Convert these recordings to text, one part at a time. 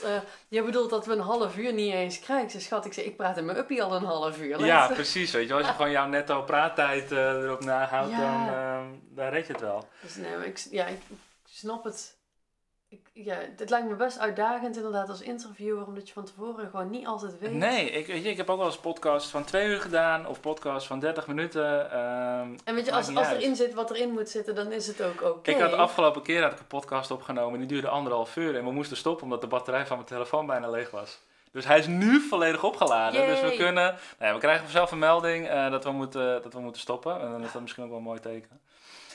bedoelt, uh, je bedoelt dat we een half uur niet eens krijgen. Ze schat, ik zeg, ik praat in mijn uppie al een half uur. Ja, precies. Weet je, als je gewoon jouw netto praattijd uh, erop nahoudt, dan, uh, dan red je het wel. Dus nee, ik, ja, ik snap het ik, ja, het lijkt me best uitdagend inderdaad als interviewer, omdat je van tevoren gewoon niet altijd weet. Nee, ik, weet je, ik heb ook wel eens podcast van twee uur gedaan of podcast van 30 minuten. Um, en weet je, als, als erin zit wat erin moet zitten, dan is het ook oké. Ik had de afgelopen keer had ik een podcast opgenomen, die duurde anderhalf uur en we moesten stoppen omdat de batterij van mijn telefoon bijna leeg was. Dus hij is nu volledig opgeladen. Dus we kunnen. Nou ja, we krijgen vanzelf een melding uh, dat, we moeten, dat we moeten stoppen. En dan is dat misschien ook wel een mooi teken.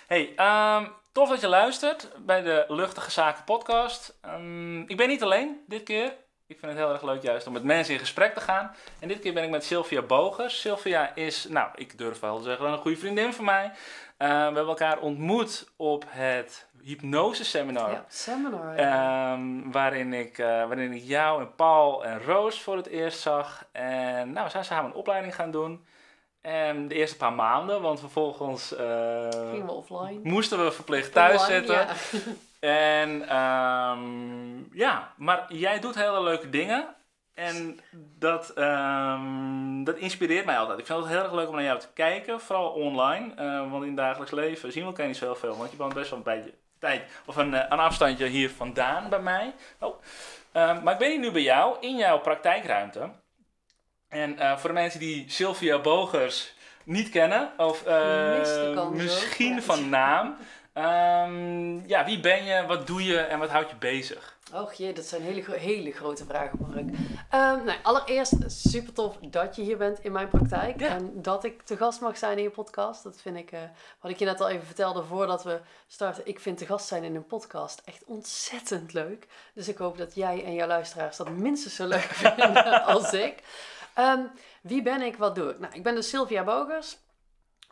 Hey, um, tof dat je luistert bij de Luchtige Zaken podcast. Um, ik ben niet alleen dit keer. Ik vind het heel erg leuk juist om met mensen in gesprek te gaan. En dit keer ben ik met Sylvia Bogers. Sylvia is, nou, ik durf wel te zeggen, een goede vriendin van mij. Uh, we hebben elkaar ontmoet op het hypnose seminar. Ja, seminar. Um, waarin, ik, uh, waarin ik jou en Paul en Roos voor het eerst zag. En nou, we zijn samen een opleiding gaan doen. En de eerste paar maanden, want vervolgens we offline. moesten we verplicht thuis zitten. Ja. En um, ja, maar jij doet hele leuke dingen. En dat, um, dat inspireert mij altijd. Ik vind het heel erg leuk om naar jou te kijken, vooral online. Uh, want in het dagelijks leven zien we elkaar niet zoveel. Want je bent best wel een beetje tijd of een, een afstandje hier vandaan bij mij. Oh. Maar ik ben hier nu bij jou in jouw praktijkruimte. En uh, voor de mensen die Sylvia Bogers niet kennen, of uh, misschien van naam. Um, ja, wie ben je, wat doe je en wat houdt je bezig? Och jee, dat zijn hele, hele grote vragen, Mark. Um, nou, allereerst super tof dat je hier bent in mijn praktijk. Ja. En dat ik te gast mag zijn in je podcast. Dat vind ik, uh, wat ik je net al even vertelde voordat we starten. Ik vind te gast zijn in een podcast echt ontzettend leuk. Dus ik hoop dat jij en jouw luisteraars dat minstens zo leuk vinden als ik. Um, wie ben ik, wat doe ik? Nou, ik ben dus Sylvia Bogers.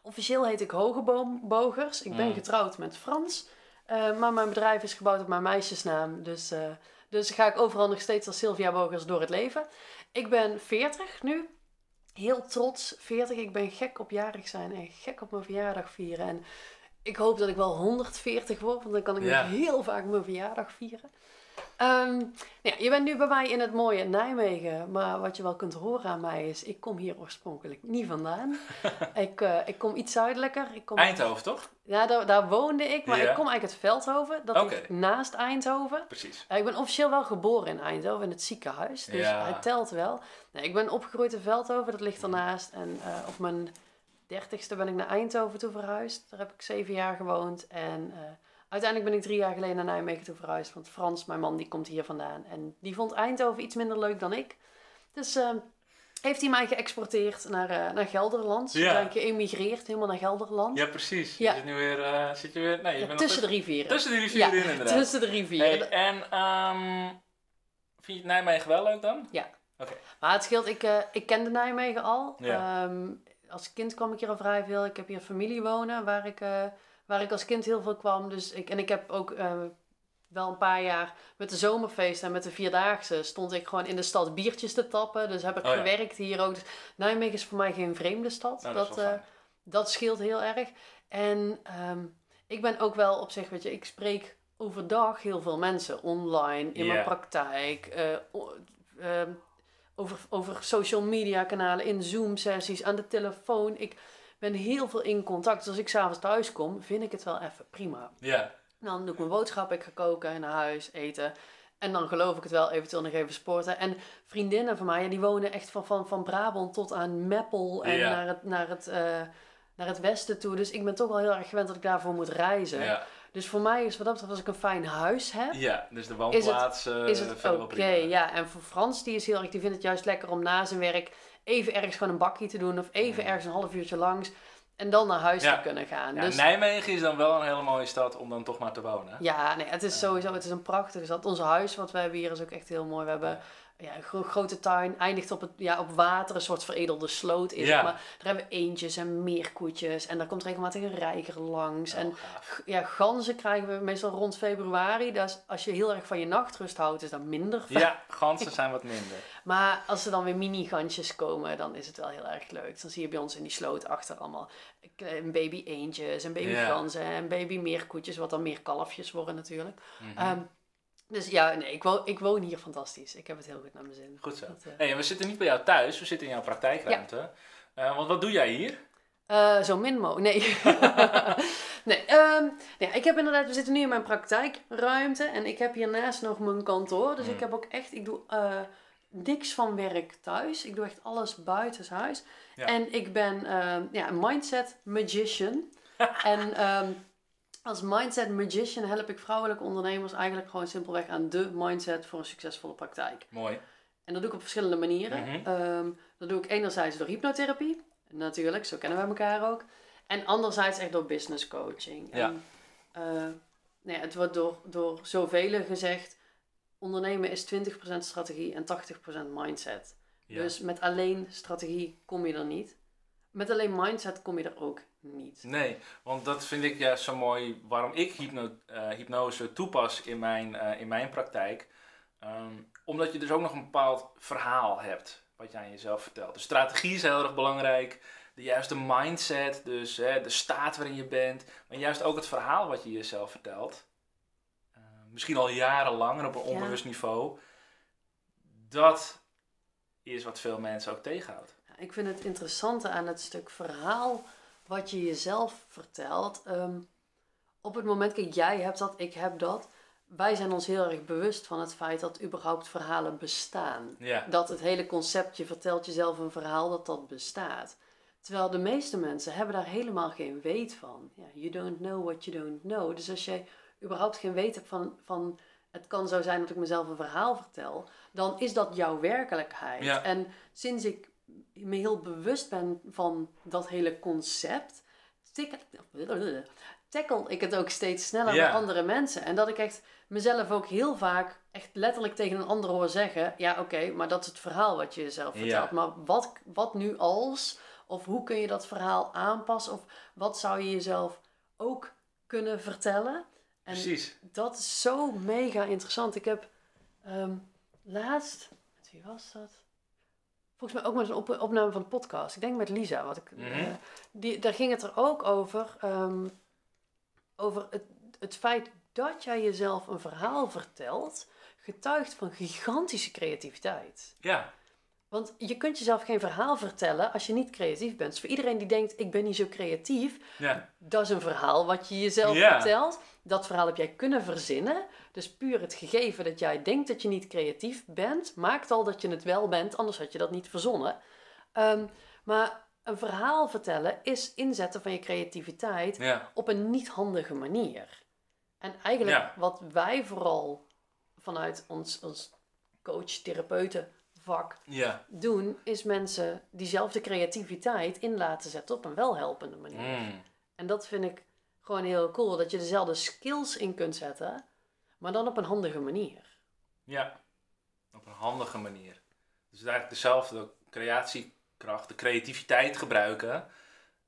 Officieel heet ik Hogeboom Bogers. Ik ben mm. getrouwd met Frans. Uh, maar mijn bedrijf is gebouwd op mijn meisjesnaam. Dus, uh, dus ga ik overal nog steeds als Sylvia Bogers door het leven. Ik ben 40 nu. Heel trots, 40. Ik ben gek op jarig zijn en gek op mijn verjaardag vieren. En ik hoop dat ik wel 140 word, want dan kan ik nog heel vaak mijn verjaardag vieren. Um, ja, je bent nu bij mij in het mooie Nijmegen, maar wat je wel kunt horen aan mij is, ik kom hier oorspronkelijk niet vandaan. ik, uh, ik kom iets zuidelijker. Ik kom Eindhoven, toch? Ja, daar, daar woonde ik, maar ik kom eigenlijk uit Veldhoven. Dat okay. ligt naast Eindhoven. Precies. Uh, ik ben officieel wel geboren in Eindhoven, in het ziekenhuis, dus ja. hij telt wel. Nee, ik ben opgegroeid in Veldhoven, dat ligt ernaast. En uh, op mijn dertigste ben ik naar Eindhoven toe verhuisd. Daar heb ik zeven jaar gewoond en... Uiteindelijk ben ik drie jaar geleden naar Nijmegen toe verhuisd. Want Frans, mijn man, die komt hier vandaan. En die vond Eindhoven iets minder leuk dan ik. Dus uh, heeft hij mij geëxporteerd naar, uh, naar Gelderland. Ja. Ben ik geëmigreerd, helemaal naar Gelderland. Ja, precies. Ja. Zit, nu weer, uh, zit je weer... Nee, je ja, bent tussen de rivieren. Tussen de rivieren in, inderdaad. tussen de rivieren. Hey, en um, vind je Nijmegen wel leuk dan? Ja. Oké. Okay. Maar het scheelt, ik, uh, ik kende Nijmegen al. Ja. Um, als kind kwam ik hier al vrij veel. Ik heb hier familie wonen waar ik waar ik als kind heel veel kwam. Dus ik, en ik heb ook uh, wel een paar jaar met de zomerfeesten en met de vierdaagse stond ik gewoon in de stad biertjes te tappen. Dus heb ik oh, gewerkt hier ook. Dus Nijmegen is voor mij geen vreemde stad. Nou, dat, dat, uh, dat, scheelt heel erg. En um, ik ben ook wel op zich, weet je, ik spreek overdag heel veel mensen online, in yeah. mijn praktijk. Uh, over, over social media kanalen, in Zoom sessies, aan de telefoon. Ik, ben heel veel in contact. Dus als ik s'avonds thuis kom, vind ik het wel even prima. Ja. Dan doe ik mijn boodschap, ik ga koken, naar huis, eten. En dan geloof ik het wel, eventueel nog even sporten. En vriendinnen van mij, die wonen echt van, van, van Brabant tot aan Meppel en ja. naar, het, naar, het, uh, naar het westen toe. Dus ik ben toch wel heel erg gewend dat ik daarvoor moet reizen. Ja. Dus voor mij is wat dat betreft, als ik een fijn huis heb... Ja, dus de woonplaats is het, is het oké. Okay, ja, en voor Frans, die is heel erg, die vindt het juist lekker om na zijn werk even ergens gewoon een bakje te doen of even ergens een half uurtje langs. En dan naar huis ja. te kunnen gaan. Ja, dus, Nijmegen is dan wel een hele mooie stad om dan toch maar te wonen. Ja, nee, het is sowieso het is een prachtige stad. Ons huis wat we hebben hier is ook echt heel mooi. We hebben ja, een gro grote tuin, eindigt op, het, ja, op water, een soort veredelde sloot is ja. Maar daar hebben we eendjes en meerkoetjes en daar komt regelmatig een reiger langs. Oh, en ja, ganzen krijgen we meestal rond februari. Dus als je heel erg van je nachtrust houdt, is dat minder fijn. Ja, ganzen zijn wat minder. Maar als er dan weer mini-gansjes komen, dan is het wel heel erg leuk. Dan zie je bij ons in die sloot achter allemaal een baby eendjes, een baby ganzen en baby meerkoetjes, wat dan meer kalfjes worden natuurlijk. Mhm. Um, Dus ja, nee, ik woon, ik woon hier fantastisch. Ik heb het heel goed naar mijn zin. Goed zo. Dat, hey, we zitten niet bij jou thuis, we zitten in jouw praktijkruimte. Ja. want wat doe jij hier? Uh, zo min mogelijk. Nee. nee, um, nee, ik heb inderdaad, we zitten nu in mijn praktijkruimte en ik heb hiernaast nog mijn kantoor. Dus ik hmm. heb ook echt, ik doe niks van werk thuis. Ik doe echt alles buitenshuis. Ja. En ik ben uh, ja, een mindset magician. en um, als mindset magician help ik vrouwelijke ondernemers eigenlijk gewoon simpelweg aan de mindset voor een succesvolle praktijk. Mooi. En dat doe ik op verschillende manieren. Mm -hmm. um, dat doe ik enerzijds door hypnotherapie. Natuurlijk, zo kennen we elkaar ook. En anderzijds echt door business coaching. Ja. En, uh, nee, het wordt door, door zoveel gezegd, ondernemen is 20% strategie en 80% mindset. Dus met alleen strategie kom je er niet. Met alleen mindset kom je er ook niet. Nee, want dat vind ik juist zo mooi waarom ik hypno, uh, hypnose toepas in mijn, uh, in mijn praktijk. Um, omdat je dus ook nog een bepaald verhaal hebt wat je aan jezelf vertelt. De strategie is heel erg belangrijk. De juiste mindset, dus hè, de staat waarin je bent. Maar juist ook het verhaal wat je jezelf vertelt. Uh, misschien al jarenlang en op een onbewust niveau. Dat is wat veel mensen ook tegenhoudt. ik vind het interessante aan het stuk verhaal wat je jezelf vertelt. Um, op het moment, kijk, jij hebt dat, ik heb dat wij zijn ons heel erg bewust van het feit dat überhaupt verhalen bestaan. Dat het hele concept, je vertelt jezelf een verhaal, dat dat bestaat. Terwijl de meeste mensen hebben daar helemaal geen weet van. Ja, you don't know what you don't know. Dus als jij überhaupt geen weet hebt van, van het kan zo zijn dat ik mezelf een verhaal vertel, dan is dat jouw werkelijkheid. En sinds ik me heel bewust ben van dat hele concept, tackle ik het ook steeds sneller yeah. met andere mensen. En dat ik echt mezelf ook heel vaak echt letterlijk tegen een ander hoor zeggen: Ja, oké, maar dat is het verhaal wat je jezelf vertelt. Maar wat, wat nu als? Of hoe kun je dat verhaal aanpassen? Of wat zou je jezelf ook kunnen vertellen? En Precies. Dat is zo mega interessant. Ik heb um, laatst, met wie was dat? Volgens mij ook met een op opname van de podcast. Ik denk met Lisa. Wat ik, mm -hmm. uh, die, daar ging het er ook over. Um, over het, het feit dat jij jezelf een verhaal vertelt, getuigt van gigantische creativiteit. Ja. Want je kunt jezelf geen verhaal vertellen als je niet creatief bent. Dus voor iedereen die denkt, ik ben niet zo creatief, ja. dat is een verhaal wat je jezelf vertelt. Dat verhaal heb jij kunnen verzinnen. Dus puur het gegeven dat jij denkt dat je niet creatief bent, maakt al dat je het wel bent, anders had je dat niet verzonnen. Um, maar een verhaal vertellen is inzetten van je creativiteit op een niet handige manier. En eigenlijk wat wij vooral vanuit ons, ons coach-therapeuten vak ja. doen, is mensen diezelfde creativiteit in laten zetten op een welhelpende manier. Mm. En dat vind ik gewoon heel cool, dat je dezelfde skills in kunt zetten, maar dan op een handige manier. Ja, op een handige manier. Dus eigenlijk dezelfde creatiekracht, de creativiteit gebruiken,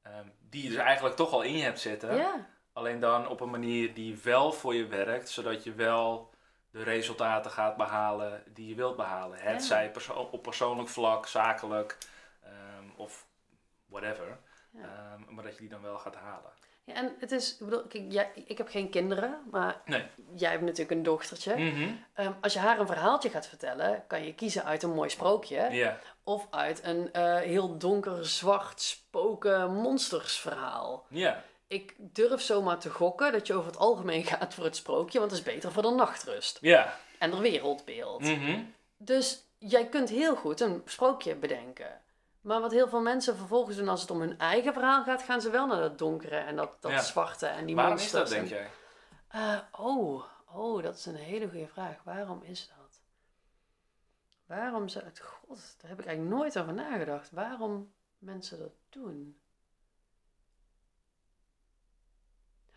um, die je dus eigenlijk toch al in je hebt zitten. Ja. Alleen dan op een manier die wel voor je werkt, zodat je wel de resultaten gaat behalen die je wilt behalen. Het zij perso op persoonlijk vlak, zakelijk um, of whatever. Ja. Um, maar dat je die dan wel gaat halen. Ja, en het is, ik bedoel, kijk, jij, ik heb geen kinderen, maar nee. jij hebt natuurlijk een dochtertje. Mm -hmm. um, als je haar een verhaaltje gaat vertellen, kan je kiezen uit een mooi sprookje. Yeah. Of uit een uh, heel donker, zwart, spoken monstersverhaal. Ja ik durf zomaar te gokken dat je over het algemeen gaat voor het sprookje, want het is beter voor de nachtrust. Ja. En de wereldbeeld. Mm Dus jij kunt heel goed een sprookje bedenken. Maar wat heel veel mensen vervolgens doen als het om hun eigen verhaal gaat, gaan ze wel naar dat donkere en dat, dat zwarte en die Waarom monsters. Waarom is dat, denk jij? Uh, oh, oh, dat is een hele goede vraag. Waarom is dat? Waarom ze het... God, daar heb ik eigenlijk nooit over nagedacht. Waarom mensen dat doen?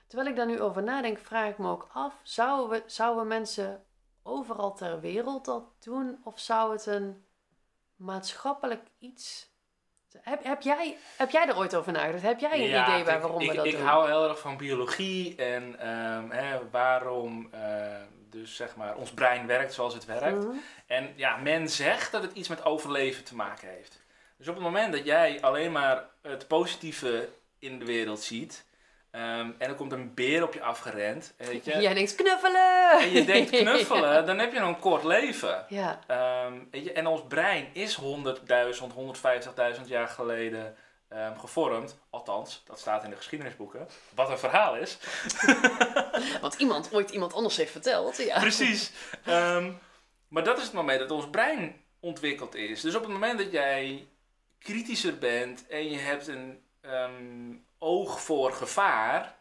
Terwijl ik daar nu over nadenk, vraag ik me ook af: zouden, we, zouden mensen overal ter wereld dat doen? Of zou het een maatschappelijk iets. Heb, heb, jij, heb jij er ooit over nagedacht? Heb jij een idee bij waarom ik, we dat ik doen? Ik hou heel erg van biologie en um, hè, waarom uh, dus zeg maar ons brein werkt zoals het werkt. Mhm. En ja, men zegt dat het iets met overleven te maken heeft. Dus op het moment dat jij alleen maar het positieve in de wereld ziet, Ehm, en er komt een beer op je afgerend. Weet je? Jij denkt knuffelen! En je denkt knuffelen, dan heb je een kort leven. Ja. Ehm, weet je? En ons brein is 100.000, 150.000 jaar geleden um, gevormd. Althans, dat staat in de geschiedenisboeken. Wat een verhaal is. Wat iemand ooit iemand anders heeft verteld. Ja. Precies. maar dat is het moment dat ons brein ontwikkeld is. Dus op het moment dat jij kritischer bent en je hebt een oog voor gevaar,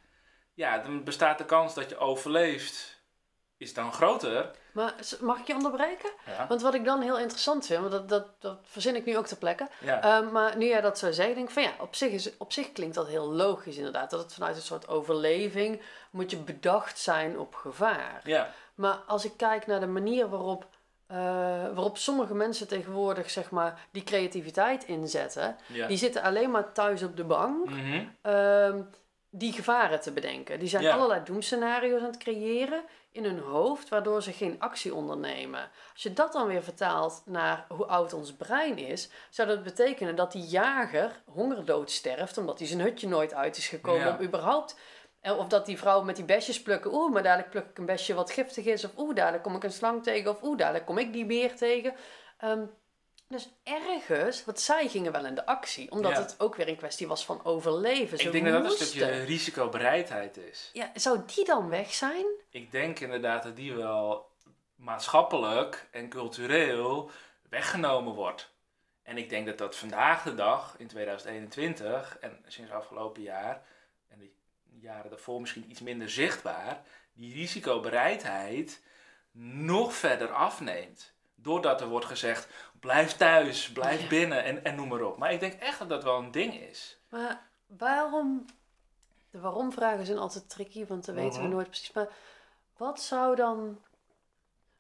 ja, dan bestaat de kans dat je overleeft, is dan groter. Maar mag ik je onderbreken? Want wat ik dan heel interessant vind, want dat, dat, dat verzin ik nu ook ter plekke. Ehm, maar nu jij dat zo zegt, denk ik van ja, op zich, is, op zich klinkt dat heel logisch inderdaad. Dat het vanuit een soort overleving moet je bedacht zijn op gevaar. Ja. Maar als ik kijk naar de manier waarop uh, waarop sommige mensen tegenwoordig zeg maar, die creativiteit inzetten. Die zitten alleen maar thuis op de bank. Ehm, die gevaren te bedenken. Die zijn allerlei doemscenario's aan het creëren in hun hoofd, waardoor ze geen actie ondernemen. Als je dat dan weer vertaalt naar hoe oud ons brein is, zou dat betekenen dat die jager hongerdood sterft, omdat hij zijn hutje nooit uit is gekomen om überhaupt of dat die vrouw met die besjes plukken. Oeh, maar dadelijk pluk ik een besje wat giftig is. Of oeh, dadelijk kom ik een slang tegen. Of oeh, dadelijk kom ik die beer tegen. Ehm, dus ergens, want zij gingen wel in de actie. Omdat het ook weer een kwestie was van overleven. ik denk dat dat een stukje risicobereidheid is. Ja, zou die dan weg zijn? Ik denk inderdaad dat die wel maatschappelijk en cultureel weggenomen wordt. En ik denk dat dat vandaag de dag, in 2021 en sinds afgelopen jaar, jaren daarvoor misschien iets minder zichtbaar, die risicobereidheid nog verder afneemt. Doordat er wordt gezegd, blijf thuis, blijf binnen en, en noem maar op. Maar ik denk echt dat dat wel een ding is. Maar waarom, de waarom vragen zijn altijd tricky, want dan weten we mhm. nooit precies. Maar wat zou dan,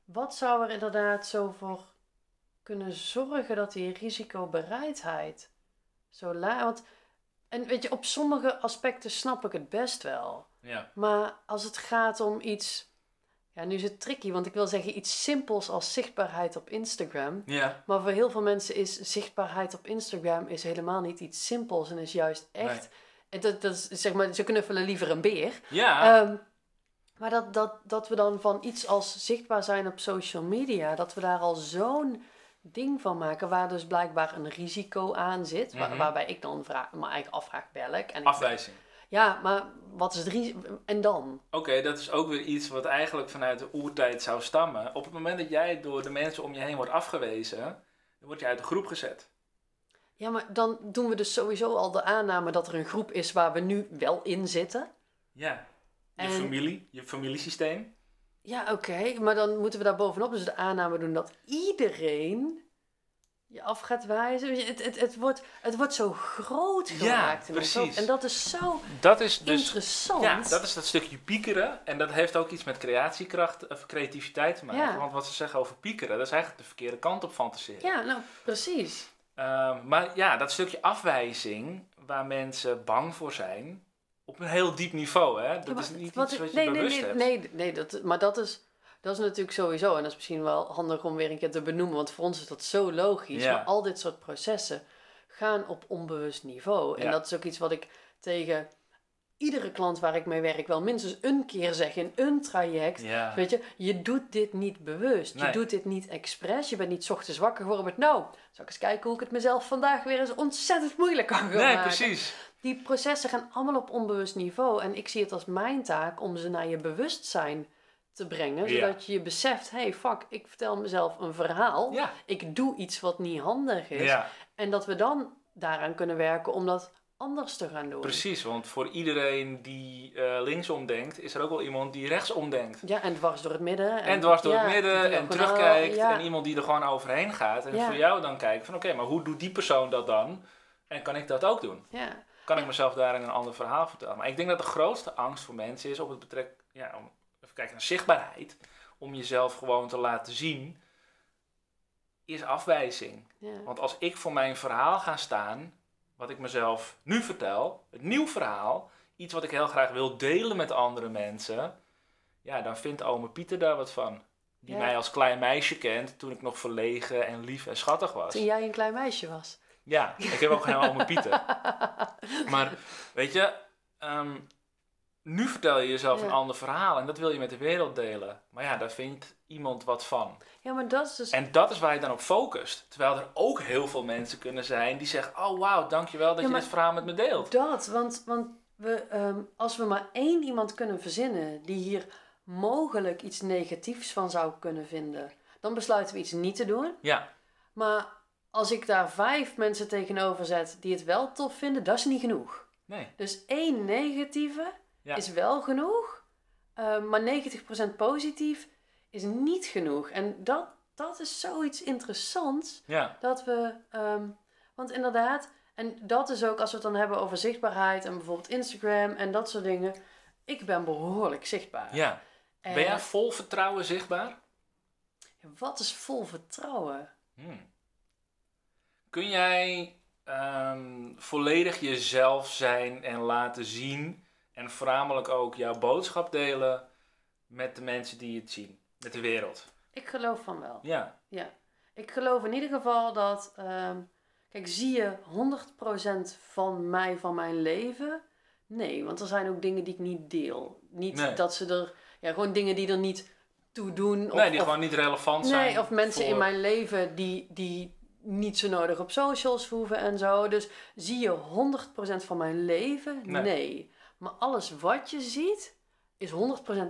wat zou er inderdaad zo voor kunnen zorgen dat die risicobereidheid zo laag... Want en weet je, op sommige aspecten snap ik het best wel. Ja. Maar als het gaat om iets. Ja, nu is het tricky, want ik wil zeggen iets simpels als zichtbaarheid op Instagram. Ja. Maar voor heel veel mensen is zichtbaarheid op Instagram is helemaal niet iets simpels en is juist echt. En dat, dat is, zeg maar, ze knuffelen liever een beer. Ja. Um, maar dat, dat, dat we dan van iets als zichtbaar zijn op social media, dat we daar al zo'n ding van maken waar dus blijkbaar een risico aan zit. Mhm. waarbij ik dan vraag, me eigenlijk afvraag welk. En Afwijzing. ja, maar wat is het risico? En dan? Oké, dat is ook weer iets wat eigenlijk vanuit de oertijd zou stammen. Op het moment dat jij door de mensen om je heen wordt afgewezen, dan word je uit de groep gezet. Ja, maar dan doen we dus sowieso al de aanname dat er een groep is waar we nu wel in zitten. Ja, je familie, je familiesysteem. Ja, oké, maar dan moeten we daar bovenop dus de aanname doen dat iedereen je af gaat wijzen. Het, het, het, wordt, het wordt zo groot gemaakt. Ja, precies. En dat is zo dat is dus, interessant. Ja, dat is dat stukje piekeren. En dat heeft ook iets met creatiekracht of creativiteit te maken. Want wat ze zeggen over piekeren, dat is eigenlijk de verkeerde kant op fantaseren. Ja, nou, precies. Ehm, maar ja, dat stukje afwijzing, waar mensen bang voor zijn, op een heel diep niveau, hè? Dat is niet wat, iets wat je nee, bewust nee, hebt. Nee, nee, dat, maar dat is, dat is natuurlijk sowieso, en dat is misschien wel handig om weer een keer te benoemen, want voor ons is dat zo logisch. Maar al dit soort processen gaan op onbewust niveau. En dat is ook iets wat ik tegen iedere klant waar ik mee werk wel minstens een keer zeg in een traject. Weet je, je doet dit niet bewust. Je doet dit niet expres. Je bent niet ochtends wakker geworden met nou, zal ik eens kijken hoe ik het mezelf vandaag weer eens ontzettend moeilijk kan gaan nee, maken. precies die processen gaan allemaal op onbewust niveau. En ik zie het als mijn taak om ze naar je bewustzijn te brengen. Zodat je je beseft, hey fuck, ik vertel mezelf een verhaal. Ik doe iets wat niet handig is. En dat we dan daaraan kunnen werken om dat anders te gaan doen. Precies, want voor iedereen die uh, linksom denkt, is er ook wel iemand die rechtsom denkt. Ja, en dwars door het midden. En, en dwars door het midden en terugkijkt. En iemand die er gewoon overheen gaat. En voor jou dan kijken van oké, maar hoe doet die persoon dat dan? En kan ik dat ook doen? Ja kan ik mezelf daarin een ander verhaal vertellen. Maar ik denk dat de grootste angst voor mensen is op het betrek, ja, om even kijken naar zichtbaarheid, om jezelf gewoon te laten zien, is afwijzing. Ja. Want als ik voor mijn verhaal ga staan, wat ik mezelf nu vertel, het nieuw verhaal, iets wat ik heel graag wil delen met andere mensen, ja, dan vindt ome Pieter daar wat van. Die mij als klein meisje kent toen ik nog verlegen en lief en schattig was. Toen jij een klein meisje was. Ja, ik heb ook geen allemaal Pieten. Maar weet je, ehm, nu vertel je jezelf een ander verhaal en dat wil je met de wereld delen. Maar ja, daar vindt iemand wat van. Ja, maar dat is dus... En dat is waar je dan op focust. Terwijl er ook heel veel mensen kunnen zijn die zeggen: Oh wauw, dankjewel dat je dit verhaal met me deelt. Dat, want, want we, ehm, als we maar één iemand kunnen verzinnen die hier mogelijk iets negatiefs van zou kunnen vinden, dan besluiten we iets niet te doen. Ja. Maar als ik daar vijf mensen tegenover zet die het wel tof vinden, dat is niet genoeg. Nee. Dus één negatieve is wel genoeg, uh, maar 90% positief is niet genoeg. En dat, dat is zoiets interessants. Ja. Dat we, um, want inderdaad, en dat is ook als we het dan hebben over zichtbaarheid en bijvoorbeeld Instagram en dat soort dingen. Ik ben behoorlijk zichtbaar. Ja. ben jij vol vertrouwen zichtbaar? Wat is vol vertrouwen? Hmm. Kun jij um, volledig jezelf zijn en laten zien en voornamelijk ook jouw boodschap delen met de mensen die het zien, met de wereld? Ik geloof van wel. Ja. Ja. Ik geloof in ieder geval dat, um, kijk, zie je 100% van mij, van mijn leven? Nee, want er zijn ook dingen die ik niet deel. Niet dat ze er, ja, gewoon dingen die er niet toe doen. Of, nee, die gewoon niet relevant zijn. Nee, of mensen in mijn leven die, die niet zo nodig op socials hoeven en zo. Dus zie je 100% van mijn leven? Nee. Maar alles wat je ziet, is 100%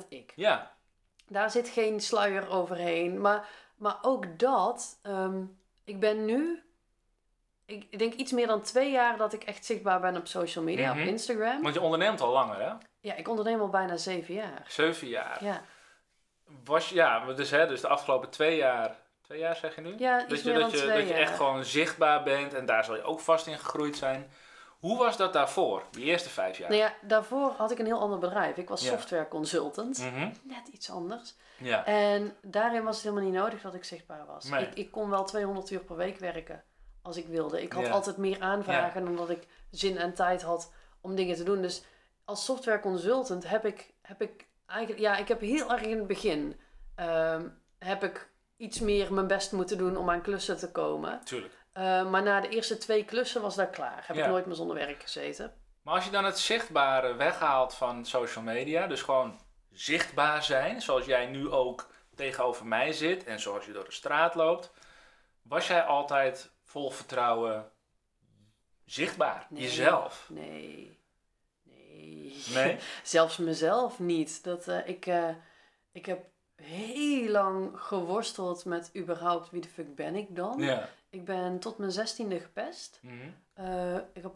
ik. Ja. Daar zit geen sluier overheen. Maar, maar ook dat, ehm, ik ben nu, ik denk iets meer dan twee jaar dat ik echt zichtbaar ben op social media, op mhm. Instagram. Want je onderneemt al langer, hè? Ja, ik onderneem al bijna zeven jaar. Zeven jaar? Ja. Was, ja, dus, hè, dus de afgelopen twee jaar Twee jaar zeg je nu? Ja, iets dat je, dat je, dat je echt gewoon zichtbaar bent en daar zal je ook vast in gegroeid zijn. Hoe was dat daarvoor, die eerste vijf jaar? Nou ja, daarvoor had ik een heel ander bedrijf. Ik was software consultant. Mhm. Net iets anders. Ja. En daarin was het helemaal niet nodig dat ik zichtbaar was. Ik, ik kon wel 200 uur per week werken als ik wilde. Ik had altijd meer aanvragen dan dat ik zin en tijd had om dingen te doen. Dus als software consultant heb ik, heb ik eigenlijk... Ja, ik heb heel erg in het begin... Um, heb ik iets meer mijn best moeten doen om aan klussen te komen. Tuurlijk. Uh, maar na de eerste twee klussen was dat klaar. Heb ik nooit meer zonder werk gezeten. Maar als je dan het zichtbare weghaalt van social media, dus gewoon zichtbaar zijn, zoals jij nu ook tegenover mij zit en zoals je door de straat loopt, was jij altijd vol vertrouwen zichtbaar? Jezelf? Nee. Nee. Nee? Zelfs mezelf niet. Dat, uh, ik, uh, ik heb heel lang geworsteld met überhaupt wie de fuck ben ik dan. Ja. Ik ben tot mijn zestiende gepest. Mhm. Eh, ik heb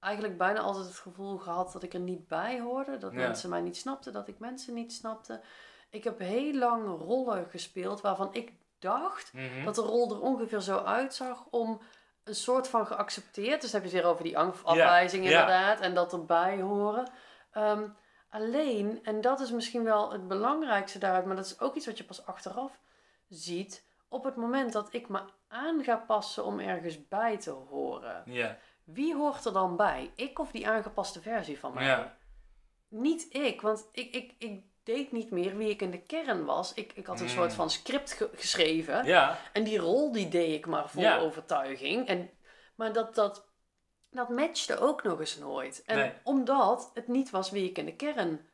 eigenlijk bijna altijd het gevoel gehad dat ik er niet bij hoorde. Dat mensen mij niet snapten, dat ik mensen niet snapte. Ik heb heel lang rollen gespeeld waarvan ik dacht mhm. dat de rol er ongeveer zo uitzag om een soort van geaccepteerd. Dus heb je het weer over die afwijzing inderdaad en dat erbij horen. Ehm, Alleen, en dat is misschien wel het belangrijkste daaruit, maar dat is ook iets wat je pas achteraf ziet. Op het moment dat ik me aan ga passen om ergens bij te horen. Ja. Wie hoort er dan bij? Ik of die aangepaste versie van mij? Ja. Niet ik, want ik, ik, ik deed niet meer wie ik in de kern was. Ik, ik had een soort mm. van script geschreven. Ja. En die rol die deed ik maar vol overtuiging. En, maar dat, dat dat matchte ook nog eens nooit. En omdat het niet was wie ik in de kern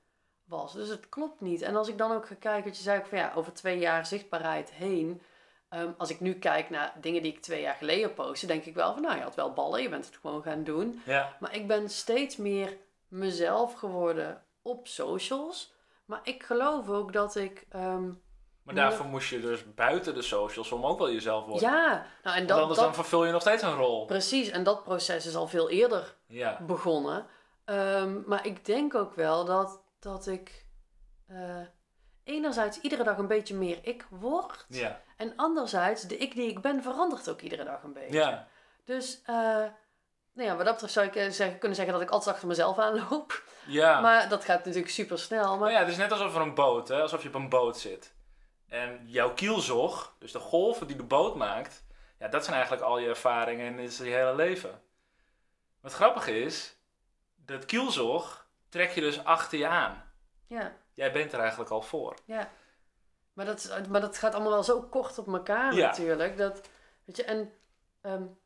was. Dus het klopt niet. En als ik dan ook ga kijken, je zei van ja, over twee jaar zichtbaarheid heen. Ehm, als ik nu kijk naar dingen die ik twee jaar geleden postte, denk ik wel van nou, je had wel ballen, je bent het gewoon gaan doen. Ja. Maar ik ben steeds meer mezelf geworden op socials. Maar ik geloof ook dat ik ehm, maar daarvoor moest je dus buiten de socials om ook wel jezelf worden. Ja, nou en dat, anders dan vervul je nog steeds een rol. Precies, en dat proces is al veel eerder ja. begonnen. Ehm, maar ik denk ook wel dat, dat ik uh, enerzijds iedere dag een beetje meer ik word. Ja. En anderzijds, de ik die ik ben verandert ook iedere dag een beetje. Ja. Dus uh, nou ja, wat dat betreft zou ik eh, zeggen, kunnen zeggen dat ik altijd achter mezelf aanloop. Ja. Maar dat gaat natuurlijk super snel. Maar... ja, het is net alsof er een boot, hè? alsof je op een boot zit. En jouw kielzog, dus de golven die de boot maakt, ja, dat zijn eigenlijk al je ervaringen en is je hele leven. Wat grappig is, dat kielzog trek je dus achter je aan. Ja. Jij bent er eigenlijk al voor. Ja. Maar dat, maar dat gaat allemaal wel zo kort op elkaar natuurlijk. Dat, weet je, en um,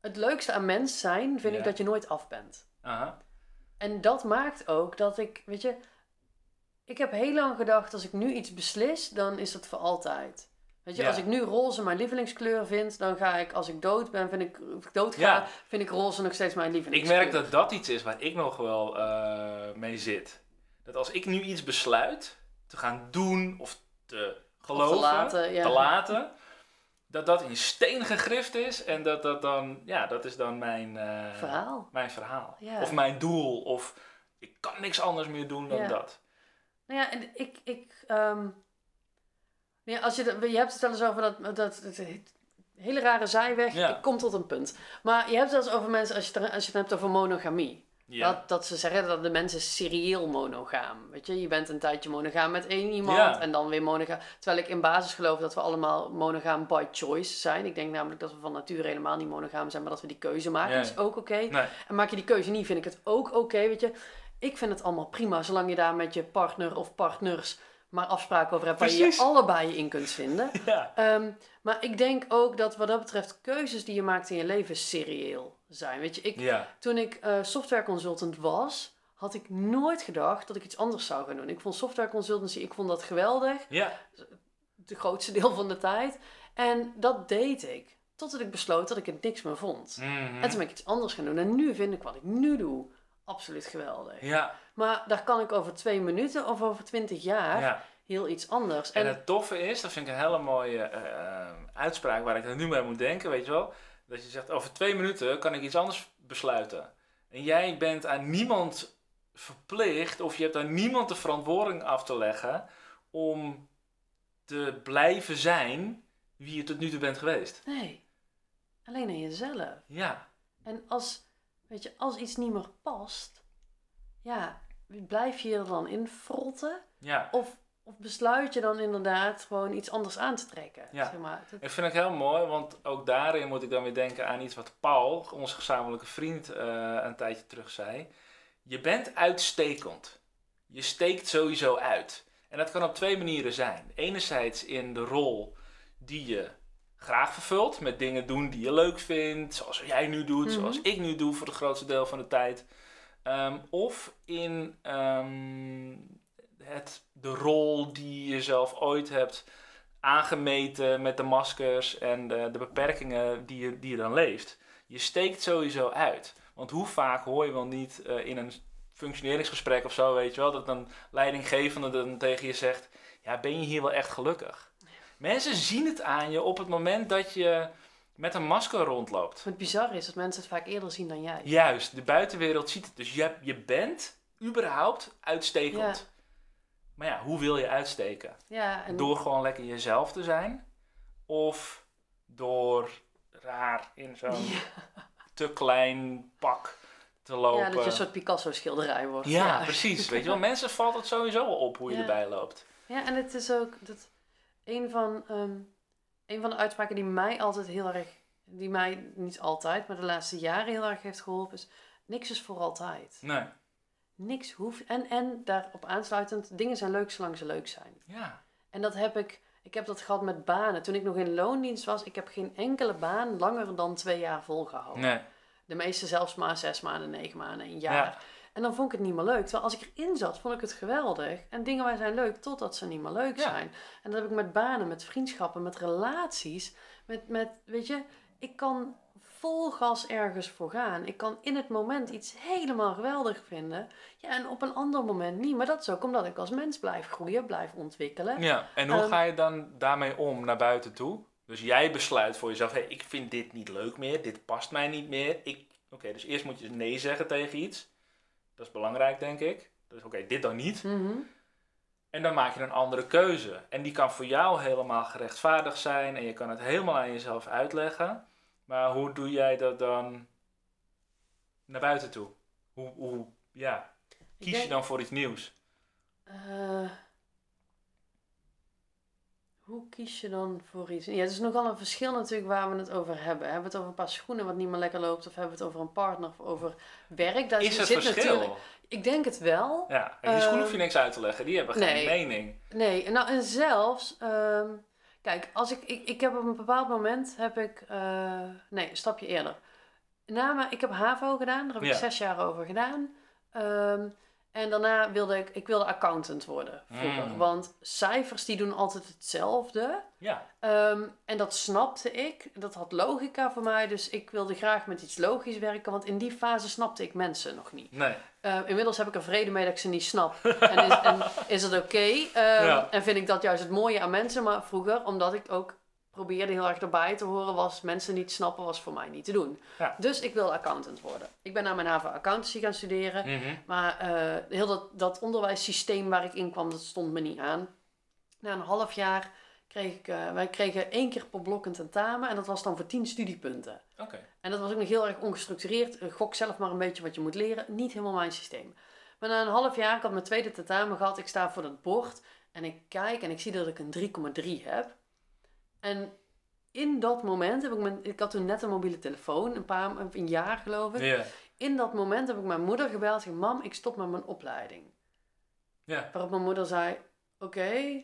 het leukste aan mens zijn vind ik dat je nooit af bent. Aha. En dat maakt ook dat ik, weet je, ik heb heel lang gedacht, als ik nu iets beslis, dan is dat voor altijd. Weet je, als ik nu roze mijn lievelingskleur vind, dan ga ik, als ik dood ben, vind ik, of ik dood ga, vind ik roze nog steeds mijn lievelingskleur. Ik merk dat dat iets is waar ik nog wel uh, mee zit. Dat als ik nu iets besluit te gaan doen of te geloven, te laten, ja. te laten, dat dat in steen gegrift is en dat dat dan, ja, dat is dan mijn uh, verhaal. Mijn verhaal. Of mijn doel, of ik kan niks anders meer doen dan dat. Nou ja, en ik, ik um, ja, als je, je hebt het wel eens over dat, dat, dat hele rare zijweg. Ja. Ik kom tot een punt. Maar je hebt het wel eens over mensen, als je, als je het hebt over monogamie. Dat, dat ze zeggen dat de mensen serieel monogaam. Weet je, je bent een tijdje monogaam met één iemand en dan weer monogaam. Terwijl ik in basis geloof dat we allemaal monogaam by choice zijn. Ik denk namelijk dat we van nature helemaal niet monogaam zijn, maar dat we die keuze maken. Dat is ook oké. En maak je die keuze niet, vind ik het ook oké. weet je, ik vind het allemaal prima, zolang je daar met je partner of partners maar afspraken over hebt waar je je allebei in kunt vinden. Ja. Ehm, maar ik denk ook dat wat dat betreft keuzes die je maakt in je leven serieel zijn. Weet je, ik, toen ik uh, software consultant was, had ik nooit gedacht dat ik iets anders zou gaan doen. Ik vond software consultancy, ik vond dat geweldig. Ja. De grootste deel van de tijd. En dat deed ik. Totdat ik besloot dat ik het niks meer vond. Mhm. En toen ben ik iets anders gaan doen. En nu vind ik wat ik nu doe absoluut geweldig. Ja. Maar daar kan ik over twee minuten of over twintig jaar heel iets anders. En, het toffe is, dat vind ik een hele mooie uh, uitspraak waar ik er nu mee moet denken, weet je wel. Dat je zegt, over twee minuten kan ik iets anders besluiten. En jij bent aan niemand verplicht, of je hebt aan niemand de verantwoording af te leggen om te blijven zijn wie je tot nu toe bent geweest. Nee, alleen aan jezelf. Ja. En als Weet je, als iets niet meer past, ja, blijf je er dan in frotten? Ja. Of, of besluit je dan inderdaad gewoon iets anders aan te trekken? Ja. Zeg maar. Ik vind het heel mooi, want ook daarin moet ik dan weer denken aan iets wat Paul, onze gezamenlijke vriend, uh, een tijdje terug zei. Je bent uitstekend. Je steekt sowieso uit. En dat kan op twee manieren zijn. Enerzijds in de rol die je graag vervult. Met dingen doen die je leuk vindt. Zoals jij nu doet. Mhm. Zoals ik nu doe voor het grootste deel van de tijd. Ehm, of in ehm, het, de rol die je zelf ooit hebt aangemeten met de maskers en de, de beperkingen die je, die je dan leeft. Je steekt sowieso uit. Want hoe vaak hoor je wel niet uh, in een functioneringsgesprek of zo, weet je wel, dat een leidinggevende dan tegen je zegt: Ja, ben je hier wel echt gelukkig? Mensen zien het aan je op het moment dat je met een masker rondloopt. Wat bizar is dat mensen het vaak eerder zien dan jij. Juist, de buitenwereld ziet het. Dus je, je bent überhaupt uitstekend. Maar ja, hoe wil je uitsteken? Ja, en... Door gewoon lekker jezelf te zijn? Of door raar in zo'n te klein pak te lopen? Ja, dat je een soort Picasso-schilderij wordt. Ja, precies. Weet je wel, mensen valt het sowieso op hoe je erbij loopt. Ja, en het is ook... Dat een van, um, een van de uitspraken die mij altijd heel erg, die mij niet altijd, maar de laatste jaren heel erg heeft geholpen, is: niks is voor altijd. Nee. Niks hoeft. En, en daarop aansluitend, dingen zijn leuk zolang ze leuk zijn. Ja. En dat heb ik, ik heb dat gehad met banen. Toen ik nog in loondienst was, ik heb geen enkele baan langer dan twee jaar volgehouden. Nee. De meeste zelfs maar zes maanden, negen maanden, een jaar. Ja. En dan vond ik het niet meer leuk. Terwijl als ik erin zat, vond ik het geweldig. En dingen wij zijn leuk totdat ze niet meer leuk zijn. En dat heb ik met banen, met vriendschappen, met relaties. Met, met, weet je, ik kan vol gas ergens voor gaan. Ik kan in het moment iets helemaal geweldig vinden. Ja, en op een ander moment niet. Maar dat is ook omdat ik als mens blijf groeien, blijf ontwikkelen. Ja, en hoe ehm, ga je dan daarmee om naar buiten toe? Dus jij besluit voor jezelf, hey, ik vind dit niet leuk meer, dit past mij niet meer. Ik, Oké, dus eerst moet je nee zeggen tegen iets. Dat is belangrijk, denk ik. Dus oké, dit dan niet. Mhm. En dan maak je een andere keuze. En die kan voor jou helemaal gerechtvaardigd zijn. En je kan het helemaal aan jezelf uitleggen. Maar hoe doe jij dat dan naar buiten toe? Hoe, hoe ja, kies je dan voor iets nieuws? Uh, hoe kies je dan voor iets? Ja, het is nogal een verschil natuurlijk waar we het over hebben. Hebben we het over een paar schoenen wat niet meer lekker loopt? Of hebben we het over een partner of over werk? Daar is het zit verschil? Natuurlijk, ik denk het wel. Ja, en die schoenen hoef je ehm, niks uit te leggen. Die hebben geen mening. Nee, nou en zelfs... Ehm, kijk, als ik, ik... Ik heb op een bepaald moment heb ik... Uh, nee, een stapje eerder. Na, ik heb HAVO gedaan. Daar heb ik zes jaar over gedaan. Ehm, en daarna wilde ik, ik wilde accountant worden vroeger. Mm. Want cijfers die doen altijd hetzelfde. Ja. Ehm, en dat snapte ik. Dat had logica voor mij. Dus ik wilde graag met iets logisch werken. Want in die fase snapte ik mensen nog niet. Nee. Ehm, inmiddels heb ik er vrede mee dat ik ze niet snap. en, is, en is het oké. Ehm, Ja. En vind ik dat juist het mooie aan mensen. Maar vroeger, omdat ik ook probeerde heel erg erbij te horen, was mensen niet snappen, was voor mij niet te doen. Ja. Dus ik wil accountant worden. Ik ben naar mijn HAVO accountancy gaan studeren. Mhm. Maar eh, heel dat, dat onderwijssysteem waar ik in kwam, dat stond me niet aan. Na een half jaar kreeg ik, eh, wij kregen één keer per blok een tentamen en dat was dan voor tien studiepunten. Oké. En dat was ook nog heel erg ongestructureerd. Eh, Gok zelf maar een beetje wat je moet leren. Niet helemaal mijn systeem. Maar na een half jaar, ik had mijn tweede tentamen gehad. Ik sta voor dat bord en ik kijk en ik zie dat ik een 3,3 heb. En in dat moment heb ik mijn... Ik had toen net een mobiele telefoon, een paar een jaar geloof ik. In dat moment heb ik mijn moeder gebeld en gezegd... Mam, ik stop met mijn opleiding. Waarop mijn moeder zei... Oké,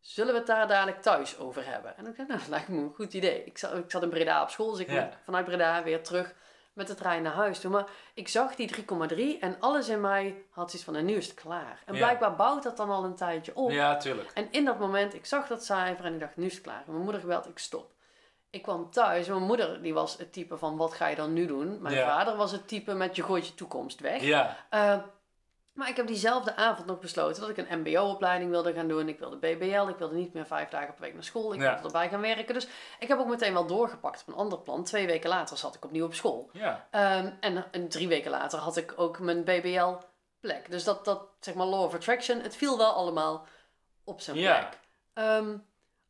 zullen we het daar dadelijk thuis over hebben? En ik zei, nou, dat lijkt me een goed idee. Ik zat, ik zat in Breda op school, dus ik moet vanuit Breda weer terug met de trein naar huis toe. Maar ik zag die 3,3 en alles in mij had iets van, en nu is het klaar. En Ja. blijkbaar bouwt dat dan al een tijdje op. Ja, tuurlijk. En in dat moment, ik zag dat cijfer en ik dacht, nu is het klaar. Mijn moeder gebeld, ik stop. Ik kwam thuis mijn moeder die was het type van, wat ga je dan nu doen? Mijn Ja. vader was het type met, je gooit je toekomst weg. Ja. Uh, maar ik heb diezelfde avond nog besloten dat ik een mbo-opleiding wilde gaan doen. Ik wilde BBL, ik wilde niet meer vijf dagen per week naar school. Ik Ja. wilde erbij gaan werken. Dus ik heb ook meteen wel doorgepakt op een ander plan. Twee weken later zat ik opnieuw op school. Ja. Um, en, en drie weken later had ik ook mijn BBL-plek. Dus dat, dat, zeg maar, law of attraction, het viel wel allemaal op zijn Ja. plek. Um,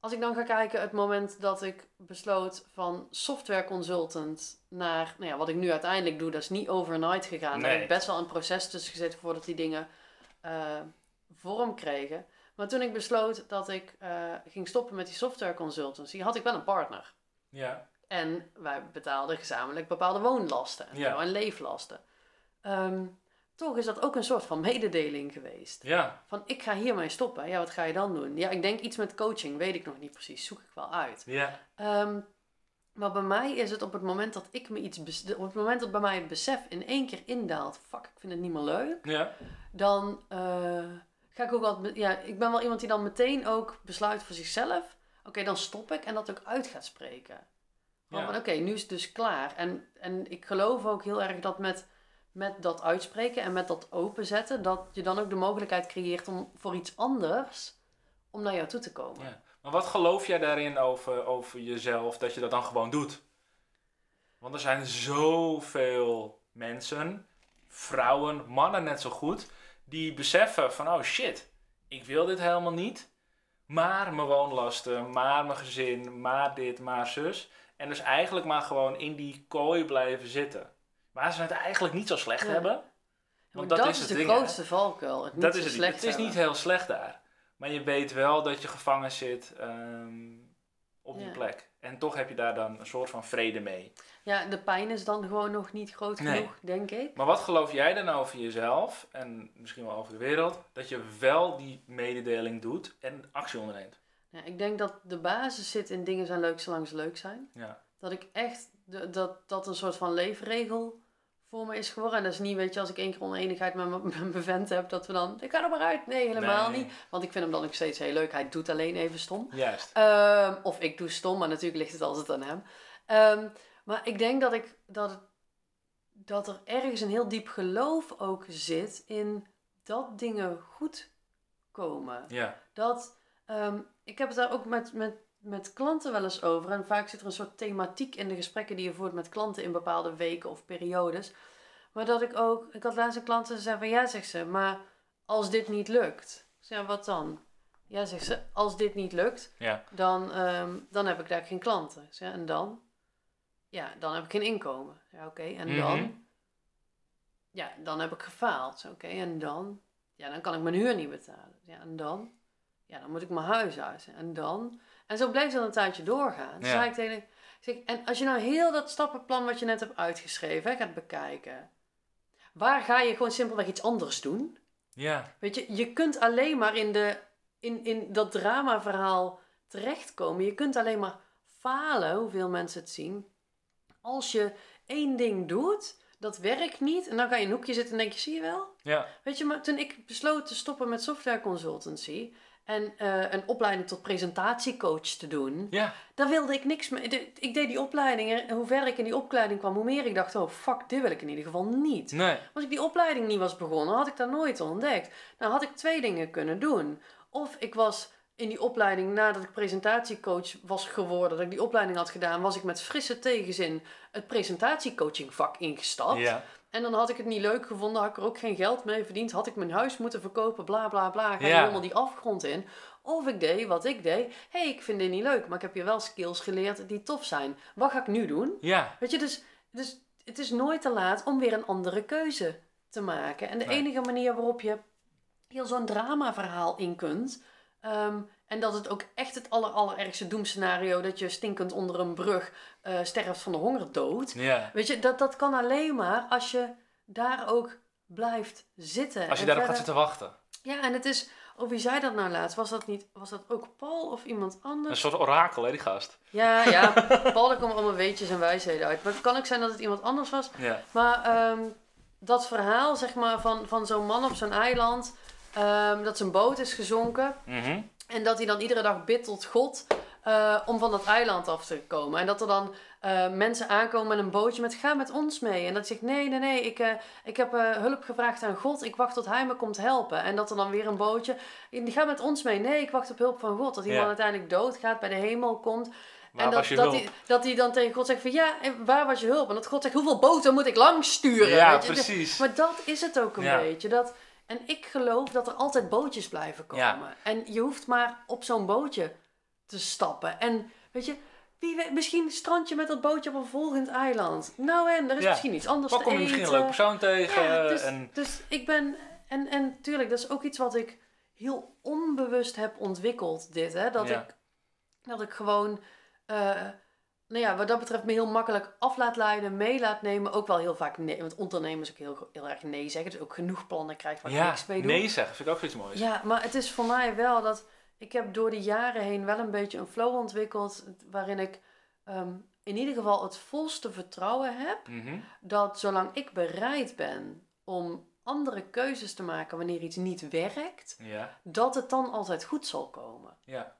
als ik dan ga kijken, het moment dat ik besloot van software consultant naar, nou ja, wat ik nu uiteindelijk doe, dat is niet overnight gegaan. Nee. heeft best wel een proces tussen gezeten voordat die dingen uh, vorm kregen. Maar toen ik besloot dat ik uh, ging stoppen met die software consultancy, had ik wel een partner. Ja. En wij betaalden gezamenlijk bepaalde woonlasten en, Ja. zo, en leeflasten. Um, toch is dat ook een soort van mededeling geweest. Ja. Van ik ga hiermee stoppen. Ja, wat ga je dan doen? Ja, ik denk iets met coaching, weet ik nog niet precies. Zoek ik wel uit. Ja. Um, maar bij mij is het op het moment dat ik me iets... Op het moment dat bij mij het besef in één keer indaalt... Fuck, ik vind het niet meer leuk. Ja. Dan uh, ga ik ook wat... Ja, ik ben wel iemand die dan meteen ook besluit voor zichzelf. Oké, dan stop ik en dat ook uit gaat spreken. Gewoon Ja. van oké, nu is het dus klaar. En, en ik geloof ook heel erg dat met, met dat uitspreken en met dat openzetten... dat je dan ook de mogelijkheid creëert om voor iets anders... om naar jou toe te komen. Ja. Maar wat geloof jij daarin over, over jezelf dat je dat dan gewoon doet? Want er zijn zoveel mensen, vrouwen, mannen net zo goed, die beseffen van oh shit, ik wil dit helemaal niet. Maar mijn woonlasten, maar mijn gezin, maar dit, maar zus. En dus eigenlijk maar gewoon in die kooi blijven zitten. Maar ze het eigenlijk niet zo slecht Ja. hebben. Want dat, dat is, de ding, hè? grootste valkuil. Het dat is het slecht Het is niet heel slecht daar. Maar je weet wel dat je gevangen zit ehm, op die Ja. plek. En toch heb je daar dan een soort van vrede mee. Ja, de pijn is dan gewoon nog niet groot Nee. genoeg, denk ik. Maar wat geloof jij dan over jezelf en misschien wel over de wereld? Dat je wel die mededeling doet en actie onderneemt. Ja, ik denk dat de basis zit in dingen zijn leuk zolang ze leuk zijn. Ja. Dat ik echt, de- dat dat een soort van leefregel voor me is geworden. En dat is niet, weet je, als ik één keer oneenigheid met mijn- vent heb, dat we dan, ik ga er maar uit. Nee, helemaal Nee. niet. Want ik vind hem dan nog steeds heel leuk. Hij doet alleen even stom. Juist. Ehm, of ik doe stom, maar natuurlijk ligt het altijd aan hem. Ehm, maar ik denk dat, ik, dat, dat er ergens een heel diep geloof ook zit in dat dingen goed komen. Ja. Dat, ehm, ik heb het daar ook met, met, met klanten wel eens over. En vaak zit er een soort thematiek in de gesprekken die je voert met klanten in bepaalde weken of periodes. Maar dat ik ook, ik had laatst een klant en ze zei van ja, zegt ze, maar als dit niet lukt. Ik zei, ja, wat dan? Ja, zegt ze, als dit niet lukt, Ja. dan, ehm, dan heb ik daar geen klanten. Ik zei, en dan? Ja, dan heb ik geen inkomen. Ja, oké, en Mhm. dan? Ja, dan heb ik gefaald. Oké, en dan? Ja, dan kan ik mijn huur niet betalen. Ja, en dan? Ja, dan moet ik mijn huis uit. En dan? En zo bleef dat een tijdje doorgaan. Ja. zei ik tegen ik zeg, en als je nou heel dat stappenplan wat je net hebt uitgeschreven hè, gaat bekijken. Waar ga je gewoon simpelweg iets anders doen? Ja. Weet je, je kunt alleen maar in, de, in, in dat dramaverhaal terechtkomen. Je kunt alleen maar falen, hoeveel mensen het zien. Als je één ding doet, dat werkt niet. En dan ga je in een hoekje zitten en denk je, zie je wel? Ja. Weet je, maar toen ik besloot te stoppen met software consultancy en eh, een opleiding tot presentatiecoach te doen, Ja. daar wilde ik niks mee. De- Ik deed die opleiding en hoe verder ik in die opleiding kwam, hoe meer ik dacht, oh fuck, dit wil ik in ieder geval niet. Nee. Als ik die opleiding niet was begonnen, had ik dat nooit ontdekt. Nou had ik twee dingen kunnen doen. Of ik was in die opleiding, nadat ik presentatiecoach was geworden, dat ik die opleiding had gedaan, was ik met frisse tegenzin het presentatiecoachingvak ingestapt. Ja. En dan had ik het niet leuk gevonden, had ik er ook geen geld mee verdiend, had ik mijn huis moeten verkopen, bla bla bla. Ga je Ja. helemaal die afgrond in. Of ik deed wat ik deed. Hé, hey, ik vind dit niet leuk, maar ik heb je wel skills geleerd die tof zijn. Wat ga ik nu doen? Ja. Weet je, dus, dus het is nooit te laat om weer een andere keuze te maken. En de Nee. enige manier waarop je heel zo'n dramaverhaal in kunt. ehm, en dat het ook echt het aller, allerergste doemscenario... dat je stinkend onder een brug eh, sterft van de hongerdood. Ja. Weet je, dat, dat kan alleen maar als je daar ook blijft zitten. Als je daarop gaat zitten wachten. Ja, en het is... Oh, wie zei dat nou laatst? Was dat, niet, was dat ook Paul of iemand anders? Een soort orakel, hè, die gast. Ja, ja. Paul, daar komen allemaal weetjes en wijsheden uit. Maar het kan ook zijn dat het iemand anders was. Ja. Maar ehm, dat verhaal, zeg maar, van, van zo'n man op zo'n eiland... ehm, dat zijn boot is gezonken... Mhm. En dat hij dan iedere dag bidt tot God eh, om van dat eiland af te komen. En dat er dan eh, mensen aankomen met een bootje met ga met ons mee. En dat zegt nee, nee, nee, ik, eh, ik heb hulp gevraagd aan God. Ik wacht tot hij me komt helpen. En dat er dan weer een bootje, die gaat met ons mee. Nee, ik wacht op hulp van God. Dat die Ja. uiteindelijk doodgaat, bij de hemel komt. En dat, dat, hij, dat hij dan tegen God zegt van ja, en waar was je hulp? En dat God zegt hoeveel boten moet ik langs sturen? Ja, Weet je? precies. Maar dat is het ook een Ja. beetje. Dat, en ik geloof dat er altijd bootjes blijven komen. Ja. En je hoeft maar op zo'n bootje te stappen. En weet je, wie weet, misschien strand je met dat bootje op een volgend eiland. Nou en, er is Ja. misschien iets anders Wat te kom je eten. misschien een leuke persoon tegen? Ja, dus, en... dus ik ben... En, en tuurlijk, dat is ook iets wat ik heel onbewust heb ontwikkeld, dit. Hè? Dat, ik, dat ik gewoon... eh, nou ja, wat dat betreft me heel makkelijk af laat leiden, mee laat nemen. Ook wel heel vaak nee. Want ondernemers ook heel, heel erg nee zeggen. Dus ook genoeg plannen krijgt waar ik Ja, niks mee doe. nee zeggen, vind ik ook zoiets moois. Ja, maar het is voor mij wel dat ik heb door de jaren heen wel een beetje een flow ontwikkeld waarin ik ehm, in ieder geval het volste vertrouwen heb Mhm. dat zolang ik bereid ben om andere keuzes te maken wanneer iets niet werkt, Ja, dat het dan altijd goed zal komen. ja.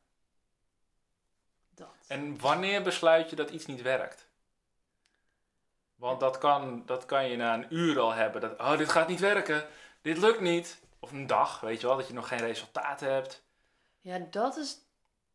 Dat. En wanneer besluit je dat iets niet werkt? Want dat kan, dat kan je na een uur al hebben. Dat, oh, dit gaat niet werken. Dit lukt niet. Of een dag, weet je wel, dat je nog geen resultaat hebt. Ja, dat is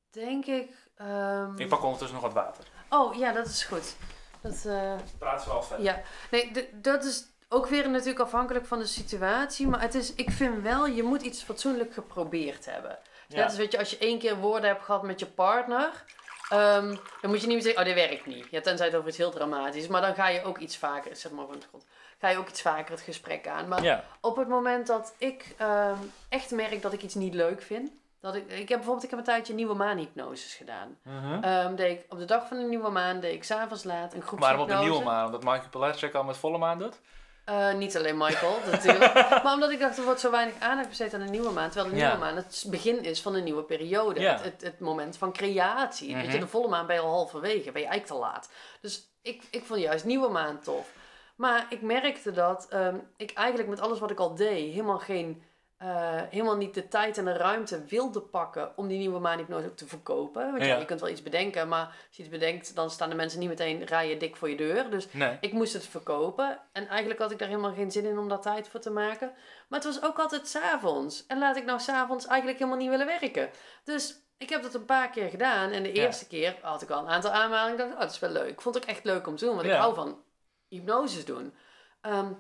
denk ik. ehm, Ik pak ondertussen nog wat water. Oh ja, dat is goed. Dat, eh, Praat wel verder. Ja, nee, dat is ook weer natuurlijk afhankelijk van de situatie. Maar het is, ik vind wel, je moet iets fatsoenlijk geprobeerd hebben. Ja. Net als weet je, als je één keer woorden hebt gehad met je partner. Ehm, dan moet je niet meer zeggen, oh, dit werkt niet. Ja, tenzij het over iets heel dramatisch is. Maar dan ga je ook iets vaker, zeg maar van grond, ga je ook iets vaker het gesprek aan. Maar Ja. op het moment dat ik ehm, echt merk dat ik iets niet leuk vind. Dat ik, ik heb bijvoorbeeld, ik heb een tijdje nieuwe maanhypnoses gedaan. Mhm. Ehm, deed ik op de dag van de nieuwe maan, deed ik s'avonds laat een groepshypnose. Maar op de nieuwe maan, omdat Michael Palachek al met volle maan doet. Eh, niet alleen Michael, natuurlijk. maar omdat ik dacht, er wordt zo weinig aandacht besteed aan de nieuwe maan. Terwijl de Ja. nieuwe maan het begin is van een nieuwe periode. Ja. Het, het, het moment van creatie. Weet je, Mhm. de volle maan ben je al halverwege. Ben je eigenlijk te laat. Dus ik, ik vond juist nieuwe maan tof. Maar ik merkte dat ehm, ik eigenlijk met alles wat ik al deed... helemaal, geen, eh, helemaal niet de tijd en de ruimte wilde pakken... om die nieuwe maanhypnose ook te verkopen. Want ja. Ja. je kunt wel iets bedenken, maar als je iets bedenkt... dan staan de mensen niet meteen rijen dik voor je deur. Dus Nee. ik moest het verkopen. En eigenlijk had ik daar helemaal geen zin in om daar tijd voor te maken. Maar het was ook altijd s'avonds. En laat ik nou s'avonds eigenlijk helemaal niet willen werken. Dus ik heb dat een paar keer gedaan. En de Ja. eerste keer had ik al een aantal aanmeldingen. Ik dacht, oh, dat is wel leuk. Ik vond het ook echt leuk om te doen. Want ik hou van hypnoses doen. Ehm,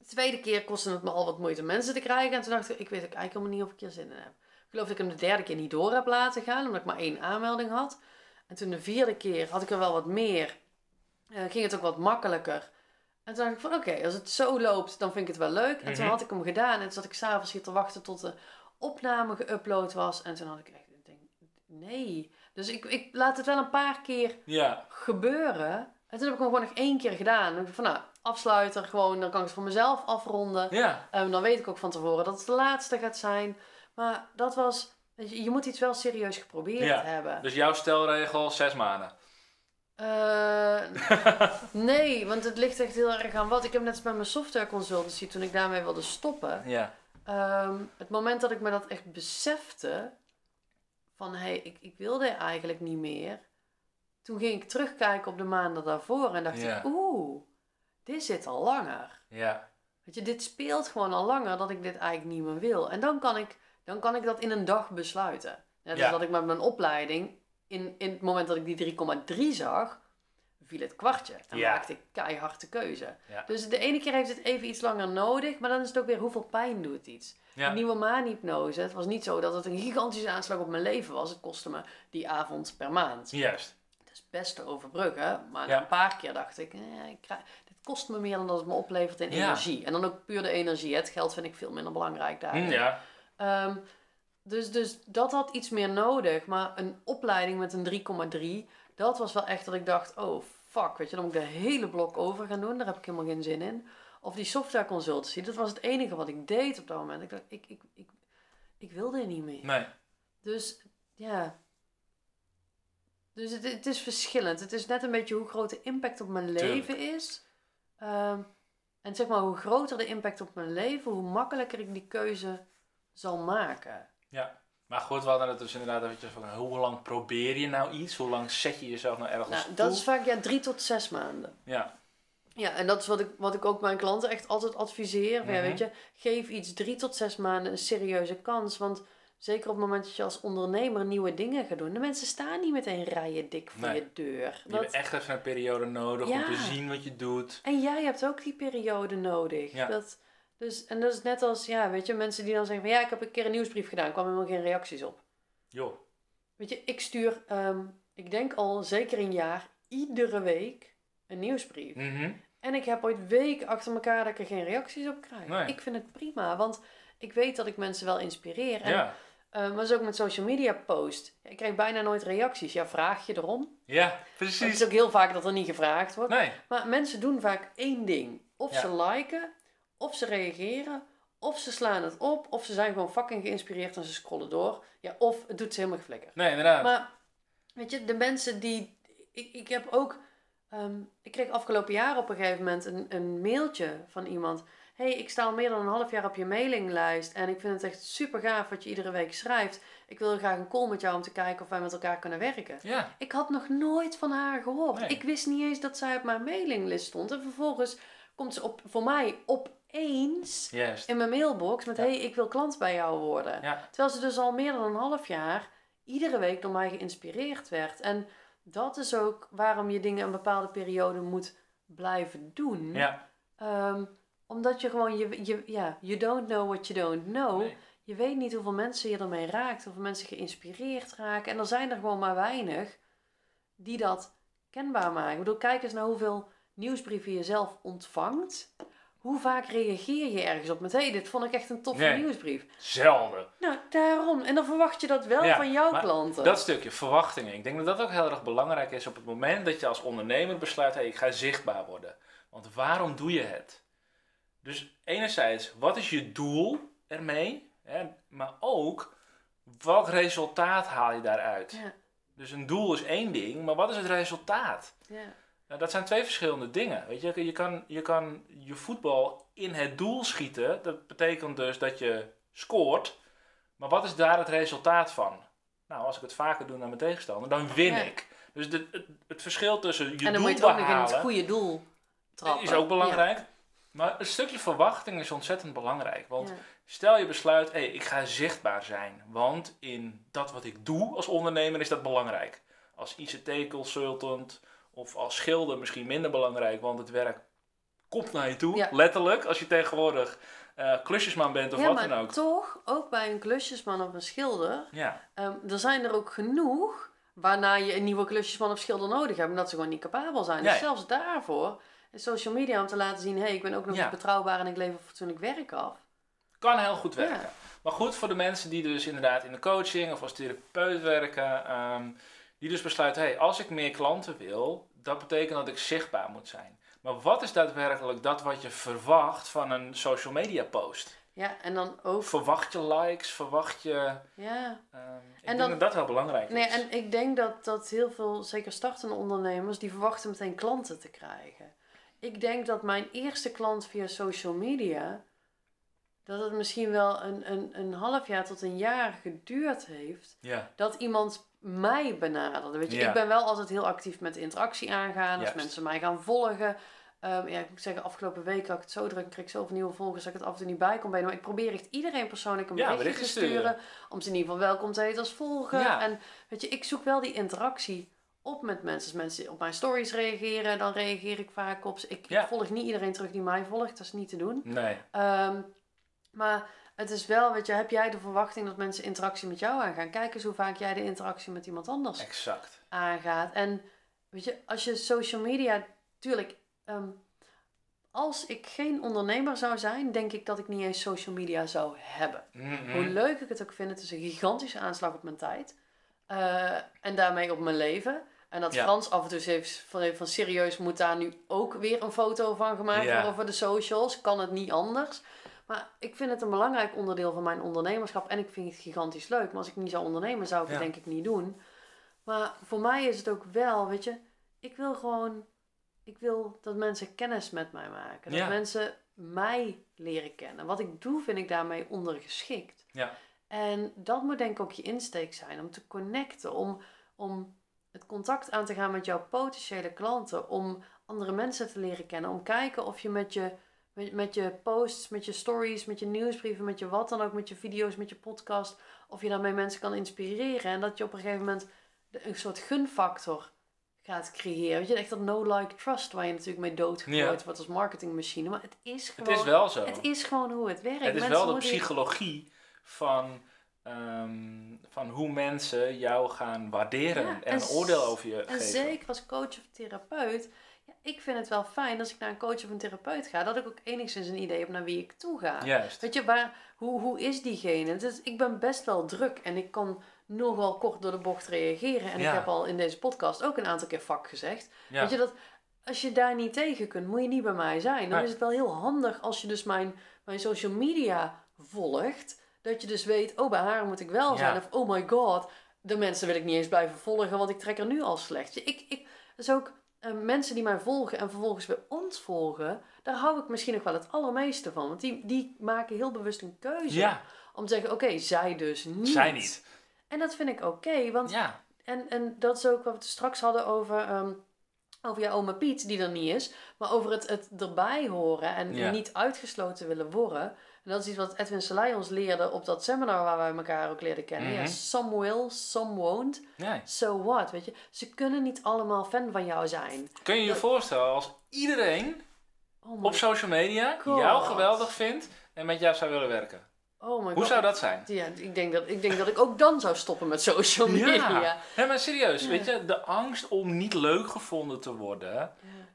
de tweede keer kostte het me al wat moeite om mensen te krijgen. En toen dacht ik, ik weet ook eigenlijk helemaal niet of ik hier zin in heb. Ik geloof dat ik hem de derde keer niet door heb laten gaan. Omdat ik maar één aanmelding had. En toen de vierde keer had ik er wel wat meer. Eh, ging het ook wat makkelijker. En toen dacht ik van oké, als het zo loopt, dan vind ik het wel leuk. En toen Mhm. had ik hem gedaan. En toen zat ik s'avonds hier te wachten tot de opname geüpload was. En toen had ik echt, ik denk, nee. Dus ik, ik laat het wel een paar keer Ja. gebeuren. En toen heb ik hem gewoon nog één keer gedaan. En ik van nou, afsluiter gewoon. Dan kan ik het voor mezelf afronden. Ja. En dan weet ik ook van tevoren dat het de laatste gaat zijn. Maar dat was, je, moet iets wel serieus geprobeerd Ja. hebben. Dus jouw stelregel, zes maanden. Eh, nee, want het ligt echt heel erg aan wat. Ik heb net bij mijn software consultancy, toen ik daarmee wilde stoppen. Ja. Ehm, het moment dat ik me dat echt besefte, van hé, hey, ik, ik wilde eigenlijk niet meer. Toen ging ik terugkijken op de maanden daarvoor en dacht ik, oeh, dit zit al langer. Ja. Weet je, dit speelt gewoon al langer dat ik dit eigenlijk niet meer wil. En dan kan ik, dan kan ik dat in een dag besluiten. Net ja. dat ik met mijn opleiding, in, in het moment dat ik die 3,3 zag, viel het kwartje. En ja. maakte ik keihard de keuze. Dus de ene keer heeft het even iets langer nodig, maar dan is het ook weer hoeveel pijn doet iets. Ja. nieuwe maanhypnose, het was niet zo dat het een gigantische aanslag op mijn leven was. Het kostte me die avond per maand. Juist. Is best te overbruggen, maar een paar keer dacht ik, eh, ik krijg, dit kost me meer dan dat het me oplevert in energie. En dan ook puur de energie. Het geld vind ik veel minder belangrijk daar. Mm, ja. Ehm, dus, dus dat had iets meer nodig. Maar een opleiding met een 3,3, dat was wel echt dat ik dacht, oh fuck, weet je, dan moet ik de hele blok over gaan doen. Daar heb ik helemaal geen zin in. Of die software consultancy, dat was het enige wat ik deed op dat moment. Ik dacht, ik, ik, ik, ik wilde niet meer. Nee. Dus ja. Dus het, het is verschillend. Het is net een beetje hoe groot de impact op mijn leven is. Ehm, en zeg maar, hoe groter de impact op mijn leven, hoe makkelijker ik die keuze zal maken. Ja. Maar goed, we hadden het dus inderdaad eventjes van hoe lang probeer je nou iets? Hoe lang zet je jezelf nou ergens nou, Dat is vaak ja, drie tot zes maanden. Ja. Ja, en dat is wat ik, wat ik ook mijn klanten echt altijd adviseer. ja, mhm. weet je, geef iets drie tot zes maanden een serieuze kans. Want zeker op het moment dat je als ondernemer nieuwe dingen gaat doen. De mensen staan niet meteen rijen dik voor je deur. Je hebt echt even een periode nodig om te zien wat je doet. En jij hebt ook die periode nodig. Ja. Dat, dus, en dat is net als, ja, weet je, mensen die dan zeggen van ja, ik heb een keer een nieuwsbrief gedaan, kwam helemaal geen reacties op. Jo. Weet je, ik stuur, um, ik denk al zeker een jaar, iedere week een nieuwsbrief. Mhm. En ik heb ooit weken achter elkaar dat ik er geen reacties op krijg. Nee. Ik vind het prima, want ik weet dat ik mensen wel inspireer. En, ja. Uh, maar zo ook met social media post. Ik krijg bijna nooit reacties. Ja, vraag je erom? Ja, precies. Het is ook heel vaak dat er niet gevraagd wordt. Nee. Maar mensen doen vaak één ding. Of ze liken, of ze reageren, of ze slaan het op, of ze zijn gewoon fucking geïnspireerd en ze scrollen door. Ja, of het doet ze helemaal geflikker. Nee, inderdaad. Maar, weet je, de mensen die... Ik, ik heb ook... Um, ik kreeg afgelopen jaar op een gegeven moment een, een mailtje van iemand. Hey, ik sta al meer dan een half jaar op je mailinglijst en ik vind het echt super gaaf wat je iedere week schrijft. Ik wil graag een call met jou om te kijken of wij met elkaar kunnen werken. Ja. Ik had nog nooit van haar gehoord. Ik wist niet eens dat zij op mijn mailinglist stond. En vervolgens komt ze op, voor mij opeens in mijn mailbox met: hey, ik wil klant bij jou worden. Terwijl ze dus al meer dan een half jaar iedere week door mij geïnspireerd werd. En dat is ook waarom je dingen een bepaalde periode moet blijven doen. Ja. Um, omdat je gewoon, je, je, ja, you don't know what you don't know. Je weet niet hoeveel mensen je ermee raakt, hoeveel mensen geïnspireerd raken. En er zijn er gewoon maar weinig die dat kenbaar maken. Ik bedoel, kijk eens naar hoeveel nieuwsbrieven je zelf ontvangt. Hoe vaak reageer je ergens op met... hé, hey, dit vond ik echt een toffe nieuwsbrief. Zelden. Nou, daarom. En dan verwacht je dat wel van jouw klanten. Dat stukje, verwachtingen. Ik denk dat dat ook heel erg belangrijk is op het moment dat je als ondernemer besluit... hé, hey, ik ga zichtbaar worden. Want waarom doe je het? Dus enerzijds, wat is je doel ermee? Hè? Maar ook, welk resultaat haal je daaruit? Ja. Dus een doel is één ding, maar wat is het resultaat? Ja. Nou, dat zijn twee verschillende dingen. Weet je, je kan, je kan je voetbal in het doel schieten. Dat betekent dus dat je scoort. Maar wat is daar het resultaat van? Nou, als ik het vaker doe naar mijn tegenstander, dan win ik. Dus de, het, het, verschil tussen je doel behalen... En dan moet je het ook nog in het goede doel trappen. Is ook belangrijk. Maar een stukje verwachting is ontzettend belangrijk. Want stel je besluit, hey, ik ga zichtbaar zijn. Want in dat wat ik doe als ondernemer is dat belangrijk. Als ICT-consultant of als schilder misschien minder belangrijk, want het werk komt naar je toe, letterlijk. Als je tegenwoordig uh, klusjesman bent of wat dan ook. toch, ook bij een klusjesman of een schilder, ja. Um, er zijn er ook genoeg waarna je een nieuwe klusjesman of schilder nodig hebt, omdat ze gewoon niet capabel zijn. Dus zelfs daarvoor social media om te laten zien, hé, hey, ik ben ook nog ja. betrouwbaar en ik lever fatsoenlijk werk af. Kan heel goed werken. Maar goed voor de mensen die dus inderdaad in de coaching of als therapeut werken, ehm, die dus besluiten, hé, hey, als ik meer klanten wil, dat betekent dat ik zichtbaar moet zijn. Maar wat is daadwerkelijk dat wat je verwacht van een social media post? Ja, en dan ook... Verwacht je likes, verwacht je... Ja. Um, ik en denk dat dat wel belangrijk nee, En ik denk dat, dat heel veel, zeker startende ondernemers, die verwachten meteen klanten te krijgen. Ik denk dat mijn eerste klant via social media, dat het misschien wel een, een, een half jaar tot een jaar geduurd heeft. Ja. Dat iemand mij benaderde. Weet je, ik ben wel altijd heel actief met interactie aangaan. Als mensen mij gaan volgen. Um, ja, ik moet zeggen, afgelopen week had ik het zo druk. Ik kreeg zoveel nieuwe volgers dat ik het af en toe niet bij kon bij. Maar ik probeer echt iedereen persoonlijk een berichtje te sturen. Om ze in ieder geval welkom te heten als volger. En weet je, ik zoek wel die interactie op met mensen. Als mensen op mijn stories reageren, dan reageer ik vaak op. Ik, ik volg niet iedereen terug die mij volgt. Dat is niet te doen. Nee. Um, maar het is wel, weet je, heb jij de verwachting dat mensen interactie met jou aangaan? Kijk eens hoe vaak jij de interactie met iemand anders exact. aangaat. En weet je, als je social media, tuurlijk, ehm, als ik geen ondernemer zou zijn, denk ik dat ik niet eens social media zou hebben. Hoe leuk ik het ook vind, het is een gigantische aanslag op mijn tijd. Uh, en daarmee op mijn leven. En dat Frans af en toe heeft van, van serieus moet daar nu ook weer een foto van gemaakt worden voor de socials. Kan het niet anders. Maar ik vind het een belangrijk onderdeel van mijn ondernemerschap. En ik vind het gigantisch leuk. Maar als ik niet zou ondernemen, zou ik het denk ik niet doen. Maar voor mij is het ook wel, weet je, ik wil gewoon, ik wil dat mensen kennis met mij maken. Dat mensen mij leren kennen. Wat ik doe, vind ik daarmee ondergeschikt. Ja. En dat moet denk ik ook je insteek zijn. Om te connecten, om, om het contact aan te gaan met jouw potentiële klanten. Om andere mensen te leren kennen. Om kijken of je met je met, met je posts, met je stories, met je nieuwsbrieven, met je wat dan ook, met je video's, met je podcast. Of je daarmee mensen kan inspireren. En dat je op een gegeven moment een soort gunfactor gaat creëren. Weet je, echt dat no-like trust waar je natuurlijk mee doodgegooid ja. wordt als marketingmachine. Maar het is gewoon... Het is wel zo. Het is gewoon hoe het werkt. Het is wel de psychologie van... Ehm, van hoe mensen jou gaan waarderen en, een oordeel over je en geven. En zeker als coach of therapeut ik vind het wel fijn als ik naar een coach of een therapeut ga, dat ik ook enigszins een idee heb naar wie ik toe ga. Juist. Weet je, waar, hoe, hoe is diegene? Dus ik ben best wel druk en ik kan nogal kort door de bocht reageren. En ik heb al in deze podcast ook een aantal keer vak gezegd. Weet je, dat als je daar niet tegen kunt, moet je niet bij mij zijn. Dan is het wel heel handig als je dus mijn, mijn social media volgt. Dat je dus weet, oh, bij haar moet ik wel zijn. Of, oh my god, de mensen wil ik niet eens blijven volgen, want ik trek er nu al slecht. Ik, ik, is ook uh, mensen die mij volgen en vervolgens weer ons volgen, daar hou ik misschien nog wel het allermeeste van. Want die, die maken heel bewust een keuze om te zeggen: oké, zij dus niet. Zij niet. En dat vind ik oké, want. Ja. En, en dat is ook wat we straks hadden over. Um, over jouw oma Piet, die er niet is, maar over het, het erbij horen en niet uitgesloten willen worden. En dat is iets wat Edwin Selay ons leerde op dat seminar waar wij elkaar ook leerden kennen. Ja, mhm. some will, some won't. Nee. So what, weet je. Ze kunnen niet allemaal fan van jou zijn. Kun je je voorstellen als iedereen oh op social media jou geweldig vindt en met jou zou willen werken? Oh my Hoe zou dat zijn? Ja, ik denk dat, ik denk dat ik ook dan zou stoppen met social media. Ja, maar serieus, weet je, de angst om niet leuk gevonden te worden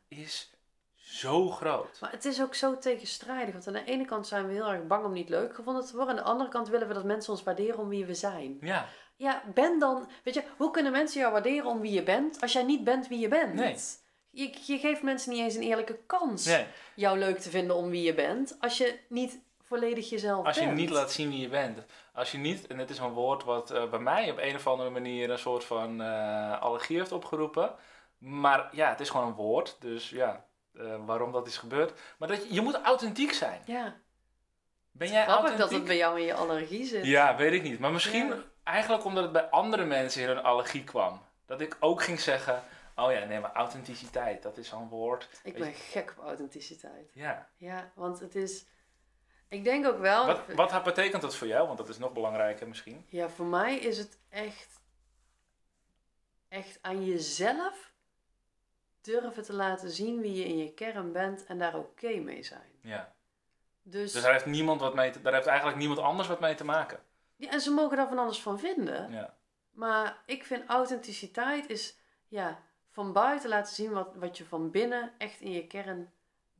is zo groot. Maar het is ook zo tegenstrijdig. Want aan de ene kant zijn we heel erg bang om niet leuk gevonden te worden. Aan de andere kant willen we dat mensen ons waarderen om wie we zijn. Ja. Ja, ben dan... Weet je, hoe kunnen mensen jou waarderen om wie je bent als jij niet bent wie je bent? Nee. Je, je geeft mensen niet eens een eerlijke kans nee. jou leuk te vinden om wie je bent. Als je niet volledig jezelf als bent. Als je niet laat zien wie je bent. Als je niet, en het is een woord wat uh, bij mij op een of andere manier een soort van uh, allergie heeft opgeroepen. Maar ja, het is gewoon een woord. Dus ja, uh, waarom dat is gebeurd. Maar dat je, je moet authentiek zijn. Ja. Ben jij Grappig authentiek? dat het bij jou in je allergie zit. Ja, weet ik niet. Maar misschien eigenlijk omdat het bij andere mensen in hun allergie kwam. Dat ik ook ging zeggen, oh ja, nee, maar authenticiteit, dat is zo'n woord. Ik ben gek op authenticiteit. Ja. Ja, want het is... Ik denk ook wel... Wat, wat betekent dat voor jou? Want dat is nog belangrijker misschien. Ja, voor mij is het echt... Echt aan jezelf durven te laten zien wie je in je kern bent en daar oké mee zijn. Ja. Dus, dus daar heeft, niemand wat mee te, daar heeft eigenlijk niemand anders wat mee te maken. Ja, en ze mogen daar van alles van vinden. Ja. Maar ik vind authenticiteit is ja, van buiten laten zien wat, wat je van binnen echt in je kern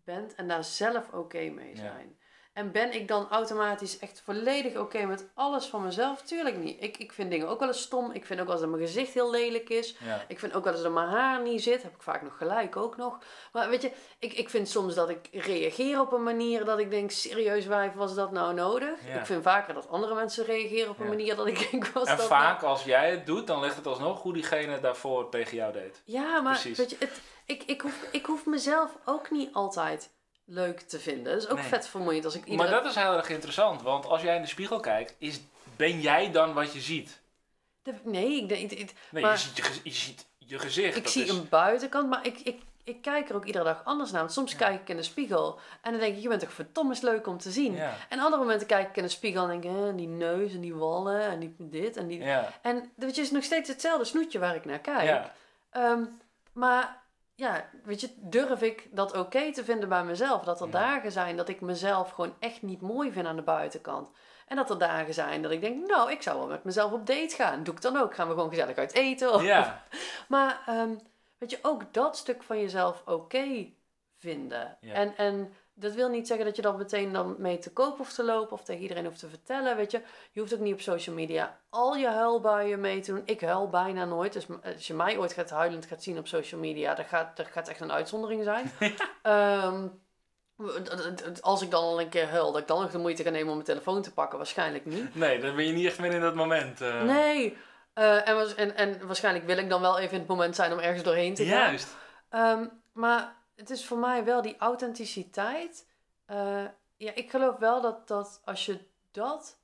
bent en daar zelf oké mee zijn. En ben ik dan automatisch echt volledig oké met alles van mezelf? Tuurlijk niet. Ik, ik vind dingen ook wel eens stom. Ik vind ook wel eens dat mijn gezicht heel lelijk is. Ik vind ook wel eens dat mijn haar niet zit. Heb ik vaak nog gelijk ook nog. Maar weet je, ik, ik vind soms dat ik reageer op een manier dat ik denk, serieus wijf, was dat nou nodig? Ik vind vaker dat andere mensen reageren op een manier dat ik denk, was en dat vaak nou... als jij het doet, dan ligt het alsnog hoe diegene daarvoor tegen jou deed. Ja, maar weet je, het, ik, ik, hoef, ik hoef mezelf ook niet altijd leuk te vinden. Dat is ook vet vermoeiend als ik iedere... Maar dat is heel erg interessant, want als jij in de spiegel kijkt, is, ben jij dan wat je ziet? nee, ik denk... Ik, nee, maar... je, ziet je, je ziet je gezicht. Ik zie een buitenkant, maar ik, ik, ik kijk er ook iedere dag anders naar. Want soms kijk ik in de spiegel en dan denk ik, je bent toch verdomme leuk om te zien. En andere momenten kijk ik in de spiegel en denk ik, die neus en die wallen en die dit en die... En dat is nog steeds hetzelfde snoetje waar ik naar kijk. Um, maar ja, weet je, durf ik dat oké te vinden bij mezelf? Dat er dagen zijn dat ik mezelf gewoon echt niet mooi vind aan de buitenkant. En dat er dagen zijn dat ik denk, nou, ik zou wel met mezelf op date gaan. Doe ik dan ook. Gaan we gewoon gezellig uit eten. Of, ja. maar um, weet je, ook dat stuk van jezelf oké vinden. En, en dat wil niet zeggen dat je dan meteen dan mee te koop hoeft te lopen of tegen iedereen hoeft te vertellen. Weet je, je hoeft ook niet op social media al je huilbuien mee te doen. Ik huil bijna nooit. Dus als je mij ooit gaat huilend gaat zien op social media, dat gaat, dat gaat echt een uitzondering zijn. um, als ik dan al een keer huil, dat ik dan nog de moeite ga nemen om mijn telefoon te pakken, waarschijnlijk niet. Nee, dan ben je niet echt meer in dat moment. Uh... Nee. Uh, en, en, en waarschijnlijk wil ik dan wel even in het moment zijn om ergens doorheen te gaan. Juist. Um, maar het is voor mij wel die authenticiteit. Uh, ja, ik geloof wel dat, dat als je dat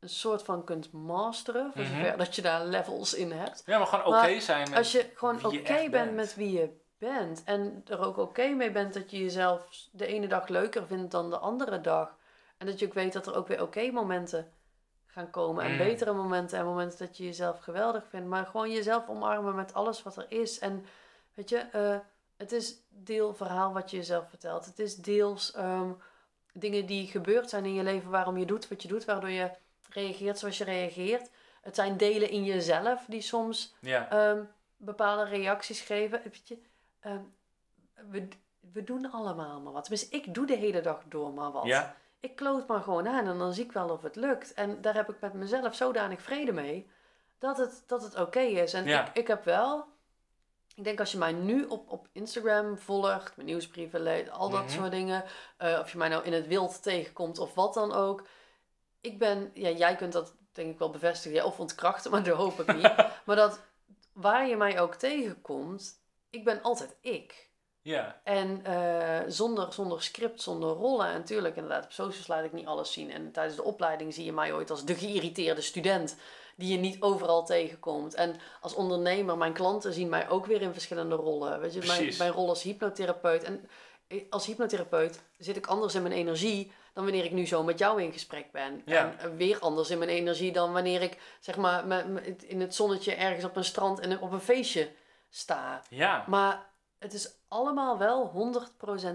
een soort van kunt masteren, voor mhm. zover dat je daar levels in hebt. Ja, maar gewoon oké zijn met Als je gewoon oké bent, met wie je bent en er ook oké mee bent dat je jezelf de ene dag leuker vindt dan de andere dag. En dat je ook weet dat er ook weer oké momenten gaan komen. En mhm. betere momenten en momenten dat je jezelf geweldig vindt. Maar gewoon jezelf omarmen met alles wat er is. En weet je, uh, het is deel verhaal wat je jezelf vertelt. Het is deels ehm, dingen die gebeurd zijn in je leven, waarom je doet wat je doet, waardoor je reageert zoals je reageert. Het zijn delen in jezelf die soms ehm, bepaalde reacties geven. Weet je, ehm, we, we doen allemaal maar wat. Tenminste, ik doe de hele dag door maar wat. Ja. Ik kloot maar gewoon aan en dan zie ik wel of het lukt. En daar heb ik met mezelf zodanig vrede mee dat het, dat het oké is. En ik, ik heb wel ik denk als je mij nu op, op Instagram volgt, mijn nieuwsbrieven leest, al dat mhm. soort dingen. Uh, of je mij nou in het wild tegenkomt of wat dan ook. Ik ben, ja, jij kunt dat denk ik wel bevestigen of ontkrachten, maar dat hoop ik niet. maar dat waar je mij ook tegenkomt, ik ben altijd ik. Ja. En uh, zonder, zonder script, zonder rollen. En natuurlijk, inderdaad, op socials laat ik niet alles zien. En tijdens de opleiding zie je mij ooit als de geïrriteerde student die je niet overal tegenkomt. En als ondernemer, mijn klanten zien mij ook weer in verschillende rollen. Weet je, mijn, mijn rol als hypnotherapeut. En als hypnotherapeut zit ik anders in mijn energie dan wanneer ik nu zo met jou in gesprek ben. En weer anders in mijn energie dan wanneer ik zeg maar in het zonnetje ergens op een strand en op een feestje sta. Ja. Maar het is allemaal wel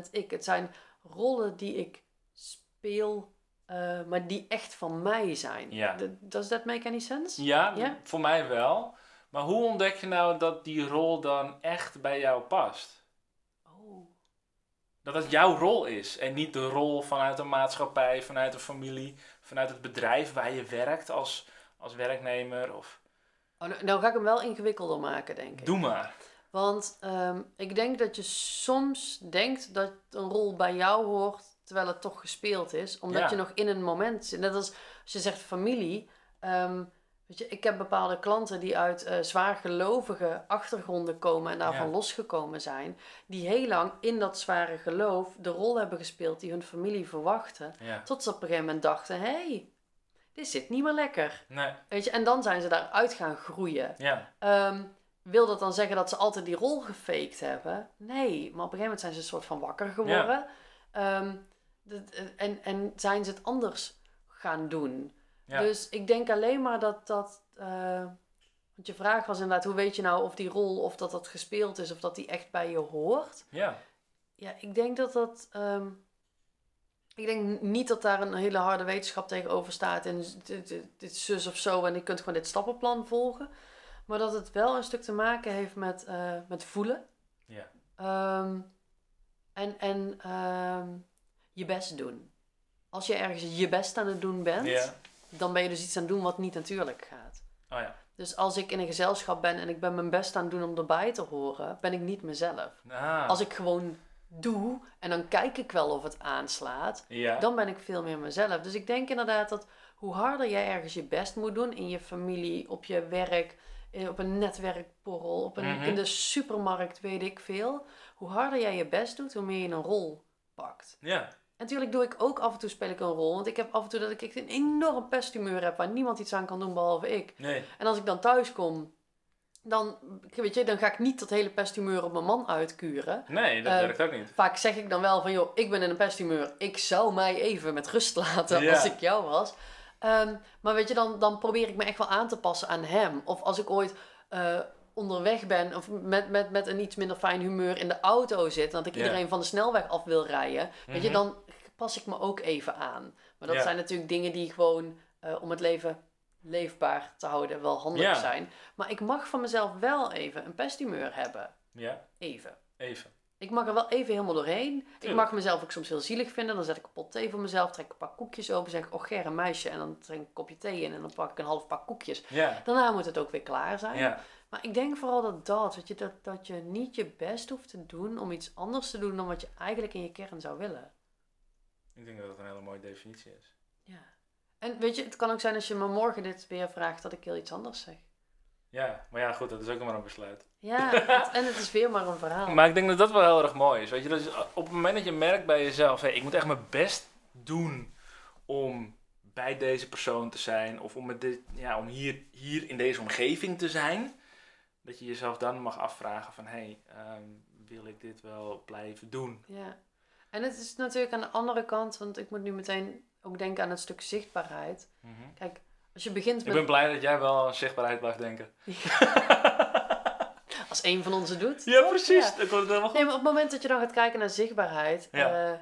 100% ik. Het zijn rollen die ik speel uh, maar die echt van mij zijn. Ja. Does that make any sense? Ja, voor mij wel. Maar hoe ontdek je nou dat die rol dan echt bij jou past? Oh. Dat het jouw rol is en niet de rol vanuit een maatschappij, vanuit een familie, vanuit het bedrijf waar je werkt als, als werknemer of... Oh, nou, nou ga ik hem wel ingewikkelder maken, denk ik. Doe maar. Want um, ik denk dat je soms denkt dat een rol bij jou hoort terwijl het toch gespeeld is. Omdat je nog in een moment zit. Net als als je zegt familie. Um, weet je, ik heb bepaalde klanten die uit uh, zwaar gelovige achtergronden komen en daarvan losgekomen zijn. Die heel lang in dat zware geloof de rol hebben gespeeld die hun familie verwachtte. Tot ze op een gegeven moment dachten, hé, hey, dit zit niet meer lekker. Nee. Weet je, en dan zijn ze daaruit gaan groeien. Ja. Ehm, wil dat dan zeggen dat ze altijd die rol gefaked hebben? Nee, maar op een gegeven moment zijn ze een soort van wakker geworden. Ja. Ehm, en, en zijn ze het anders gaan doen. Dus ik denk alleen maar dat dat. Uh, want je vraag was inderdaad, hoe weet je nou of die rol, of dat dat gespeeld is, of dat die echt bij je hoort? Ja. Ja, ik denk dat dat. Ehm, ik denk niet dat daar een hele harde wetenschap tegenover staat en dit, dit, dit zus of zo en je kunt gewoon dit stappenplan volgen. Maar dat het wel een stuk te maken heeft met, uh, met voelen. Ja. Um, en en um, je best doen. als je ergens je best aan het doen bent, dan ben je dus iets aan het doen wat niet natuurlijk gaat. Oh ja. Dus als ik in een gezelschap ben en ik ben mijn best aan het doen om erbij te horen, ben ik niet mezelf. Ah. Als ik gewoon doe en dan kijk ik wel of het aanslaat, dan ben ik veel meer mezelf. Dus ik denk inderdaad dat hoe harder jij ergens je best moet doen in je familie, op je werk, eh, op een netwerkborrel, op een, Mhm. in de supermarkt, weet ik veel. Hoe harder jij je best doet, hoe meer je een rol pakt. Ja. Natuurlijk doe ik ook af en toe speel ik een rol. Want ik heb af en toe dat ik een enorm pesthumeur heb waar niemand iets aan kan doen behalve ik. Nee. En als ik dan thuis kom, dan, weet je, dan ga ik niet dat hele pesthumeur op mijn man uitkuren. Nee, dat Eh, werkt ook niet. Vaak zeg ik dan wel van, joh, ik ben in een pesthumeur. Ik zou mij even met rust laten Ja. als ik jou was. Ehm, maar weet je, dan, dan probeer ik me echt wel aan te passen aan hem. Of als ik ooit eh, onderweg ben of met, met, met een iets minder fijn humeur in de auto zit... dat ik iedereen van de snelweg af wil rijden... weet je, Mhm. dan pas ik me ook even aan. Maar dat zijn natuurlijk dingen die gewoon eh, om het leven leefbaar te houden wel handig zijn. Maar ik mag van mezelf wel even een pesthumeur hebben. Ja, Even. even. Ik mag er wel even helemaal doorheen. Ik mag mezelf ook soms heel zielig vinden. Dan zet ik een pot thee voor mezelf, trek een paar koekjes open, zeg ik, oh Ger, een meisje. En dan drink ik een kopje thee in en dan pak ik een half pak koekjes. Daarna moet het ook weer klaar zijn. Maar ik denk vooral dat dat, weet je, dat, dat je niet je best hoeft te doen om iets anders te doen dan wat je eigenlijk in je kern zou willen. Ik denk dat dat een hele mooie definitie is. Ja. En weet je, het kan ook zijn als je me morgen dit weer vraagt dat ik heel iets anders zeg. Ja, maar ja, goed, dat is ook maar een besluit. Ja, het- en het is weer maar een verhaal. Maar ik denk dat dat wel heel erg mooi is. Weet je, dat is op het moment dat je merkt bij jezelf, hey, ik moet echt mijn best doen om bij deze persoon te zijn, of om, met dit, ja, om hier, hier in deze omgeving te zijn, dat je jezelf dan mag afvragen van, hey, ehm, wil ik dit wel blijven doen? Ja. En het is natuurlijk aan de andere kant, want ik moet nu meteen ook denken aan het stuk zichtbaarheid. Mhm. Kijk, als je begint Ik met... ben blij dat jij wel aan zichtbaarheid blijft denken. Als één van ons het doet. Ja, toch? precies. Ja. Komt helemaal goed. Nee, maar op het moment dat je dan gaat kijken naar zichtbaarheid, Ja. eh,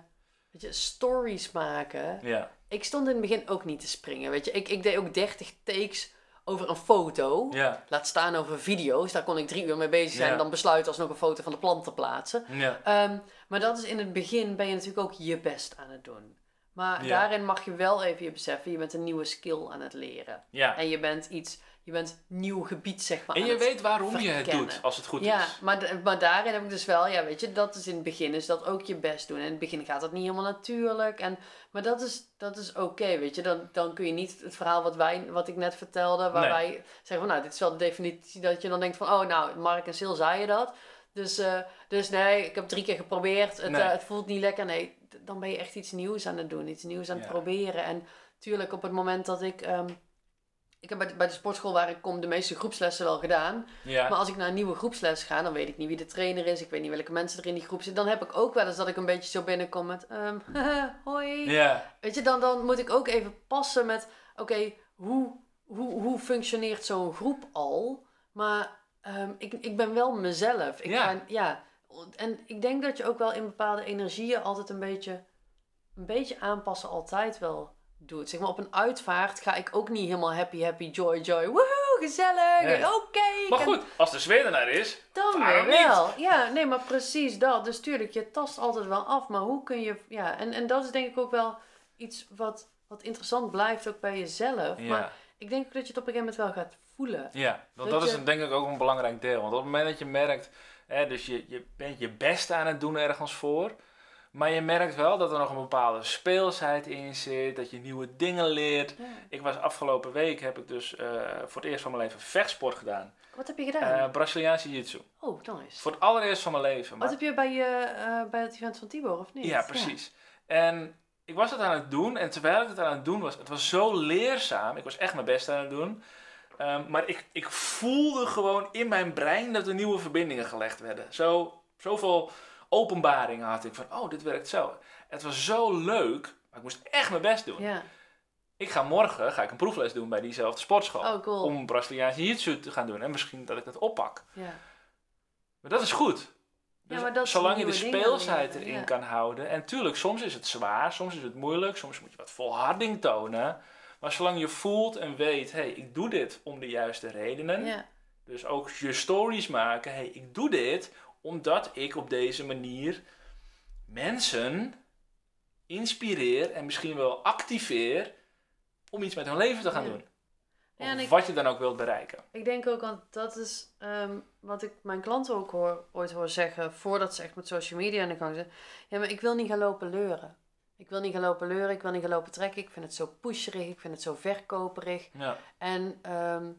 weet je, stories maken. Ja, Ik stond in het begin ook niet te springen, weet je. Ik, ik deed ook 30 takes over een foto. ja, Laat staan over video's. Daar kon ik drie uur mee bezig zijn. Ja. En dan besluiten alsnog een foto van de plant te plaatsen. ja. Ehm, maar dat is in het begin ben je natuurlijk ook je best aan het doen. Maar daarin mag je wel even je beseffen, je bent een nieuwe skill aan het leren. ja. En je bent iets, je bent nieuw gebied zeg maar En je weet waarom je het doet, als het goed ja, is. maar, d- maar daarin heb ik dus wel, ja, weet je, dat is in het begin is dat ook je best doen. En in het begin gaat dat niet helemaal natuurlijk. En, maar dat is, dat is oké, weet je. Dan, dan kun je niet het verhaal wat, wij, wat ik net vertelde, waar Nee. wij zeggen van, nou, dit is wel de definitie dat je dan denkt van, oh, nou, Mark en Sil zei je dat. Dus, eh, dus nee, ik heb drie keer geprobeerd, het, Nee. eh, het voelt niet lekker. Nee, dan ben je echt iets nieuws aan het doen, iets nieuws aan het Ja. proberen. En tuurlijk, op het moment dat ik... ehm, ik heb bij de, bij de sportschool waar ik kom de meeste groepslessen wel gedaan. Ja, Maar als ik naar een nieuwe groepsles ga, dan weet ik niet wie de trainer is. Ik weet niet welke mensen er in die groep zitten. Dan heb ik ook wel eens dat ik een beetje zo binnenkom met... ehm, hoi. ja, Weet je, dan, dan moet ik ook even passen met... Oké, hoe, hoe, hoe functioneert zo'n groep al? Maar ehm, ik, ik ben wel mezelf. Ik Ja. Ga, ja. En ik denk dat je ook wel in bepaalde energieën altijd een beetje... Een beetje aanpassen altijd wel doet. Zeg maar, op een uitvaart ga ik ook niet helemaal happy, happy, joy, joy. Woehoe, gezellig. Nee. Oké. Maar goed, als de sfeer ernaar is, dan weer wel. Ja, nee, maar precies dat. Dus tuurlijk, je tast altijd wel af. Maar hoe kun je... Ja, en, en dat is denk ik ook wel iets wat, wat interessant blijft ook bij jezelf. ja. Maar ik denk ook dat je het op een gegeven moment wel gaat voelen. Ja, want Dat dat is denk ik ook een belangrijk deel. Want op het moment dat je merkt, hè, dus je, je bent je best aan het doen ergens voor. Maar je merkt wel dat er nog een bepaalde speelsheid in zit, dat je nieuwe dingen leert. Ja. Ik was afgelopen week, heb ik dus eh, voor het eerst van mijn leven vechtsport gedaan. Wat heb je gedaan? Eh Braziliaanse jiu-jitsu. oh, nice. Voor het allereerst van mijn leven. Wat Maar- heb je bij, je, eh, bij het event van Tibor, of niet? Ja, precies. En ik was het aan het doen en terwijl ik het aan het doen was, het was zo leerzaam. Ik was echt mijn best aan het doen. Ehm, maar ik, ik voelde gewoon in mijn brein dat er nieuwe verbindingen gelegd werden. Zo, zoveel openbaringen had ik van, oh, dit werkt zo. Het was zo leuk, maar ik moest echt mijn best doen. Ja. Ik ga morgen ga ik een proefles doen bij diezelfde sportschool. Oh, cool. Om Braziliaans jiu-jitsu te gaan doen. En misschien dat ik het oppak. Ja. Maar dat is goed. Dus maar dat zolang je de speelsheid erin ja. kan houden. En tuurlijk, soms is het zwaar, soms is het moeilijk, soms moet je wat volharding tonen. Maar zolang je voelt en weet, hé, hey, ik doe dit om de juiste redenen. Ja. Dus ook je stories maken, hé, hey, ik doe dit omdat ik op deze manier mensen inspireer en misschien wel activeer om iets met hun leven te gaan Ja. doen. Ja, en Of ik- wat je dan ook wilt bereiken. Ik denk ook, want dat is ehm, wat ik mijn klanten ook hoor, ooit hoor zeggen, voordat ze echt met social media aan de gang zijn. Ja, maar ik wil niet gaan lopen leuren. Ik wil niet gaan lopen leuren, ik wil niet gaan lopen trekken. Ik vind het zo pusherig, ik vind het zo verkoperig. Ja, En, ehm,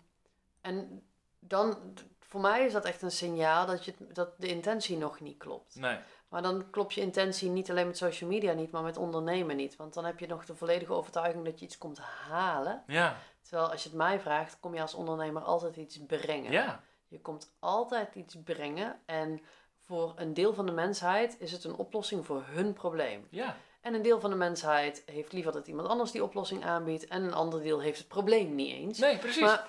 en dan, voor mij is dat echt een signaal dat, je, dat de intentie nog niet klopt. nee. Maar dan klopt je intentie niet alleen met social media niet, maar met ondernemen niet. Want dan heb je nog de volledige overtuiging dat je iets komt halen. Ja, Terwijl als je het mij vraagt, kom je als ondernemer altijd iets brengen. ja, Je komt altijd iets brengen en voor een deel van de mensheid is het een oplossing voor hun probleem. ja. En een deel van de mensheid heeft liever dat iemand anders die oplossing aanbiedt en een ander deel heeft het probleem niet eens. Nee, precies. Maar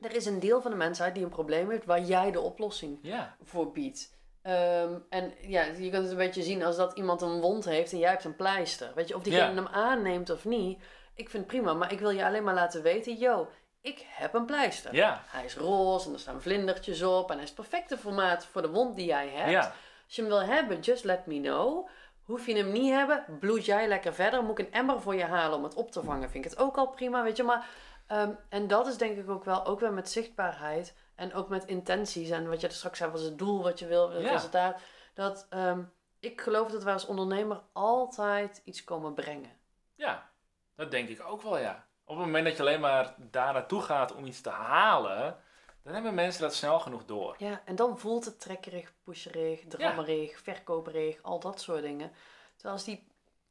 er is een deel van de mensheid die een probleem heeft waar jij de oplossing Ja, voor biedt. Ehm, en ja, je kunt het een beetje zien als dat iemand een wond heeft en jij hebt een pleister. Weet je, of diegene Ja. hem aanneemt of niet, ik vind het prima. Maar ik wil je alleen maar laten weten, yo, ik heb een pleister. ja, Hij is roze en er staan vlindertjes op en hij is het perfecte formaat voor de wond die jij hebt. ja. Als je hem wil hebben, just let me know. Hoef je hem niet hebben, bloed jij lekker verder. Moet ik een emmer voor je halen om het op te vangen, vind ik het ook al prima, weet je. Maar, ehm, en dat is denk ik ook wel, ook weer met zichtbaarheid en ook met intenties. En wat je er straks zei, was het doel wat je wil, het Ja. resultaat. Dat ehm, ik geloof dat wij als ondernemer altijd iets komen brengen. Ja, dat denk ik ook wel, ja. Op het moment dat je alleen maar daar naartoe gaat om iets te halen, dan hebben mensen dat snel genoeg door. Ja, en dan voelt het trekkerig, pusherig, drammerig, verkoperig, al dat soort dingen. Terwijl als die,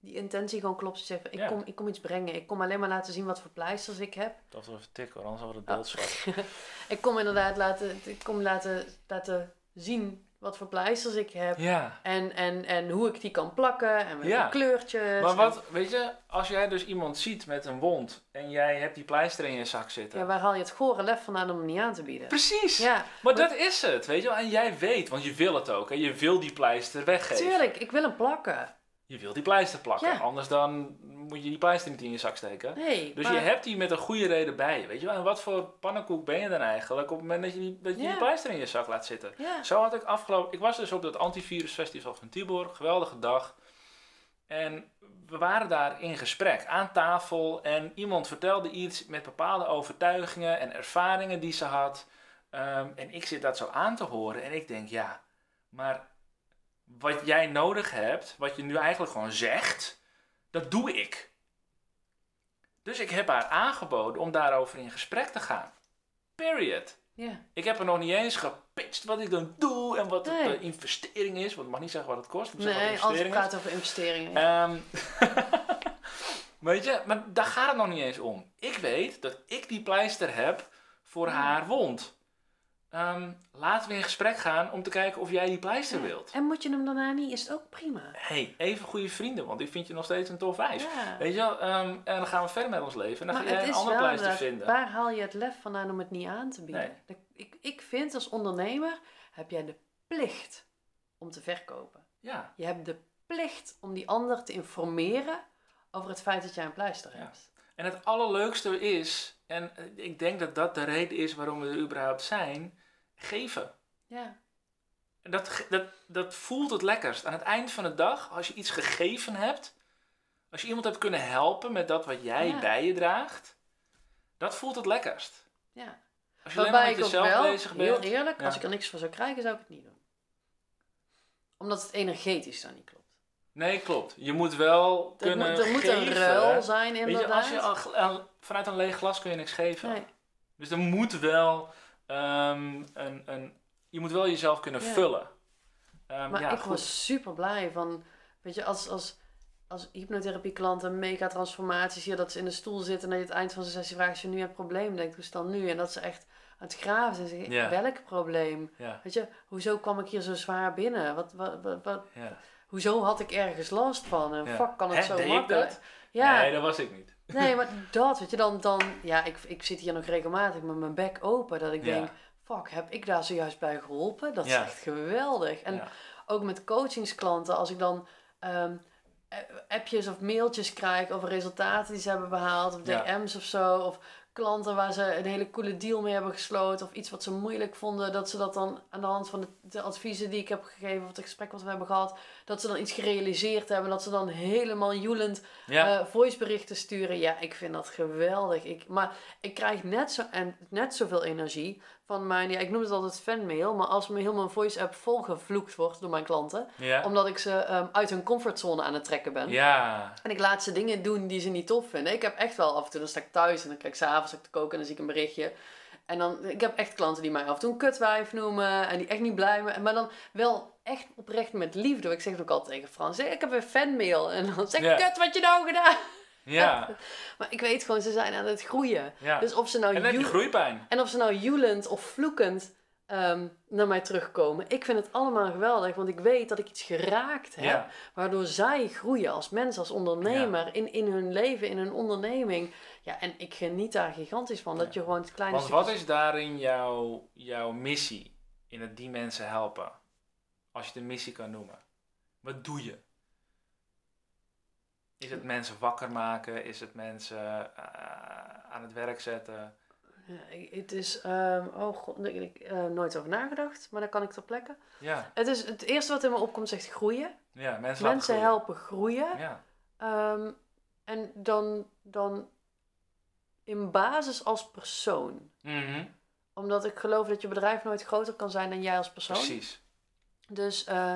die intentie gewoon klopt, je zegt van, ik, Ja. kom, ik kom iets brengen. Ik kom alleen maar laten zien wat voor pleisters ik heb. Dat was even tikken, hoor, anders wordt het Oh. beeld zwart. Ik kom inderdaad laten, ik kom laten, laten zien wat voor pleisters ik heb. Ja. En, en, en hoe ik die kan plakken en met Ja. kleurtjes. Maar en- wat, weet je, als jij dus iemand ziet met een wond en jij hebt die pleister in je zak zitten. ja, waar haal je het gore lef vandaan om hem niet aan te bieden? Precies! Ja, Maar dat is het, weet je wel. En jij weet, want je wil het ook. En je wil die pleister weggeven. tuurlijk, ik wil hem plakken. Je wil die pleister plakken. Ja. Anders dan moet je die pleister niet in je zak steken. Nee, Dus maar- je hebt die met een goede reden bij je, weet je wel. En wat voor pannenkoek ben je dan eigenlijk op het moment dat je die, dat je Ja. die pleister in je zak laat zitten? Ja, Zo had ik afgelopen... Ik was dus op het antivirusfestival van Tibor. Geweldige dag. En we waren daar in gesprek aan tafel. En iemand vertelde iets met bepaalde overtuigingen en ervaringen die ze had. Ehm, en ik zit dat zo aan te horen. En ik denk, ja, maar wat jij nodig hebt, wat je nu eigenlijk gewoon zegt, dat doe ik. Dus ik heb haar aangeboden om daarover in gesprek te gaan. Period. ja. Ik heb er nog niet eens gepitcht wat ik dan doe en wat Nee. de investering is. Want ik mag niet zeggen wat het kost. Ik Nee, als investering praten over investeringen. is. Ehm, weet je, maar daar gaat het nog niet eens om. Ik weet dat ik die pleister heb voor haar wond. Ehm, laten we in gesprek gaan om te kijken of jij die pleister wilt. En moet je hem daarna niet, is het ook prima. hey, even goede vrienden, want ik vind je nog steeds een tof wijf. Ja. Weet je wel, ehm, en dan gaan we verder met ons leven. En dan Maar ga jij een andere pleister vinden. waar haal je het lef vandaan om het niet aan te bieden? De- Ik, ik vind als ondernemer heb jij de plicht om te verkopen. Ja, Je hebt de plicht om die ander te informeren over het feit dat jij een pleister Ja. hebt. En het allerleukste is, en eh, ik denk dat dat de reden is waarom we er überhaupt zijn, geven. Ja. En dat, dat, dat voelt het lekkerst. Aan het eind van de dag, als je iets gegeven hebt, als je iemand hebt kunnen helpen met dat wat jij Ja. bij je draagt, dat voelt het lekkerst. ja. Als je alleen Waarbij maar ik met jezelf wel, bezig heel bent. eerlijk, als ik er niks voor zou krijgen, zou ik het niet doen. Omdat het energetisch dan niet klopt. Nee, klopt. Je moet wel Er kunnen moet, er moet een ruil zijn Weet je, inderdaad. als je al- vanuit een leeg glas kun je niks geven. nee. Dus er moet wel ehm, een, een, je moet wel jezelf kunnen Ja. vullen. Ehm, Maar ja, ik goed. was super blij van, weet je, als, als, als hypnotherapieklant een mega transformaties hier, dat ze in de stoel zitten en dat je het eind van zijn sessie vraagt, als je nu hebt een probleem, denkt, hoe is het dan nu? En dat ze echt aan het graven zijn. Zeggen, welk probleem? Weet je, hoezo kwam ik hier zo zwaar binnen? Wat, wat, wat, hoezo had ik ergens last van? En fuck, kan het Hè, zo makkelijk? Ja, Nee, dat was ik niet. Nee, maar dat, weet je, dan, dan ja, ik, ik zit hier nog regelmatig met mijn bek open, dat ik Ja. denk, fuck, heb ik daar zojuist bij geholpen? Dat is Ja. echt geweldig. En Ja. ook met coachingsklanten, als ik dan ehm, eh, appjes of mailtjes krijg over resultaten die ze hebben behaald, of. DM's of zo, of klanten waar ze een hele coole deal mee hebben gesloten of iets wat ze moeilijk vonden, dat ze dat dan aan de hand van de, de adviezen die ik heb gegeven of het gesprek wat we hebben gehad, dat ze dan iets gerealiseerd hebben, dat ze dan helemaal joelend Ja. eh, voiceberichten sturen. Ja, ik vind dat geweldig. Ik, maar ik krijg net, zo, en net zoveel energie van mijn, ja, ik noem het altijd fanmail, maar als me heel mijn voice app volgevloekt wordt door mijn klanten, omdat ik ze ehm, uit hun comfortzone aan het trekken ben. Ja. En ik laat ze dingen doen die ze niet tof vinden. Ik heb echt wel af en toe, dan sta ik thuis en dan kijk ik s'avonds te koken en dan zie ik een berichtje. En dan, ik heb echt klanten die mij af en toe een kutwijf noemen en die echt niet blij zijn. Maar dan wel echt oprecht met liefde. Ik zeg het ook altijd tegen Frans, ik heb een fanmail. En dan zeg ik, kut, wat je nou gedaan? Ja. Maar ik weet gewoon, ze zijn aan het groeien. ja. Dus of ze nou en dan heb je groeipijn. en of ze nou joelend of vloekend ehm, naar mij terugkomen. Ik vind het allemaal geweldig, want ik weet dat ik iets geraakt heb. Ja. Waardoor zij groeien als mens, als ondernemer, in, in hun leven, in hun onderneming. Ja, en ik geniet daar gigantisch van. Dat je gewoon het kleine Want wat is daarin jouw, jouw missie in het die mensen helpen? Als je een missie kan noemen. Wat doe je? Is het mensen wakker maken? Is het mensen eh, aan het werk zetten? Ja, het is... ehm, oh god, ik heb uh, nooit over nagedacht, maar dan kan ik ter plekke. Ja, Het, is, het eerste wat in me opkomt zegt groeien. ja mensen, groeien. helpen groeien. Ja, Ehm, en dan, dan in basis als persoon. Mhm. Omdat ik geloof dat je bedrijf nooit groter kan zijn dan jij als persoon. precies. Dus, eh,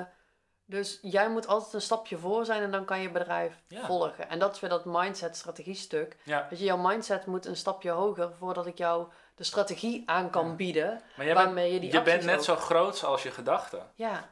dus jij moet altijd een stapje voor zijn en dan kan je bedrijf Ja. volgen. En dat is weer dat mindset strategie stuk. Ja. Dat je jouw mindset moet een stapje hoger voordat ik jou de strategie aan kan bieden. Maar jij bent, Waarmee je die je bent net ook- zo groot als je gedachten. Ja,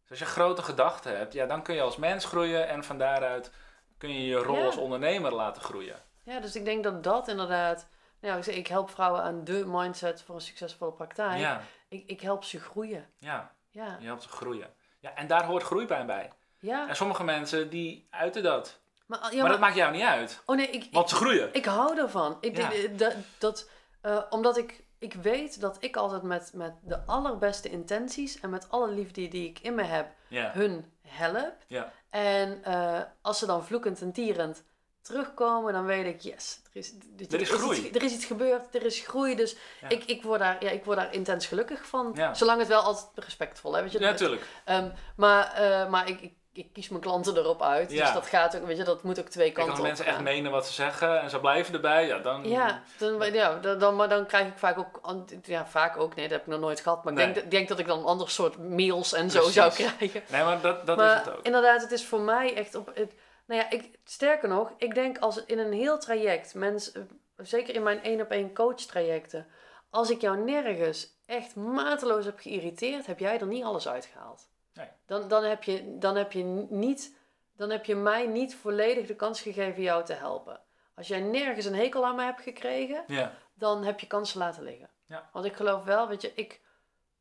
Dus als je grote gedachten hebt, ja, dan kun je als mens groeien en van daaruit kun je je rol Ja. als ondernemer laten groeien. ja, dus ik denk dat dat inderdaad... Nou, ik, zeg, ik help vrouwen aan de mindset voor een succesvolle praktijk. Ja, Ik, ik help ze groeien. ja, Ja, je helpt ze groeien. Ja, en daar hoort groeipijn bij. ja. En sommige mensen die uiten dat. Maar, ja, maar, maar- dat maakt jou niet uit, Oh nee, ik, want ze groeien. Ik hou ervan. Ik, Ja. ik- dat, dat, eh, omdat ik, ik weet dat ik altijd met, met de allerbeste intenties en met alle liefde die ik in me heb, Ja, hun help. ja, En eh, als ze dan vloekend en tierend terugkomen, dan weet ik, yes, er is, Er is groei. iets, er is iets gebeurd, er is groei. Dus Ja. ik, ik, word daar, ja, ik word daar intens gelukkig van. Ja. Zolang het wel altijd respectvol is. Weet je? ja, natuurlijk. Ehm, maar maar, maar ik, ik, ik kies mijn klanten erop uit. Ja. Dus dat gaat ook, weet je, dat moet ook twee kanten als op mensen echt menen wat ze zeggen en ze blijven erbij, ja, dan... Ja, dan, ja dan, dan, maar dan krijg ik vaak ook, ja, vaak ook, nee, dat heb ik nog nooit gehad. Maar ik denk, dat- denk dat ik dan een ander soort mails en zo zou krijgen. Nee, maar dat, dat maar is het ook. inderdaad, het is voor mij echt op het. Nou ja, ik, sterker nog, ik denk als in een heel traject, mensen, zeker in mijn één op één coach trajecten, als ik jou nergens echt mateloos heb geïrriteerd, heb jij er niet alles uitgehaald. Nee. Dan, dan, heb je, dan, heb je niet, dan heb je mij niet volledig de kans gegeven jou te helpen. Als jij nergens een hekel aan me hebt gekregen, Ja, dan heb je kansen laten liggen. Ja. Want ik geloof wel, weet je, ik,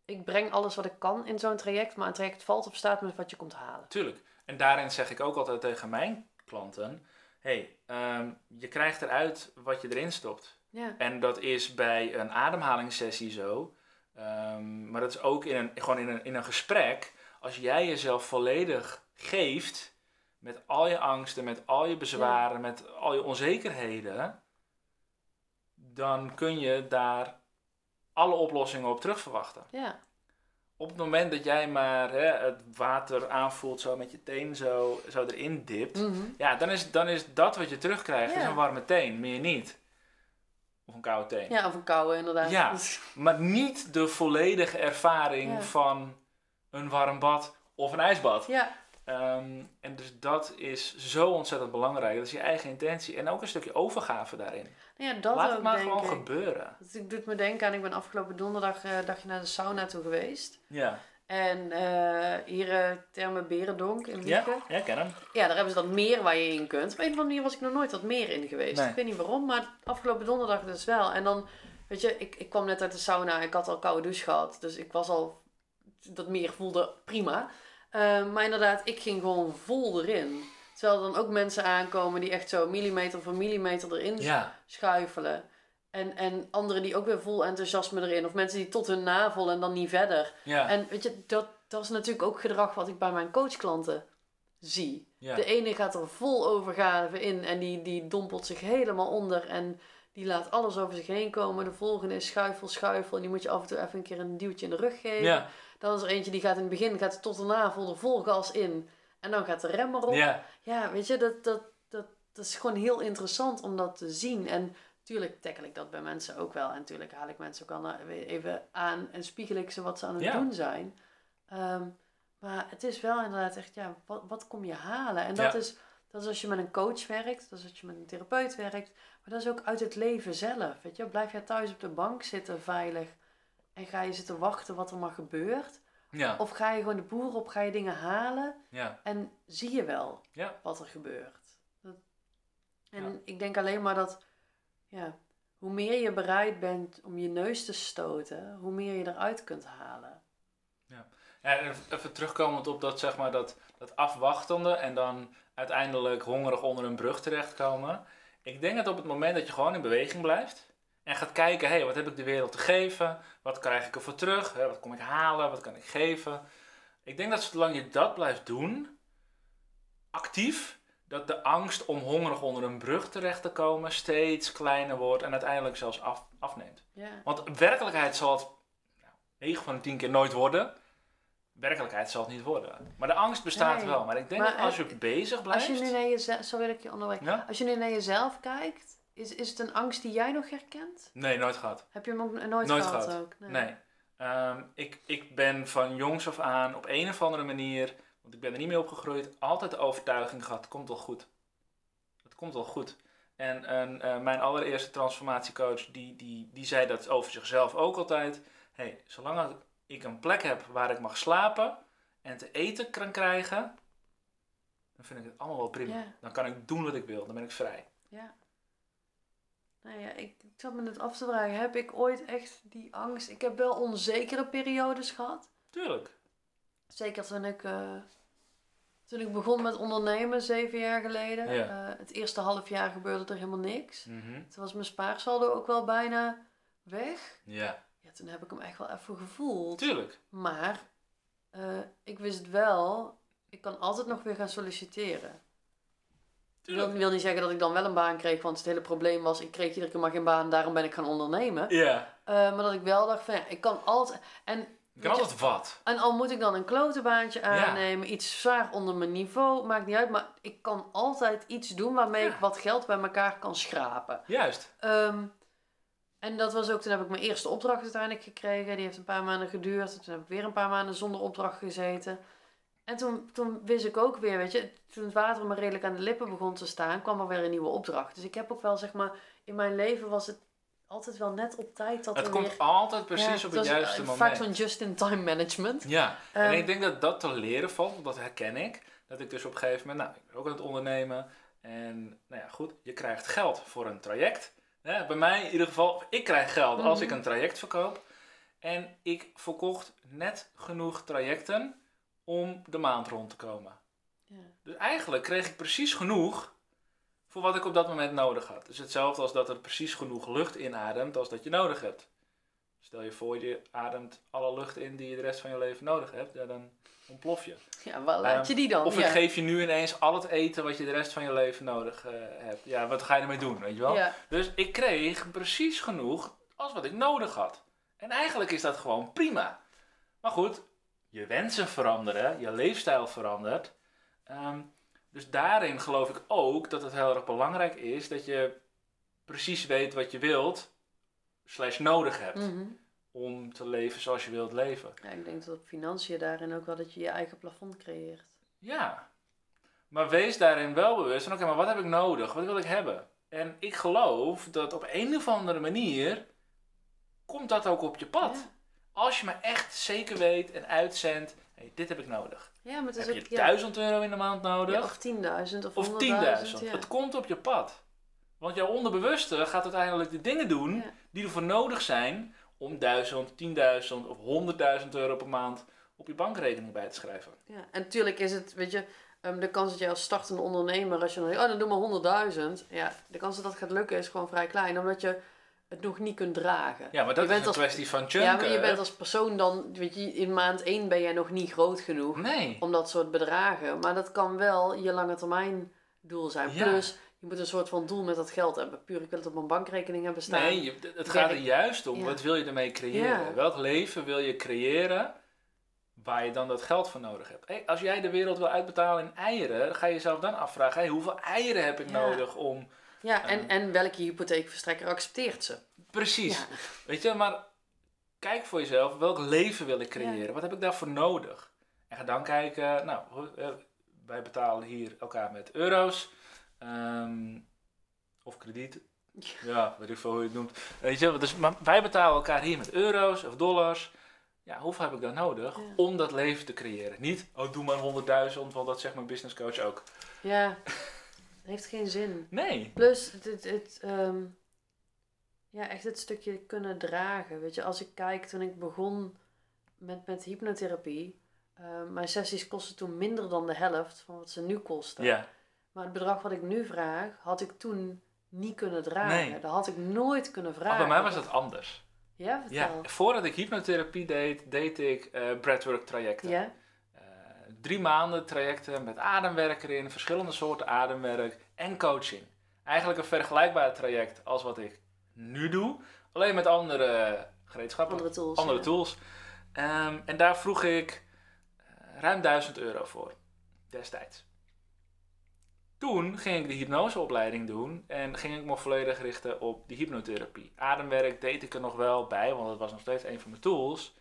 ik breng alles wat ik kan in zo'n traject, maar een traject valt of staat met wat je komt halen. tuurlijk. En daarin zeg ik ook altijd tegen mijn klanten, hey, ehm, je krijgt eruit wat je erin stopt. Ja. En dat is bij een ademhalingssessie zo. Ehm, maar dat is ook in een, gewoon in een, in een gesprek. Als jij jezelf volledig geeft met al je angsten, met al je bezwaren, met al je onzekerheden, dan kun je daar alle oplossingen op terugverwachten. Ja. Op het moment dat jij maar hè, het water aanvoelt, zo met je teen zo, zo erin dipt, Mhm. ja, dan is, dan is dat wat je terugkrijgt Ja. is een warme teen, meer niet. Of een koude teen. Ja, of een koude inderdaad. Ja. Maar niet de volledige ervaring Ja. van een warm bad of een ijsbad. ja. Ehm, en dus dat is zo ontzettend belangrijk. Dat is je eigen intentie. En ook een stukje overgave daarin. Ja, dat Laat ook, het maar gewoon ik. gebeuren. Dat doet me denken aan, ik ben afgelopen donderdag eh dagje naar de sauna toe geweest. Ja. En eh, hier uh, Terme Berendonk in Ja, Wiegen. ja, ken hem. Ja, daar hebben ze dat meer waar je in kunt. Op een of andere manier was ik nog nooit dat meer in geweest. Nee. Ik weet niet waarom, maar afgelopen donderdag dus wel. En dan, weet je, ik, ik kwam net uit de sauna. Ik had al koude douche gehad. Dus ik was al, dat meer voelde prima. Uh, maar inderdaad, ik ging gewoon vol erin. Terwijl er dan ook mensen aankomen die echt zo millimeter voor millimeter erin Ja. schuifelen. En, en anderen die ook weer vol enthousiasme erin. Of mensen die tot hun navel en dan niet verder. Ja. En weet je, dat, dat is natuurlijk ook gedrag wat ik bij mijn coachklanten zie. ja. De ene gaat er vol overgave in en die, die dompelt zich helemaal onder. En die laat alles over zich heen komen. De volgende is schuifel, schuifel. En die moet je af en toe even een keer een duwtje in de rug geven. Ja. Dan is er eentje die gaat in het begin gaat tot daarna vol er vol gas in. En dan gaat de rem erop. Ja. Ja, weet je, dat, dat, dat, dat is gewoon heel interessant om dat te zien. En natuurlijk tackle ik dat bij mensen ook wel. En natuurlijk haal ik mensen ook al even aan en spiegel ik ze wat ze aan het Ja. doen zijn. Ehm, maar het is wel inderdaad echt, ja, wat, wat kom je halen? En dat, Ja. is, dat is als je met een coach werkt, dat is als je met een therapeut werkt. Maar dat is ook uit het leven zelf, weet je. Blijf jij thuis op de bank zitten veilig en ga je zitten wachten wat er maar gebeurt? Ja. Of ga je gewoon de boer op, ga je dingen halen Ja. en zie je wel Ja. wat er gebeurt. Dat, en ik denk alleen maar dat, ja, hoe meer je bereid bent om je neus te stoten, hoe meer je eruit kunt halen. Ja, en even terugkomend op dat, zeg maar, dat, dat afwachtende en dan uiteindelijk hongerig onder een brug terechtkomen. Ik denk dat op het moment dat je gewoon in beweging blijft en gaat kijken, hé, hey, wat heb ik de wereld te geven? Wat krijg ik ervoor terug? Wat kom ik halen? Wat kan ik geven? Ik denk dat zolang je dat blijft doen, actief, dat de angst om hongerig onder een brug terecht te komen steeds kleiner wordt en uiteindelijk zelfs af, afneemt. Ja. Want werkelijkheid zal het nou, 9 van de 10 keer nooit worden. Werkelijkheid zal het niet worden. Maar de angst bestaat Nee, wel. Maar ik denk maar dat als je bezig Als blijft. je nu naar jezelf, zo wil ik je onderweg. Ja? Als je nu naar jezelf kijkt, is, is het een angst die jij nog herkent? Nee, nooit gehad. Heb je hem ook nooit, Nooit gehad, gehad. ook? Nee. Ehm, ik, ik ben van jongs af aan op een of andere manier, want ik ben er niet mee opgegroeid, altijd de overtuiging gehad: het komt wel goed. Het komt wel goed. En, en eh, mijn allereerste transformatiecoach, die, die, die zei dat over zichzelf ook altijd. hey, zolang ik een plek heb waar ik mag slapen en te eten kan krijgen, dan vind ik het allemaal wel prima. Dan kan ik doen wat ik wil, dan ben ik vrij. Ja. Nou ja, ik, ik zat me net af te vragen, heb ik ooit echt die angst? Ik heb wel onzekere periodes gehad. Tuurlijk. Zeker toen ik, eh, toen ik begon met ondernemen, zeven jaar geleden. Ja. Eh, het eerste half jaar gebeurde er helemaal niks. Mhm. Toen was mijn spaarsaldo ook wel bijna weg. Ja, Ja, toen heb ik hem echt wel even gevoeld. tuurlijk. Maar eh, ik wist wel, ik kan altijd nog weer gaan solliciteren. Ik wil, Tuurlijk. wil niet zeggen dat ik dan wel een baan kreeg, want het hele probleem was, ik kreeg iedere keer maar geen baan, daarom ben ik gaan ondernemen. Ja. Eh, maar dat ik wel dacht van, ja, ik kan altijd... En, weet kan altijd wat. en al moet ik dan een klote baantje aannemen, iets zwaar onder mijn niveau, maakt niet uit. Maar ik kan altijd iets doen waarmee Ja. ik wat geld bij elkaar kan schrapen. Juist. Ehm, en dat was ook, toen heb ik mijn eerste opdracht uiteindelijk gekregen. Die heeft een paar maanden geduurd. Toen heb ik weer een paar maanden zonder opdracht gezeten. En toen, toen wist ik ook weer, weet je, toen het water me redelijk aan de lippen begon te staan, kwam er weer een nieuwe opdracht. Dus ik heb ook wel, zeg maar, in mijn leven was het altijd wel net op tijd dat Het komt weer... altijd precies Ja, op het juiste moment. Vaak zo'n just-in-time management. Ja, en Ehm, ik denk dat dat te leren valt, want dat herken ik. Dat ik dus op een gegeven moment, nou, ik ben ook aan het ondernemen. En nou ja, goed, je krijgt geld voor een traject. Bij mij in ieder geval, ik krijg geld als Mhm. ik een traject verkoop. En ik verkocht net genoeg trajecten om de maand rond te komen. Ja. Dus eigenlijk kreeg ik precies genoeg voor wat ik op dat moment nodig had. Dus hetzelfde als dat er precies genoeg lucht inademt als dat je nodig hebt. Stel je voor, je ademt alle lucht in die je de rest van je leven nodig hebt, ja, dan ontplof je. Ja, waar laat Ehm, je die dan? Of ik ja. geef je nu ineens al het eten wat je de rest van je leven nodig eh, hebt. Ja, wat ga je ermee doen, weet je wel? Ja. Dus ik kreeg precies genoeg als wat ik nodig had. En eigenlijk is dat gewoon prima. Maar goed, je wensen veranderen, je leefstijl verandert. Ehm, dus daarin geloof ik ook dat het heel erg belangrijk is dat je precies weet wat je wilt, slash nodig hebt, Mhm. om te leven zoals je wilt leven. ja, ik denk dat op financiën daarin ook wel dat je je eigen plafond creëert. Ja. Maar wees daarin wel bewust van, oké, maar wat heb ik nodig? Wat wil ik hebben? En ik geloof dat op een of andere manier komt dat ook op je pad. Ja. Als je maar echt zeker weet en uitzendt, hey, dit heb ik nodig. Ja, maar het is Heb ook... je ja. 1000 euro in de maand nodig? Ja, of 10.000 of 100.000. of 10.000? Ja. Het komt op je pad. Want jouw onderbewuste gaat uiteindelijk de dingen doen die ervoor nodig zijn om 1000, 10.000 of 100.000 euro per maand op je bankrekening bij te schrijven. Ja. En natuurlijk is het, weet je, ehm, de kans dat je als startende ondernemer, als je dan, oh dan doe maar 100.000. Ja, de kans dat dat gaat lukken is gewoon vrij klein, omdat je het nog niet kunt dragen. Ja, maar dat Je is een als- kwestie van chunken. Ja, maar je bent als persoon dan, weet je, in maand 1 ben jij nog niet groot genoeg Nee. om dat soort bedragen. Maar dat kan wel je lange termijn doel zijn. Ja. Plus, je moet een soort van doel met dat geld hebben. Puur ik wil het op mijn bankrekening hebben staan. Nee, je, het gaat er juist om. Wat wil je ermee creëren? Welk leven wil je creëren waar je dan dat geld voor nodig hebt? Hey, als jij de wereld wil uitbetalen in eieren, ga je jezelf dan afvragen: hey, hoeveel eieren heb ik nodig om. Ja, en, en welke hypotheekverstrekker accepteert ze? Precies. Weet je, maar kijk voor jezelf: welk leven wil ik creëren? Wat heb ik daarvoor nodig? En ga dan kijken, nou, eh, wij betalen hier elkaar met euro's. Ehm, of krediet. Ja, weet ik veel hoe je het noemt. Weet je, dus, maar wij betalen elkaar hier met euro's of dollars. Ja, hoeveel heb ik dan nodig om dat leven te creëren? Niet, oh doe maar 100.000, want dat zegt mijn business coach ook. Ja, heeft geen zin. Nee. Plus, het, het, ehm, ja, echt het stukje kunnen dragen. Weet je, als ik kijk toen ik begon met, met hypnotherapie, uh, mijn sessies kosten toen minder dan de helft van wat ze nu kosten. Ja. Maar het bedrag wat ik nu vraag, had ik toen niet kunnen dragen. Nee. Dat had ik nooit kunnen vragen. Maar bij mij was dat anders. Ja, vertel. Ja, voordat ik hypnotherapie deed, deed ik uh, breathwork trajecten. Ja. Drie maanden trajecten met ademwerk erin, verschillende soorten ademwerk en coaching. Eigenlijk een vergelijkbaar traject als wat ik nu doe, alleen met andere gereedschappen. Andere tools. Andere tools. Um, en daar vroeg ik uh, ruim 1000 euro voor, destijds. Toen ging ik de hypnoseopleiding doen en ging ik me volledig richten op de hypnotherapie. Ademwerk deed ik er nog wel bij, want dat was nog steeds een van mijn tools.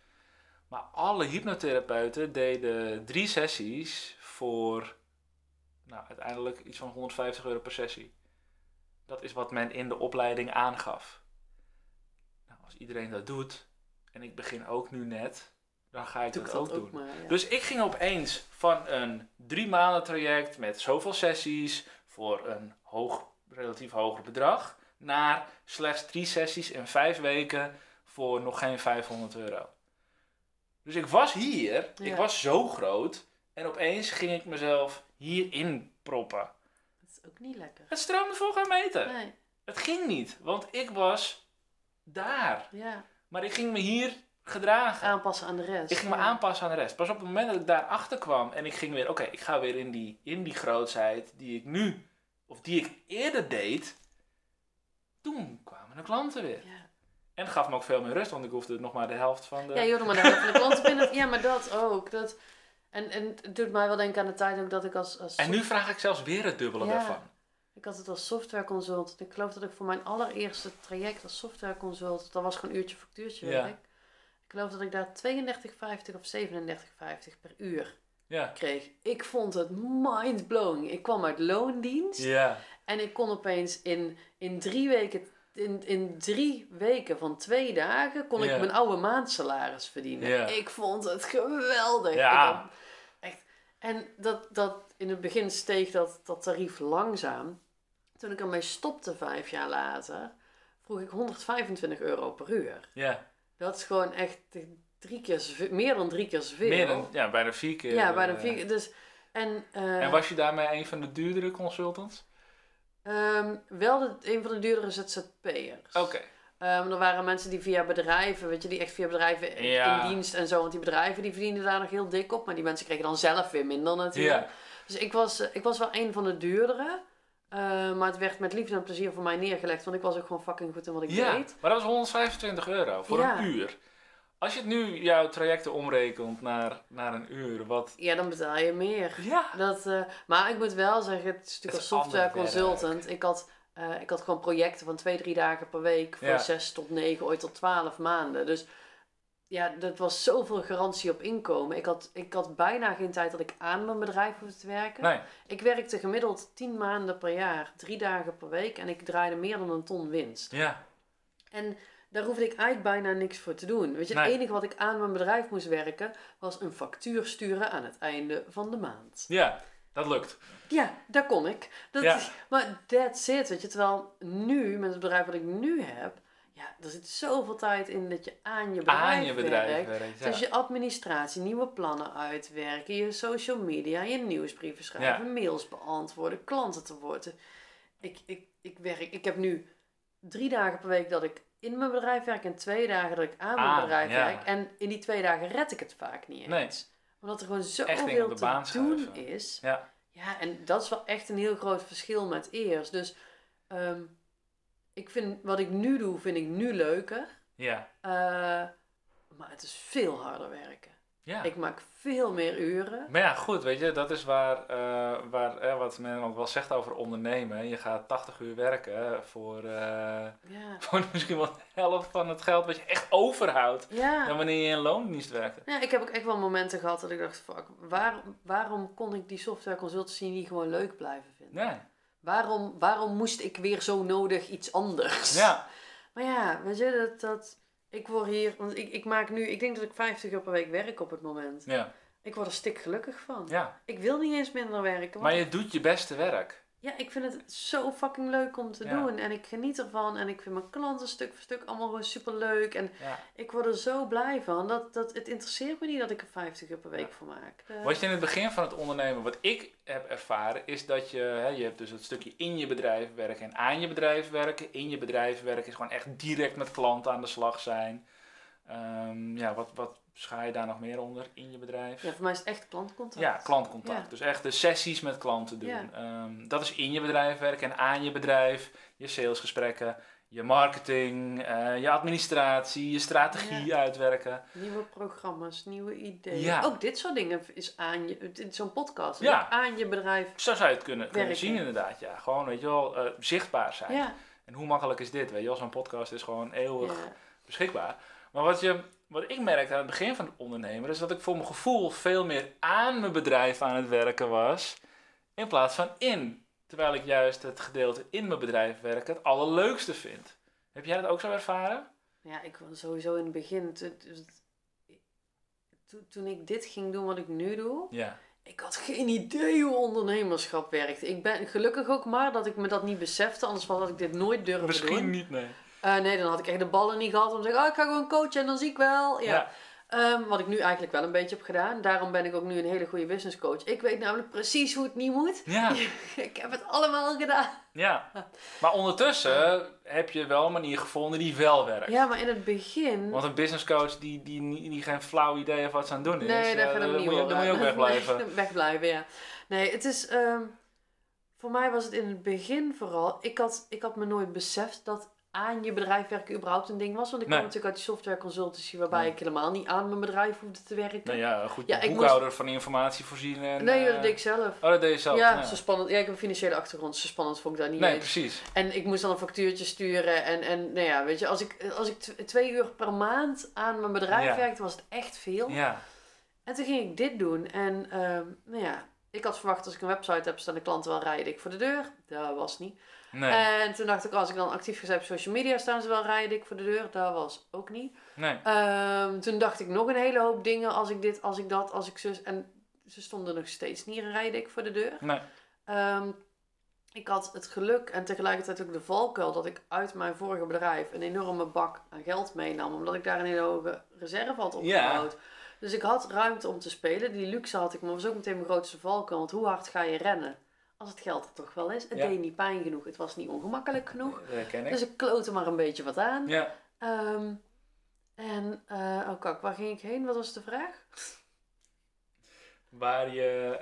Maar alle hypnotherapeuten deden drie sessies voor nou, uiteindelijk iets van 150 euro per sessie. Dat is wat men in de opleiding aangaf. Nou, als iedereen dat doet, en ik begin ook nu net, dan ga ik het ook, doen. Dus ik ging opeens van een drie maanden traject met zoveel sessies voor een hoog, relatief hoger bedrag, naar slechts drie sessies in vijf weken voor nog geen 500 euro. Dus ik was hier, ik was zo groot, en opeens ging ik mezelf hierin proppen. Dat is ook niet lekker. Het stroomde vol gaan meten. Nee. Het ging niet, want ik was daar. Ja. Maar ik ging me hier gedragen. Aanpassen aan de rest. Ik ging me aanpassen aan de rest. Pas op het moment dat ik daar achter kwam en ik ging weer, oké, ik ga weer in die, in die grootsheid die ik nu, of die ik eerder deed, toen kwamen de klanten weer. Ja. En het gaf me ook veel meer rust, want ik hoefde nog maar de helft van de... Ja, hoorde maar de helft van de klanten binnen. Ja, maar dat ook. Dat... En, en het doet mij wel denken aan de tijd ook dat ik als... als en nu vraag ik zelfs weer het dubbele daarvan. Ik had het als softwareconsult. Ik geloof dat ik voor mijn allereerste traject als softwareconsult, dat was gewoon een uurtje factuurtje werk. Ik geloof dat ik daar 32,50 of 37,50 per uur ja. kreeg. Ik vond het mind-blowing. Ik kwam uit loondienst. Ja. En ik kon opeens in, in drie weken... In, in drie weken van twee dagen kon ik mijn oude maandsalaris verdienen. Ik vond het geweldig. Ja. echt. En dat, dat in het begin steeg dat, dat tarief langzaam. Toen ik ermee stopte vijf jaar later, vroeg ik 125 euro per uur. Ja. Dat is gewoon echt drie keer zoveel, meer dan drie keer zoveel. Meer dan, ja, bijna vier keer. Ja, bijna eh, vier keer. Dus, en, uh, en was je daarmee een van de duurdere consultants? Um, wel de, een van de duurdere ZZP'ers. Oké. Um, er waren mensen die via bedrijven, weet je, die echt via bedrijven in dienst en zo. Want die bedrijven die verdienden daar nog heel dik op. Maar die mensen kregen dan zelf weer minder natuurlijk. Ja. Dus ik was, ik was wel een van de duurdere. Uh, maar het werd met liefde en plezier voor mij neergelegd, want ik was ook gewoon fucking goed in wat ik ja, deed. Maar dat was 125 euro voor een uur. Als je het nu jouw trajecten omrekent naar, naar een uur, wat... Ja, dan betaal je meer. Ja. Dat, uh, maar ik moet wel zeggen, het is natuurlijk als software consultant. Ik had, uh, ik had gewoon projecten van twee, drie dagen per week voor zes tot negen, ooit tot twaalf maanden. Dus ja, dat was zoveel garantie op inkomen. Ik had, ik had bijna geen tijd dat ik aan mijn bedrijf hoefde te werken. Nee. Ik werkte gemiddeld tien maanden per jaar, drie dagen per week. En ik draaide meer dan een ton winst. Ja. En daar hoefde ik eigenlijk bijna niks voor te doen. Weet je, het enige wat ik aan mijn bedrijf moest werken, was een factuur sturen aan het einde van de maand. Ja, dat lukt. Ja, daar kon ik. Dat ja. maar that's it, weet je. Terwijl nu, met het bedrijf wat ik nu heb ja, er zit zoveel tijd in dat je aan je bedrijf, aan je bedrijf werkt. Dus je administratie, nieuwe plannen uitwerken, je social media, je nieuwsbrieven schrijven, mails beantwoorden, klanten te worden. Ik, ik, ik, werk, ik heb nu drie dagen per week dat ik in mijn bedrijf werk en twee dagen dat ik aan mijn bedrijf werk. En in die twee dagen red ik het vaak niet eens. Omdat er gewoon zoveel te doen is. Ja. Ja, en dat is wel echt een heel groot verschil met eerst. Dus ehm, ik vind, wat ik nu doe, vind ik nu leuker. Ja. Uh, maar het is veel harder werken. Ja. Ik maak veel meer uren. Maar ja, goed, weet je, dat is waar, uh, waar eh, wat men ook wel zegt over ondernemen. Je gaat 80 uur werken voor, uh, ja. voor misschien wel de helft van het geld wat je echt overhoudt. Ja. Dan wanneer je in loondienst werkt. Ja, ik heb ook echt wel momenten gehad dat ik dacht, fuck, waar, waarom kon ik die software consultancy niet gewoon leuk blijven vinden? Nee. Waarom, waarom moest ik weer zo nodig iets anders? Ja. Maar ja, weet je, dat... dat ik word hier, want ik, ik maak nu, ik denk dat ik 50 uur per week werk op het moment. Ja. Ik word er stik gelukkig van. Ja. Ik wil niet eens minder werken. Maar je doet je beste werk. Ja, ik vind het zo fucking leuk om te doen. En ik geniet ervan. En ik vind mijn klanten stuk voor stuk allemaal gewoon super leuk. En ja. ik word er zo blij van. Dat, dat, het interesseert me niet dat ik er 50 uur per week voor maak. Uh, wat je in het begin van het ondernemen, wat ik heb ervaren, is dat je, hè, je hebt dus het stukje in je bedrijf werken en aan je bedrijf werken. In je bedrijf werken is gewoon echt direct met klanten aan de slag zijn. Um, ja, wat, wat schaar je daar nog meer onder in je bedrijf? Ja, voor mij is het echt klantcontact. Ja, klantcontact. Ja. Dus echt de sessies met klanten doen. Ja. Um, dat is in je bedrijf werken en aan je bedrijf. Je salesgesprekken, je marketing, uh, je administratie, je strategie ja. uitwerken. Nieuwe programma's, nieuwe ideeën. Ook dit soort dingen is aan je, zo'n podcast, is aan je bedrijf. Zo zou je het kunnen, kunnen zien inderdaad. Ja, gewoon, weet je wel, uh, zichtbaar zijn. En hoe makkelijk is dit? Weet je wel, zo'n podcast is gewoon eeuwig beschikbaar. Maar wat, je, wat ik merkte aan het begin van het ondernemen, is dat ik voor mijn gevoel veel meer aan mijn bedrijf aan het werken was, in plaats van in. Terwijl ik juist het gedeelte in mijn bedrijf werken het allerleukste vind. Heb jij dat ook zo ervaren? Ja, ik was sowieso in het begin, toen ik dit ging doen wat ik nu doe, ja. ik had geen idee hoe ondernemerschap werkt. Ik ben gelukkig ook maar dat ik me dat niet besefte, anders had ik dit nooit durven Misschien doen. Misschien niet, nee. Uh, nee, dan had ik echt de ballen niet gehad om te zeggen, oh, ik ga gewoon coachen en dan zie ik wel. Ja. ja. Um, wat ik nu eigenlijk wel een beetje heb gedaan. Daarom ben ik ook nu een hele goede business coach. Ik weet namelijk precies hoe het niet moet. Ja. ik heb het allemaal gedaan. Ja. Maar ondertussen heb je wel een manier gevonden die wel werkt. Ja, maar in het begin... Want een business coach die, die, die geen flauw idee heeft wat ze aan het doen is. Nee, dat uh, gaat hem niet moet je, dan moet je ook wegblijven. Nee, wegblijven, ja. Nee, het is... Um, voor mij was het in het begin vooral... Ik had, ik had me nooit beseft dat aan je bedrijf werken überhaupt een ding was. Want ik nee. kwam natuurlijk uit die software consultancy waarbij Nee. ik helemaal niet aan mijn bedrijf hoefde te werken. Nou ja, een goed Ja, boekhouder van informatie voorzien. En, nee, eh, dat deed ik zelf. Oh, dat deed je zelf? ja, zo spannend. Ja, ik heb een financiële achtergrond. Zo spannend vond ik dat niet Nee, eens. precies. En ik moest dan een factuurtje sturen. En, en nou ja, weet je, als ik, als ik tw- twee uur per maand aan mijn bedrijf Ja. werkte, was het echt veel. Ja, En toen ging ik dit doen. En ehm, nou ja, ik had verwacht als ik een website heb, staan de klanten wel rijden ik voor de deur. Dat was niet. Nee, En toen dacht ik, als ik dan actief zijn op social media, staan ze wel rijden voor de deur. Dat was ook niet. nee. Ehm, toen dacht ik nog een hele hoop dingen. Als ik dit, als ik dat, als ik zus. En ze stonden nog steeds niet rijden ik voor de deur. nee. Ehm, ik had het geluk en tegelijkertijd ook de valkuil dat ik uit mijn vorige bedrijf een enorme bak aan geld meenam. Omdat ik daar een hele hoge reserve had opgebouwd. Dus ik had ruimte om te spelen. Die luxe had ik, maar was ook meteen mijn grootste valkuil. Want hoe hard ga je rennen? Als het geld er toch wel is. Het Ja. deed niet pijn genoeg. Het was niet ongemakkelijk genoeg. Dat herken ik. Dus ik kloot er maar een beetje wat aan. Ja, Ehm, en, eh, oh kijk, waar ging ik heen? Wat was de vraag? waar je...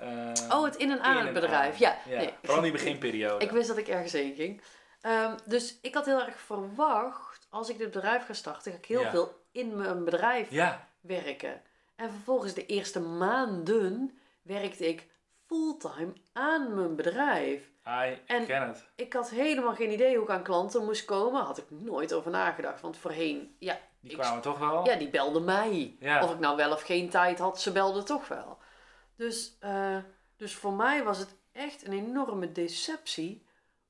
eh, Oh, het in en aan in het en bedrijf. aan. Ja, ja. nee. Vooral in die beginperiode. Ik wist dat ik ergens heen ging. Ehm, dus ik had heel erg verwacht, als ik dit bedrijf ga starten, ga ik heel Ja. veel in mijn bedrijf Ja, werken. En vervolgens de eerste maanden werkte ik fulltime aan mijn bedrijf. I En- ken het. Ik had helemaal geen idee hoe ik aan klanten moest komen. Had ik nooit over nagedacht. Want voorheen, ja, Die ik- kwamen toch wel? ja die belden mij. Ja. Of ik nou wel of geen tijd had, ze belden toch wel. Dus, eh, dus voor mij was het echt een enorme deceptie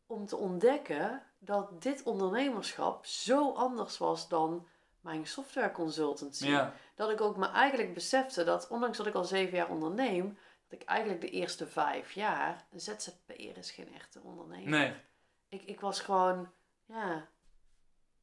om te ontdekken dat dit ondernemerschap zo anders was dan mijn software consultancy. Ja. Dat ik ook me eigenlijk besefte dat, ondanks dat ik al zeven jaar onderneem, ik eigenlijk de eerste vijf jaar, ZZP'er is geen echte ondernemer. Nee. Ik, ik was gewoon, ja,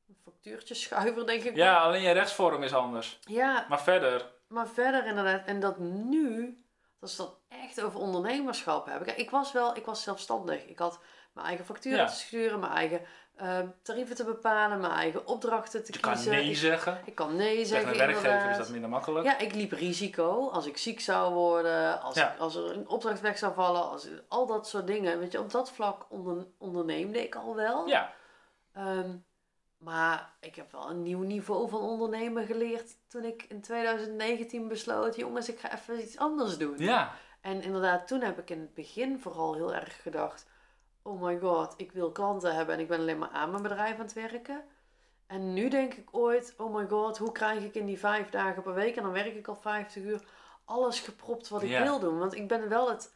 een factuurtjeschuiver denk ik. Ja, alleen je rechtsvorm is anders. Ja, Maar verder, maar verder inderdaad, en dat nu, dat is dat echt over ondernemerschap hebben. Kijk, ik was wel, ik was zelfstandig. Ik had mijn eigen facturen Ja. te sturen, mijn eigen uh, tarieven te bepalen, mijn eigen opdrachten te je kiezen. Je kan nee zeggen. Ik kan nee zeggen. Tegen een werkgever is dat minder makkelijk. Ja, ik liep risico als ik ziek zou worden, als, ik, als er een opdracht weg zou vallen, als, al dat soort dingen. Weet je, op dat vlak onder, onderneemde ik al wel. Ja. Um, maar ik heb wel een nieuw niveau van ondernemen geleerd toen ik in 2019 besloot, jongens, ik ga even iets anders doen. Ja. En inderdaad, toen heb ik in het begin vooral heel erg gedacht, oh my god, ik wil klanten hebben en ik ben alleen maar aan mijn bedrijf aan het werken. En nu denk ik ooit, oh my god, hoe krijg ik in die vijf dagen per week, en dan werk ik al 50 uur, alles gepropt wat ik wil doen. Want ik ben wel het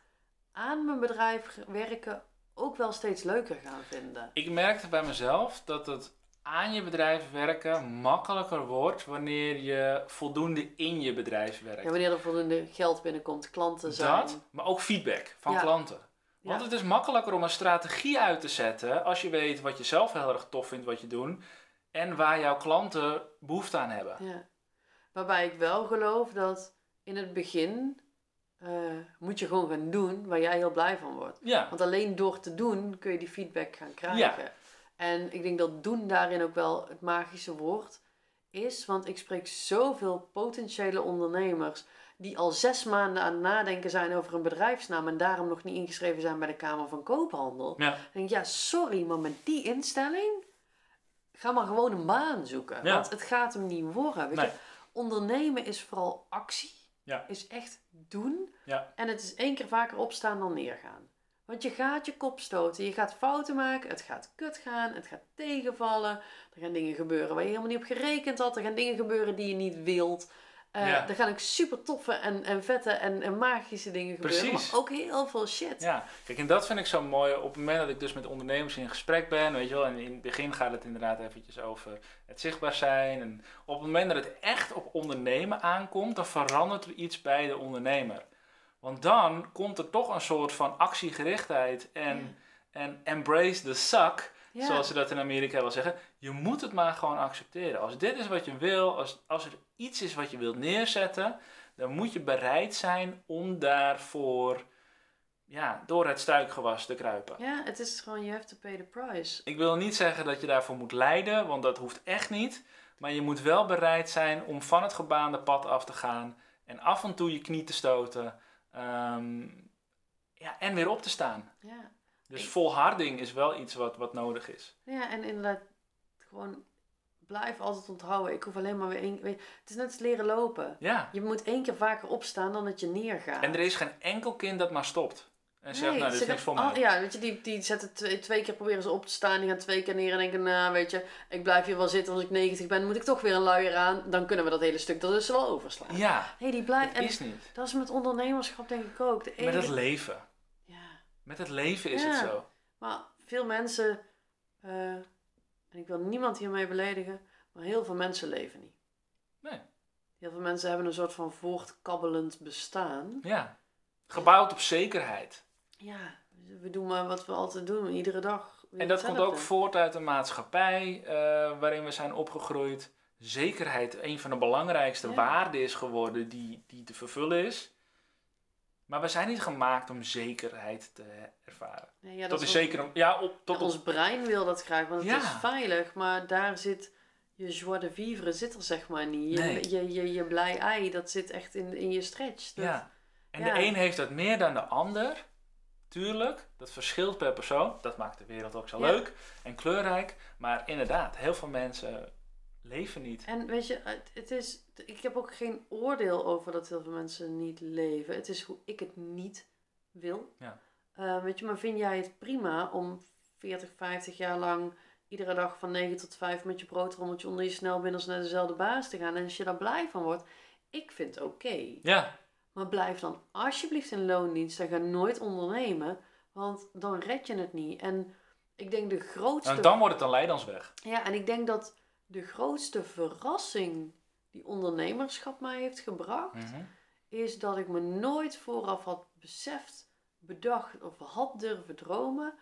aan mijn bedrijf werken ook wel steeds leuker gaan vinden. Ik merkte bij mezelf dat het aan je bedrijf werken makkelijker wordt wanneer je voldoende in je bedrijf werkt. Ja, wanneer er voldoende geld binnenkomt, klanten zijn. Dat, maar ook feedback van klanten. Want het is makkelijker om een strategie uit te zetten als je weet wat je zelf heel erg tof vindt wat je doet en waar jouw klanten behoefte aan hebben. Ja. Waarbij ik wel geloof dat in het begin uh, moet je gewoon gaan doen waar jij heel blij van wordt. Ja. Want alleen door te doen kun je die feedback gaan krijgen. Ja. En ik denk dat doen daarin ook wel het magische woord is. Want ik spreek zoveel potentiële ondernemers die al zes maanden aan het nadenken zijn over een bedrijfsnaam en daarom nog niet ingeschreven zijn bij de Kamer van Koophandel. Ja. Dan denk ik, ja, sorry, maar met die instelling ga maar gewoon een baan zoeken. Want het gaat hem niet worden. Weet je? Ondernemen is vooral actie. Ja. Is echt doen. Ja. En het is één keer vaker opstaan dan neergaan. Want je gaat je kop stoten, je gaat fouten maken, het gaat kut gaan, het gaat tegenvallen. Er gaan dingen gebeuren waar je helemaal niet op gerekend had. Er gaan dingen gebeuren die je niet wilt. Uh, Er gaan ook super toffe en, en vette en, en magische dingen gebeuren. Maar ook heel veel shit. Ja, kijk, en dat vind ik zo mooi. Op het moment dat ik dus met ondernemers in gesprek ben, weet je wel, en in het begin gaat het inderdaad eventjes over het zichtbaar zijn. En op het moment dat het echt op ondernemen aankomt, dan verandert er iets bij de ondernemer. Want dan komt er toch een soort van actiegerichtheid en, en embrace the suck, zoals ze dat in Amerika wel zeggen. Je moet het maar gewoon accepteren. Als dit is wat je wil, als, als er iets is wat je wilt neerzetten, dan moet je bereid zijn om daarvoor ja, door het struikgewas te kruipen. Ja, het is gewoon, you have to pay the price. Ik wil niet zeggen dat je daarvoor moet lijden, want dat hoeft echt niet. Maar je moet wel bereid zijn om van het gebaande pad af te gaan en af en toe je knie te stoten. Ehm, ja, en weer op te staan. Ja. Dus volharding is wel iets wat, wat nodig is. Ja, en inderdaad, gewoon blijf altijd onthouden. Ik hoef alleen maar weer één Het is net als leren lopen. Ja. Je moet één keer vaker opstaan dan dat je neergaat. En er is geen enkel kind dat maar stopt. En zegt, nou, dit is niks voor mij. ja, weet je, die, die zetten twee, twee, keer proberen ze op te staan. Die gaan twee keer neer en denken, nou, weet je, ik blijf hier wel zitten. Als ik 90 ben, moet ik toch weer een luier aan. Dan kunnen we dat hele stuk er dus wel overslaan. Ja, hey, die blijft. dat is niet. Dat is met ondernemerschap denk ik ook. De Met het leven. Met het leven is het zo. Maar veel mensen, uh, en ik wil niemand hiermee beledigen, maar heel veel mensen leven niet. Nee. Heel veel mensen hebben een soort van voortkabbelend bestaan. Ja. Gebouwd op zekerheid. Ja, we doen maar wat we altijd doen, iedere dag. En dat komt ook voort uit een maatschappij uh, waarin we zijn opgegroeid. Zekerheid een van de belangrijkste waarden is geworden die, die te vervullen is. Maar we zijn niet gemaakt om zekerheid te ervaren. Ja, tot is zeker ja, op, tot ons brein wil dat graag, want het is veilig, maar daar zit je joie de vivre zit er zeg maar niet. Je, je, je, je, blij ei, dat zit echt in, in je stretch. Dat, ja. En de een heeft dat meer dan de ander. Tuurlijk, dat verschilt per persoon. Dat maakt de wereld ook zo leuk en kleurrijk. Maar inderdaad, heel veel mensen leven niet. En weet je, het is, ik heb ook geen oordeel over dat heel veel mensen niet leven. Het is hoe ik het niet wil. Ja. Uh, weet je, maar vind jij het prima om 40, 50 jaar lang iedere dag van 9 tot 5 met je broodrommeltje onder je snelbinders naar dezelfde baas te gaan en als je daar blij van wordt, ik vind het oké. Ja. Maar blijf dan alsjeblieft in loondienst en ga nooit ondernemen, want dan red je het niet. En ik denk de grootste. En dan wordt het een leidansweg. Ja, en ik denk dat de grootste verrassing die ondernemerschap mij heeft gebracht, mhm. is dat ik me nooit vooraf had beseft, bedacht of had durven dromen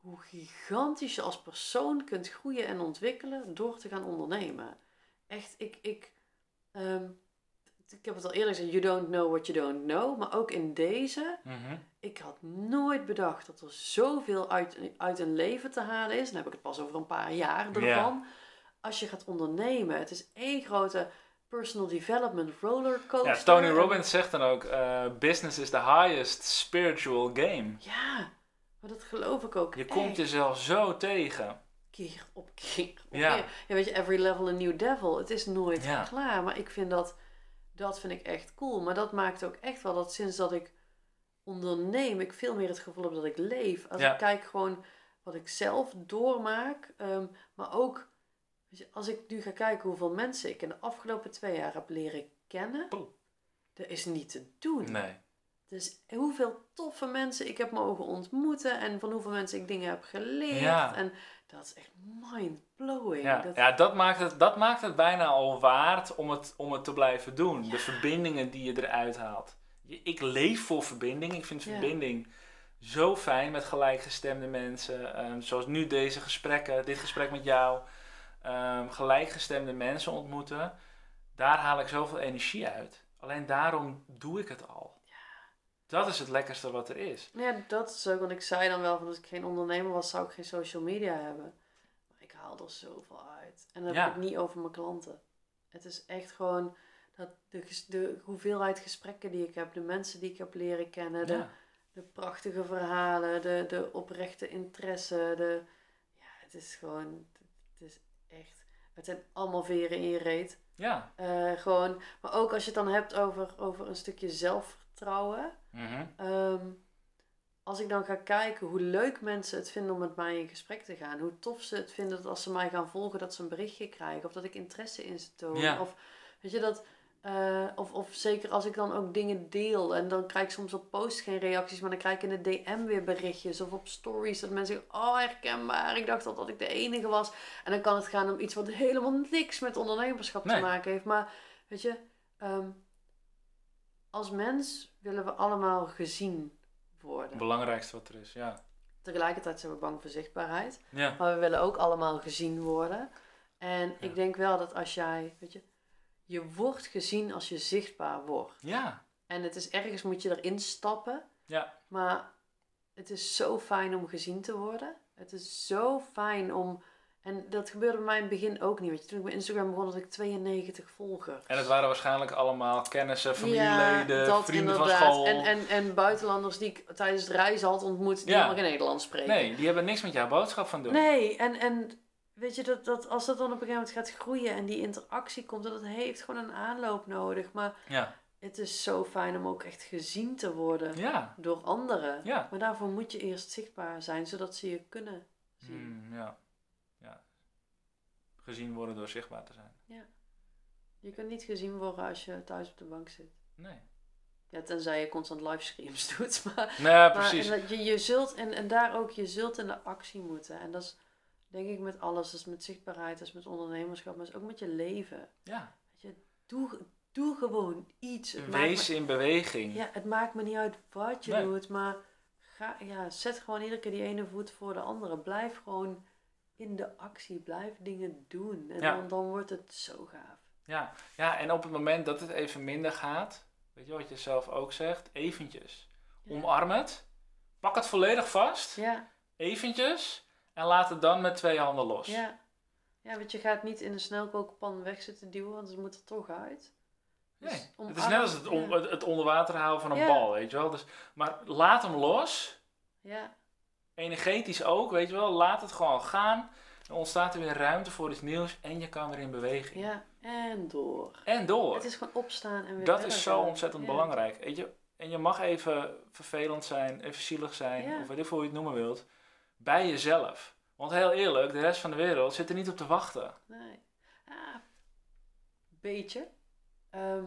hoe gigantisch je als persoon kunt groeien en ontwikkelen door te gaan ondernemen. Echt, ik, ik, um, ik heb het al eerder gezegd, you don't know what you don't know. Maar ook in deze, Mhm. ik had nooit bedacht dat er zoveel uit, uit een leven te halen is. Dan heb ik het pas over een paar jaar ervan. Als je gaat ondernemen. Het is één grote personal development rollercoaster. Ja, Tony Robbins zegt dan ook: eh, business is the highest spiritual game. Ja, maar dat geloof ik ook Je echt. komt jezelf zo tegen. keer op keer op Ja. keer. Ja, weet je, every level a new devil. Het is nooit Ja. klaar. Maar ik vind dat, dat vind ik echt cool. Maar dat maakt ook echt wel dat sinds dat ik onderneem, ik veel meer het gevoel heb dat ik leef. Als Ja. ik kijk gewoon wat ik zelf doormaak. ehm, maar ook, je, als ik nu ga kijken hoeveel mensen ik in de afgelopen twee jaar heb leren kennen. Poeh. Dat is niet te doen. Nee. Dus hoeveel toffe mensen ik heb mogen ontmoeten en van hoeveel mensen ik dingen heb geleerd. Ja. En dat is echt mind-blowing. Ja, Dat- ja dat, maakt het, dat maakt het bijna al waard om het, om het te blijven doen. De verbindingen die je eruit haalt. Ik leef voor verbinding. Ik vind verbinding zo fijn met gelijkgestemde mensen. Ehm, zoals nu deze gesprekken, dit gesprek met jou. Ehm, gelijkgestemde mensen ontmoeten. Daar haal ik zoveel energie uit. Alleen daarom doe ik het al. Dat is het lekkerste wat er is. Ja, dat is ook, want ik zei dan wel van als ik geen ondernemer was, zou ik geen social media hebben. Maar ik haal er zoveel uit. En Ja. heb ik niet over mijn klanten. Het is echt gewoon dat de, de hoeveelheid gesprekken die ik heb, de mensen die ik heb leren kennen, de, Ja. de prachtige verhalen, de, de oprechte interesse. De, ja, het is gewoon, het is echt, het zijn allemaal veren in je reet. Ja. Eh, gewoon, maar ook als je het dan hebt over, over een stukje zelfvertrouwen. Mhm. Ehm, als ik dan ga kijken hoe leuk mensen het vinden om met mij in gesprek te gaan. Hoe tof ze het vinden dat als ze mij gaan volgen dat ze een berichtje krijgen. Of dat ik interesse in ze toon. Ja. Of weet je dat... eh, of, of zeker als ik dan ook dingen deel. En dan krijg ik soms op post geen reacties. Maar dan krijg ik in de DM weer berichtjes. Of op stories. Dat mensen zeggen, oh herkenbaar. Ik dacht al dat ik de enige was. En dan kan het gaan om iets wat helemaal niks met ondernemerschap Nee. te maken heeft. Maar weet je... ehm, als mens willen we allemaal gezien worden. Het belangrijkste wat er is, ja. Tegelijkertijd zijn we bang voor zichtbaarheid. Ja. Maar we willen ook allemaal gezien worden. En Ja. ik denk wel dat als jij, weet je, je wordt gezien als je zichtbaar wordt. Ja. En het is ergens moet je erin stappen. Ja. Maar het is zo fijn om gezien te worden. Het is zo fijn om. En dat gebeurde bij mij in het begin ook niet. Weet je, toen ik met Instagram begon, had ik 92 volgers. En het waren waarschijnlijk allemaal kennissen, familieleden, ja, vrienden van school. En, en, en buitenlanders die ik tijdens het reizen had ontmoet, die Ja. helemaal geen Nederlands spreken. Nee, die hebben niks met jouw boodschap van doen. Nee, en, en weet je, dat, dat als dat dan op een gegeven moment gaat groeien en die interactie komt, dat heeft gewoon een aanloop nodig. Maar Ja. het is zo fijn om ook echt gezien te worden Ja. door anderen. Ja. Maar daarvoor moet je eerst zichtbaar zijn, zodat ze je kunnen zien. Hmm, ja. Ja. Gezien worden door zichtbaar te zijn. Je kunt niet gezien worden als je thuis op de bank zit. Nee. Ja, tenzij je constant livestreams doet. Maar, Nee, maar precies. en dat je, je zult, en, en daar ook, je zult in de actie moeten. En dat is denk ik met alles. Is met zichtbaarheid, is met ondernemerschap, maar ook met je leven. Ja. Doe, doe gewoon iets. Het Wees in beweging. ja, het maakt me niet uit wat je Nee. doet, maar ga, ja, zet gewoon iedere keer die ene voet voor de andere. Blijf gewoon in de actie, blijf dingen doen. En Ja. dan, dan wordt het zo gaaf. Ja. ja, en op het moment dat het even minder gaat, weet je wat je zelf ook zegt, eventjes. Ja. Omarm het, pak het volledig vast, Ja, eventjes, en laat het dan met twee handen los. ja. Ja, want je gaat niet in een snelkookpan weg zitten duwen, want ze moet er toch uit. Dus Nee, het is net als het, on- ja. het- het onder water houden van een Ja. bal, weet je wel. Dus, maar laat hem los, Ja, energetisch ook, weet je wel. Laat het gewoon gaan. Dan ontstaat er weer ruimte voor iets nieuws en je kan weer in beweging. ja, en door. En door. Het is gewoon opstaan en weer Dat is zo ontzettend Ja. belangrijk. Weet je? En je mag even vervelend zijn, even zielig zijn, Ja. of weet ik hoe je het noemen wilt, bij jezelf. Want heel eerlijk, de rest van de wereld zit er niet op te wachten. Nee. Ah, beetje. Ehm,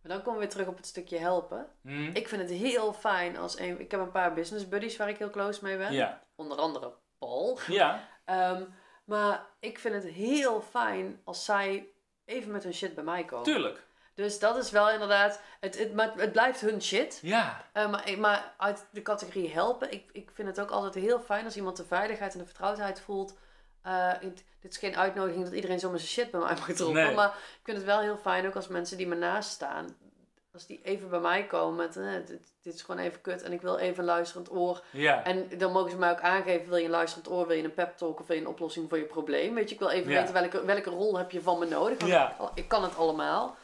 maar dan komen we weer terug op het stukje helpen. Hm? Ik vind het heel fijn als een... Ik heb een paar business buddies waar ik heel close mee ben. Ja. Onder andere Paul. Ja. Ehm, maar ik vind het heel fijn als zij even met hun shit bij mij komen. Tuurlijk. Dus dat is wel inderdaad... Het, het, maar het blijft hun shit. Ja. Eh, maar, maar uit de categorie helpen, ik, ik vind het ook altijd heel fijn als iemand de veiligheid en de vertrouwdheid voelt Uh, dit is geen uitnodiging dat iedereen zomaar zijn shit bij mij mag droppen. Maar ik vind het wel heel fijn, ook als mensen die me naast staan, als die even bij mij komen met, eh, dit, dit, is gewoon even kut en ik wil even een luisterend oor. Ja. En dan mogen ze mij ook aangeven, wil je een luisterend oor, wil je een pep talk of wil je een oplossing voor je probleem. Weet je, ik wil even weten welke, welke rol heb je van me nodig. Want ja. ik, ik, kan het allemaal.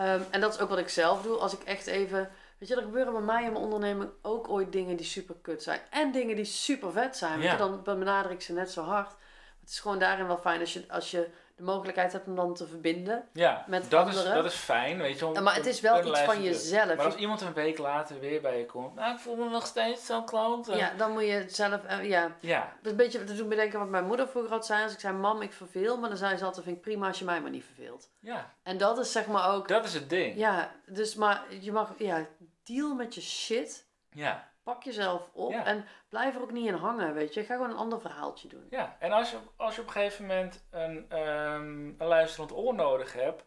Um, en dat is ook wat ik zelf doe. Als ik echt even Weet je, er gebeuren bij mij in mijn onderneming ook ooit dingen die super kut zijn. En dingen die super vet zijn. Weet je, dan benader ik ze net zo hard. Het is gewoon daarin wel fijn als je, als je de mogelijkheid hebt om dan te verbinden ja, met dat anderen. Is, dat is fijn, weet je. Om, maar het is wel iets van jezelf. Maar als iemand een week later weer bij je komt, nou, ik voel me nog steeds zo'n klant. Ja, dan moet je zelf, uh, ja. ja. Dat is een beetje, dat doet me denken wat mijn moeder vroeger had zei. Als ik zei, mam, ik verveel, maar dan zei ze altijd, vind ik prima als je mij maar niet verveelt. Ja. En dat is zeg maar ook... Dat is het ding. Ja, dus maar je mag, ja, deal met je shit. Ja. Pak jezelf op en blijf er ook niet in hangen, weet je. Ga gewoon een ander verhaaltje doen. Ja, en als je, als je op een gegeven moment een, um, een luisterend oor nodig hebt,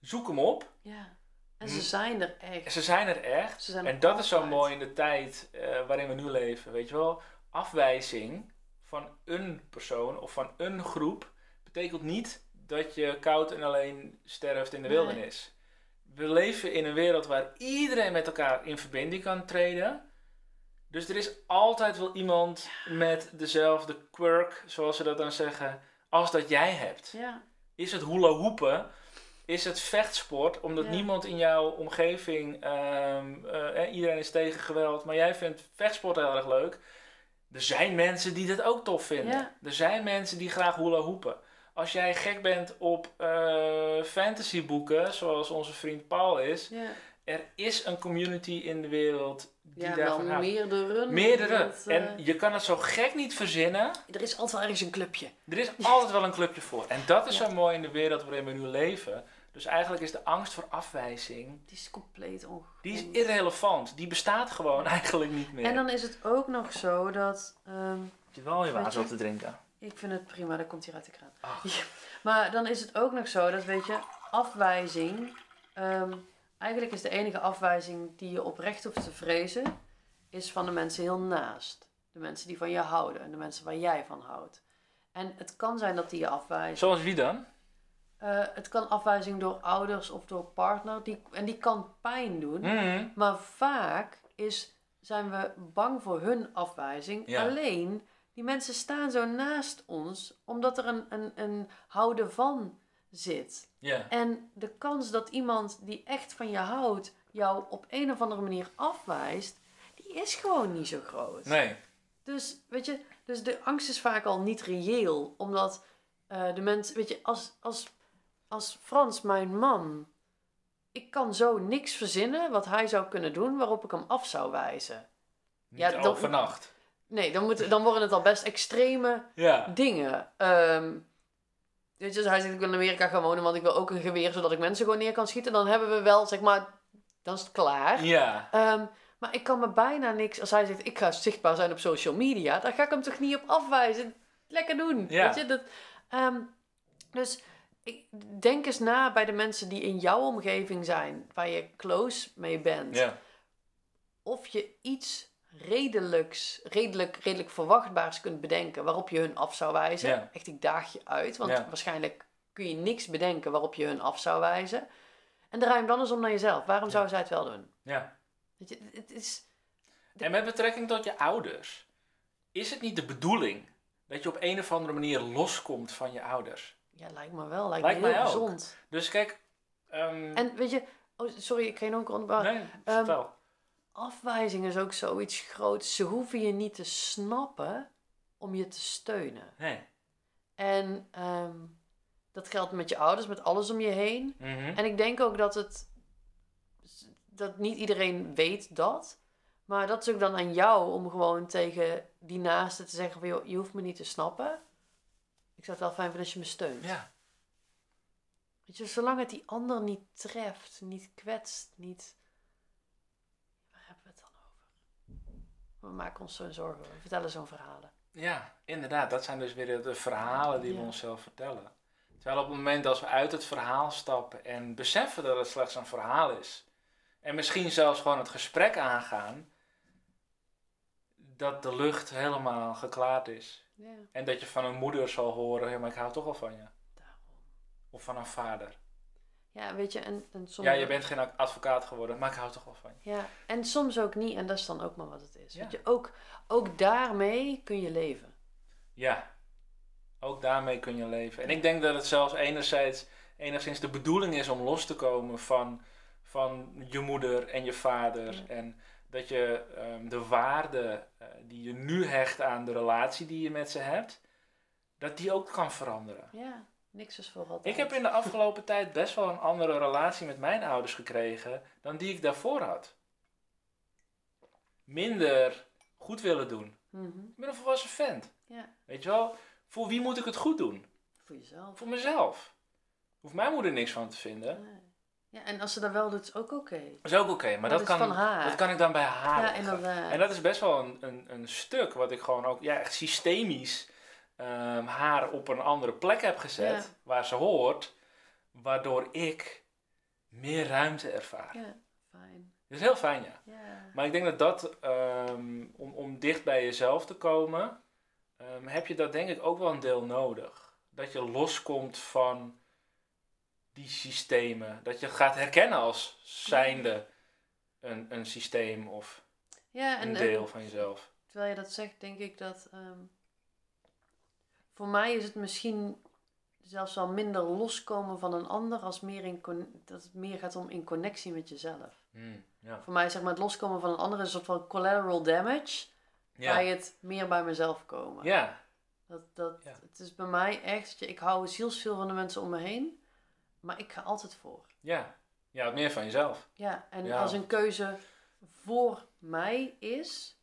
zoek hem op. Ja. En ze hm. zijn er echt. Ze zijn er echt. Zijn er en dat is zo mooi in de tijd uh, waarin we nu leven. Weet je wel, afwijzing van een persoon of van een groep betekent niet dat je koud en alleen sterft in de wildernis we leven in een wereld waar iedereen met elkaar in verbinding kan treden. Dus er is altijd wel iemand met dezelfde quirk, zoals ze dat dan zeggen, als dat jij hebt. Ja. Is het hula hoepen? Is het vechtsport? Omdat niemand in jouw omgeving, um, uh, iedereen is tegen geweld, maar jij vindt vechtsport heel erg leuk. Er zijn mensen die dat ook tof vinden. Er zijn mensen die graag hula hoepen als jij gek bent op uh, fantasyboeken, zoals onze vriend Paul is, ja. Er is een community in de wereld die ja, daarvan meerdere. Meerdere. en eh, je kan het zo gek niet verzinnen. Er is altijd wel ergens een clubje. Er is altijd wel een clubje voor. En dat is zo mooi in de wereld waarin we nu leven. Dus eigenlijk is de angst voor afwijzing. Die is compleet ongegrond. Die is irrelevant. Die bestaat gewoon eigenlijk niet meer. En dan is het ook nog zo dat. Um, je wel je water op te drinken. Ik vind het prima, dat komt hier uit de kraan. Maar dan is het ook nog zo dat, weet je, afwijzing. Ehm, eigenlijk is de enige afwijzing die je oprecht hoeft te vrezen, is van de mensen heel naast. De mensen die van je houden en de mensen waar jij van houdt. En het kan zijn dat die je afwijzen. Zoals wie dan? Uh, het kan afwijzing door ouders of door partner. Die, en die kan pijn doen. Mhm. Maar vaak is, zijn we bang voor hun afwijzing. Alleen die mensen staan zo naast ons omdat er een, een, een houden van zit. En de kans dat iemand die echt van je houdt jou op een of andere manier afwijst, die is gewoon niet zo groot. Nee. Dus weet je, dus de angst is vaak al niet reëel, omdat uh, de mensen, weet je, als, als, als Frans, mijn man, ik kan zo niks verzinnen wat hij zou kunnen doen waarop ik hem af zou wijzen. Niet ja, overnacht. Nee, dan, moet, dan worden het al best extreme ja. dingen. Um, weet je, dus hij zegt ik wil in Amerika gaan wonen, want ik wil ook een geweer zodat ik mensen gewoon neer kan schieten. Dan hebben we wel, zeg maar, dan is het klaar. Ja. Um, maar ik kan me bijna niks, als hij zegt ik ga zichtbaar zijn op social media, dan ga ik hem toch niet op afwijzen. Lekker doen. Ja. Weet je, dat, um, dus ik, denk eens na bij de mensen die in jouw omgeving zijn, waar je close mee bent. Ja. Of je iets redelijks, redelijk, redelijk verwachtbaars kunt bedenken waarop je hun af zou wijzen. Echt, ik daag je uit, want waarschijnlijk kun je niks bedenken waarop je hun af zou wijzen. En draai hem dan eens om naar jezelf. Waarom zou zij het wel doen? Ja. Weet je, het is... En met betrekking tot je ouders, is het niet de bedoeling dat je op een of andere manier loskomt van je ouders? Ja, lijkt me wel. Lijkt, lijkt me heel gezond. Dus kijk... Um... En weet je... Oh, sorry, ik geen onderbouwen. Nee, um, vertel afwijzing is ook zoiets groots. Ze hoeven je niet te snappen om je te steunen. Nee. En ehm, dat geldt met je ouders, met alles om je heen. Mhm. En ik denk ook dat het. dat niet iedereen weet dat. Maar dat is ook dan aan jou om gewoon tegen die naaste te zeggen: van, joh, je hoeft me niet te snappen. Ik zou het wel fijn vinden als je me steunt. Ja. Weet je, zolang het die ander niet treft, niet kwetst, niet We maken ons zo'n zorgen. We vertellen zo'n verhalen. Ja, inderdaad. Dat zijn dus weer de verhalen die we onszelf vertellen. Terwijl op het moment dat we uit het verhaal stappen en beseffen dat het slechts een verhaal is. En misschien zelfs gewoon het gesprek aangaan. Dat de lucht helemaal geklaard is. Ja. En dat je van een moeder zal horen, ja, maar ik hou toch wel van je. Daarom. Of van een vader. Ja, weet je, en, en soms... Ja, je bent geen advocaat geworden, maar ik hou toch wel van je. Ja, en soms ook niet, en dat is dan ook maar wat het is. Ja. Weet je, ook, ook daarmee kun je leven. Ja, ook daarmee kun je leven. En ik denk dat het zelfs enerzijds, enigszins de bedoeling is om los te komen van, van je moeder en je vader. En dat je um, de waarde uh, die je nu hecht aan de relatie die je met ze hebt, dat die ook kan veranderen. Ja, niks is voor altijd. Ik heb in de afgelopen tijd best wel een andere relatie met mijn ouders gekregen dan die ik daarvoor had. Minder goed willen doen. Mm -hmm. Ik ben een volwassen vent. Ja. Weet je wel, voor wie moet ik het goed doen? Voor jezelf. Voor mezelf. Hoeft mijn moeder niks van te vinden. Nee. Ja, en als ze dat wel doet, is ook oké. Dat is ook oké, maar dat, kan, dat kan ik dan bij haar. Ja, inderdaad. En dat is best wel een, een, een stuk wat ik gewoon ook ja, echt systemisch um, haar op een andere plek heb gezet, waar ze hoort, waardoor ik meer ruimte ervaar. Ja, fijn. Dat is heel fijn, ja. ja. Maar ik denk dat dat, um, om, om dicht bij jezelf te komen, um, heb je dat denk ik ook wel een deel nodig. Dat je loskomt van die systemen. Dat je gaat herkennen als zijnde een, een systeem of ja, en, een deel van jezelf. Terwijl je dat zegt, denk ik dat. Um, voor mij is het misschien zelfs wel minder loskomen van een ander, als meer in dat het meer gaat om in connectie met jezelf. Hmm, ja. Voor mij zeg maar het loskomen van een ander is een soort van collateral damage, ja. bij het meer bij mezelf komen. Ja. Dat, dat, Het is bij mij echt, ik hou zielsveel van de mensen om me heen. Maar ik ga altijd voor. Ja, ja wat meer van jezelf. Ja, en als een keuze voor mij is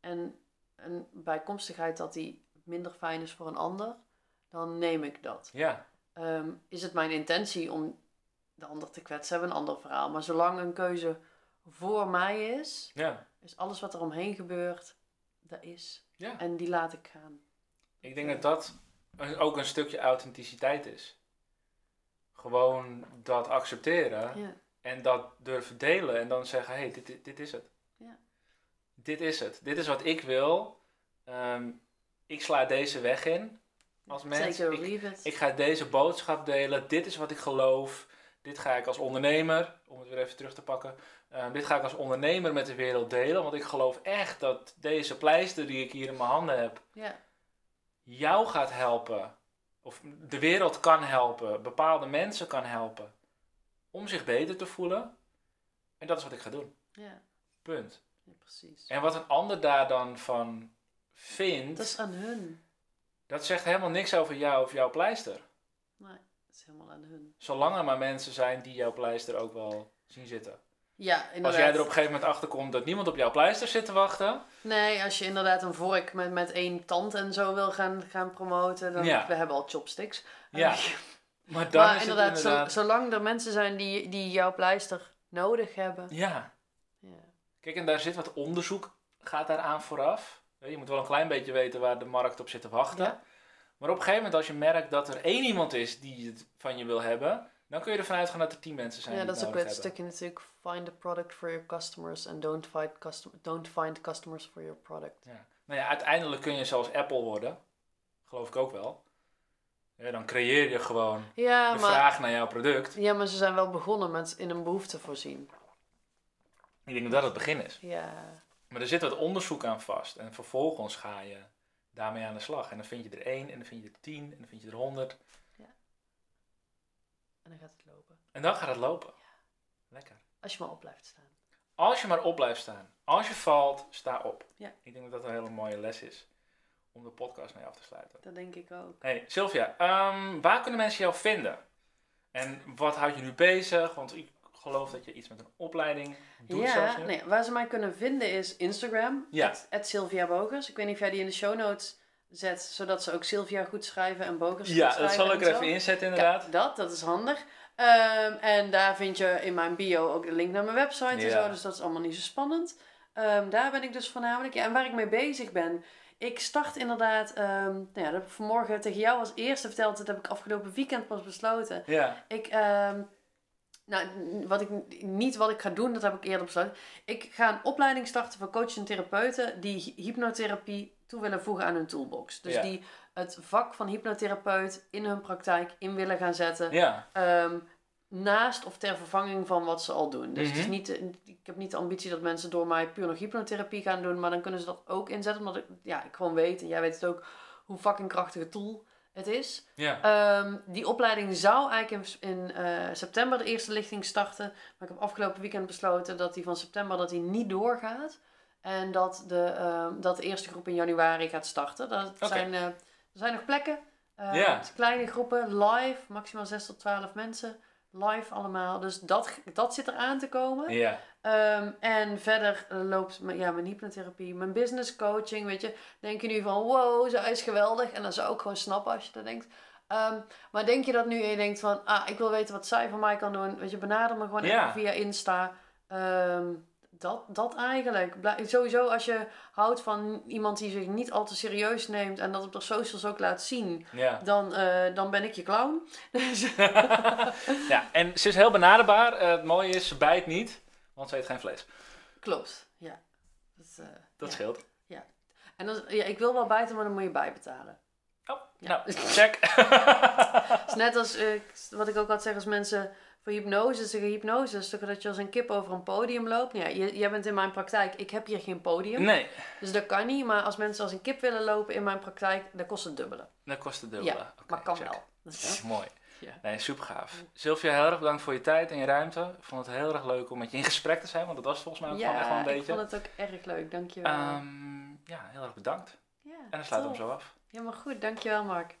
en een bijkomstigheid dat die minder fijn is voor een ander, dan neem ik dat. Ja. Ehm, is het mijn intentie om de ander te kwetsen, hebben een ander verhaal. Maar zolang een keuze voor mij is, ja. is alles wat er omheen gebeurt, dat is. Ja. En die laat ik gaan. Ik denk dat dat ook een stukje authenticiteit is gewoon dat accepteren ja. en dat durven delen en dan zeggen: hé, hey, dit, dit, is het. Ja. Dit is het. Dit is wat ik wil. Ehm, ik sla deze weg in als mens. Ik, ik, ga deze boodschap delen. Dit is wat ik geloof. Dit ga ik als ondernemer, om het weer even terug te pakken. Um, dit ga ik als ondernemer met de wereld delen. Want ik geloof echt dat deze pleister die ik hier in mijn handen heb, ja. jou gaat helpen of de wereld kan helpen, bepaalde mensen kan helpen om zich beter te voelen. En dat is wat ik ga doen. Ja. Punt. Ja, precies. En wat een ander daar dan van vindt. Dat is aan hun. Dat zegt helemaal niks over jou of jouw pleister. Nee, dat is helemaal aan hun. Zolang er maar mensen zijn die jouw pleister ook wel zien zitten. Ja, inderdaad. Als jij er op een gegeven moment achter komt dat niemand op jouw pleister zit te wachten. Nee, als je inderdaad een vork met, met één tand en zo wil gaan, gaan promoten, dan ja. we hebben al chopsticks. Ja. maar dan is inderdaad, het inderdaad... zolang er mensen zijn die, die jouw pleister nodig hebben. Ja. ja. Kijk, en daar zit wat onderzoek, gaat daaraan vooraf. Je moet wel een klein beetje weten waar de markt op zit te wachten. Ja. Maar op een gegeven moment als je merkt dat er één iemand is die het van je wil hebben dan kun je ervan uitgaan dat er tien mensen zijn. Ja, dat is ook het stukje natuurlijk. Find a product for your customers and don't find, custom don't find customers for your product. Ja. Nou ja, uiteindelijk kun je zoals Apple worden. Geloof ik ook wel. Ja, dan creëer je gewoon ja, de vraag naar jouw product. Ja, maar ze zijn wel begonnen met in een behoefte voorzien. Ik denk dat dat het begin is. Ja. Maar er zit wat onderzoek aan vast. En vervolgens ga je daarmee aan de slag. En dan vind je er één, en dan vind je er tien, en dan vind je er honderd. En dan gaat het lopen. En dan gaat het lopen. Ja. Lekker. Als je maar op blijft staan. Als je maar op blijft staan. Als je valt, sta op. Ja. Ik denk dat dat een hele mooie les is om de podcast mee af te sluiten. Dat denk ik ook. Hey Sylvia, um, waar kunnen mensen jou vinden? En wat houdt je nu bezig? Want ik geloof dat je iets met een opleiding doet. Ja, nee, waar ze mij kunnen vinden is Instagram. Ja. Sylvia Bogers. Ik weet niet of jij die in de show notes zet, zodat ze ook Sylvia goed schrijven en Bogers ja, goed schrijven. Ja, dat zal ik er even inzetten inderdaad. Kijk, dat, dat is handig. Um, en daar vind je in mijn bio ook de link naar mijn website en zo, dus dat is allemaal niet zo spannend. Um, daar ben ik dus voornamelijk. Ja, en waar ik mee bezig ben, ik start inderdaad, um, nou ja, dat heb ik vanmorgen tegen jou als eerste verteld, dat heb ik afgelopen weekend pas besloten. Ja. Ik Nou, wat ik, niet wat ik ga doen, dat heb ik eerder besloten. Ik ga een opleiding starten voor coaches en therapeuten die hypnotherapie toe willen voegen aan hun toolbox. Dus die het vak van hypnotherapeut in hun praktijk in willen gaan zetten. Ja. Ehm, naast of ter vervanging van wat ze al doen. Dus het is mhm. niet, ik heb niet de ambitie dat mensen door mij puur nog hypnotherapie gaan doen, maar dan kunnen ze dat ook inzetten, omdat ik, ja, ik gewoon weet, en jij weet het ook, hoe fucking krachtige tool het is. Ja. Ehm, die opleiding zou eigenlijk in, in uh, september de eerste lichting starten, maar ik heb afgelopen weekend besloten dat die van september dat die niet doorgaat. En dat de, ehm, dat de eerste groep in januari gaat starten. Dat zijn, uh, er zijn nog plekken. Uh, Kleine groepen, live, maximaal 6 tot 12 mensen live allemaal. Dus dat, dat zit er aan te komen. Ja. Ehm, en verder loopt ja, mijn hypnotherapie, mijn business coaching. Weet je, denk je nu van wow, zij is geweldig. En dan zou ik gewoon snappen als je dat denkt. Um, maar denk je dat nu en je denkt van, ah, ik wil weten wat zij voor mij kan doen. Weet je, benader me gewoon even via Insta. Um, dat, dat eigenlijk. Sowieso als je houdt van iemand die zich niet al te serieus neemt en dat op de socials ook laat zien, dan, uh, dan ben ik je clown. Dus ja, en ze is heel benaderbaar. Uh, het mooie is, ze bijt niet, want ze eet geen vlees. Klopt, ja. Dat, uh, dat scheelt. Ja. En dan, ja, ik wil wel bijten, maar dan moet je bijbetalen. Oh, ja. nou, check. is net als wat ik ook altijd zeg als mensen voor hypnose is hypnose. Dus dat je als een kip over een podium loopt. Ja, jij bent in mijn praktijk. Ik heb hier geen podium. Nee. Dus dat kan niet. Maar als mensen als een kip willen lopen in mijn praktijk, dat kost het dubbele. Dat kost het dubbele. Ja, maar kan wel. Dat is mooi. Ja. Nee, super gaaf. Sylvia, heel erg bedankt voor je tijd en je ruimte. Ik vond het heel erg leuk om met je in gesprek te zijn, want dat was volgens mij ook ja, echt wel een beetje. Ja, ik vond het ook erg leuk. Dankjewel. Um, ja, heel erg bedankt. Ja, en dan sluiten we hem zo af. Helemaal goed. Dankjewel, Mark.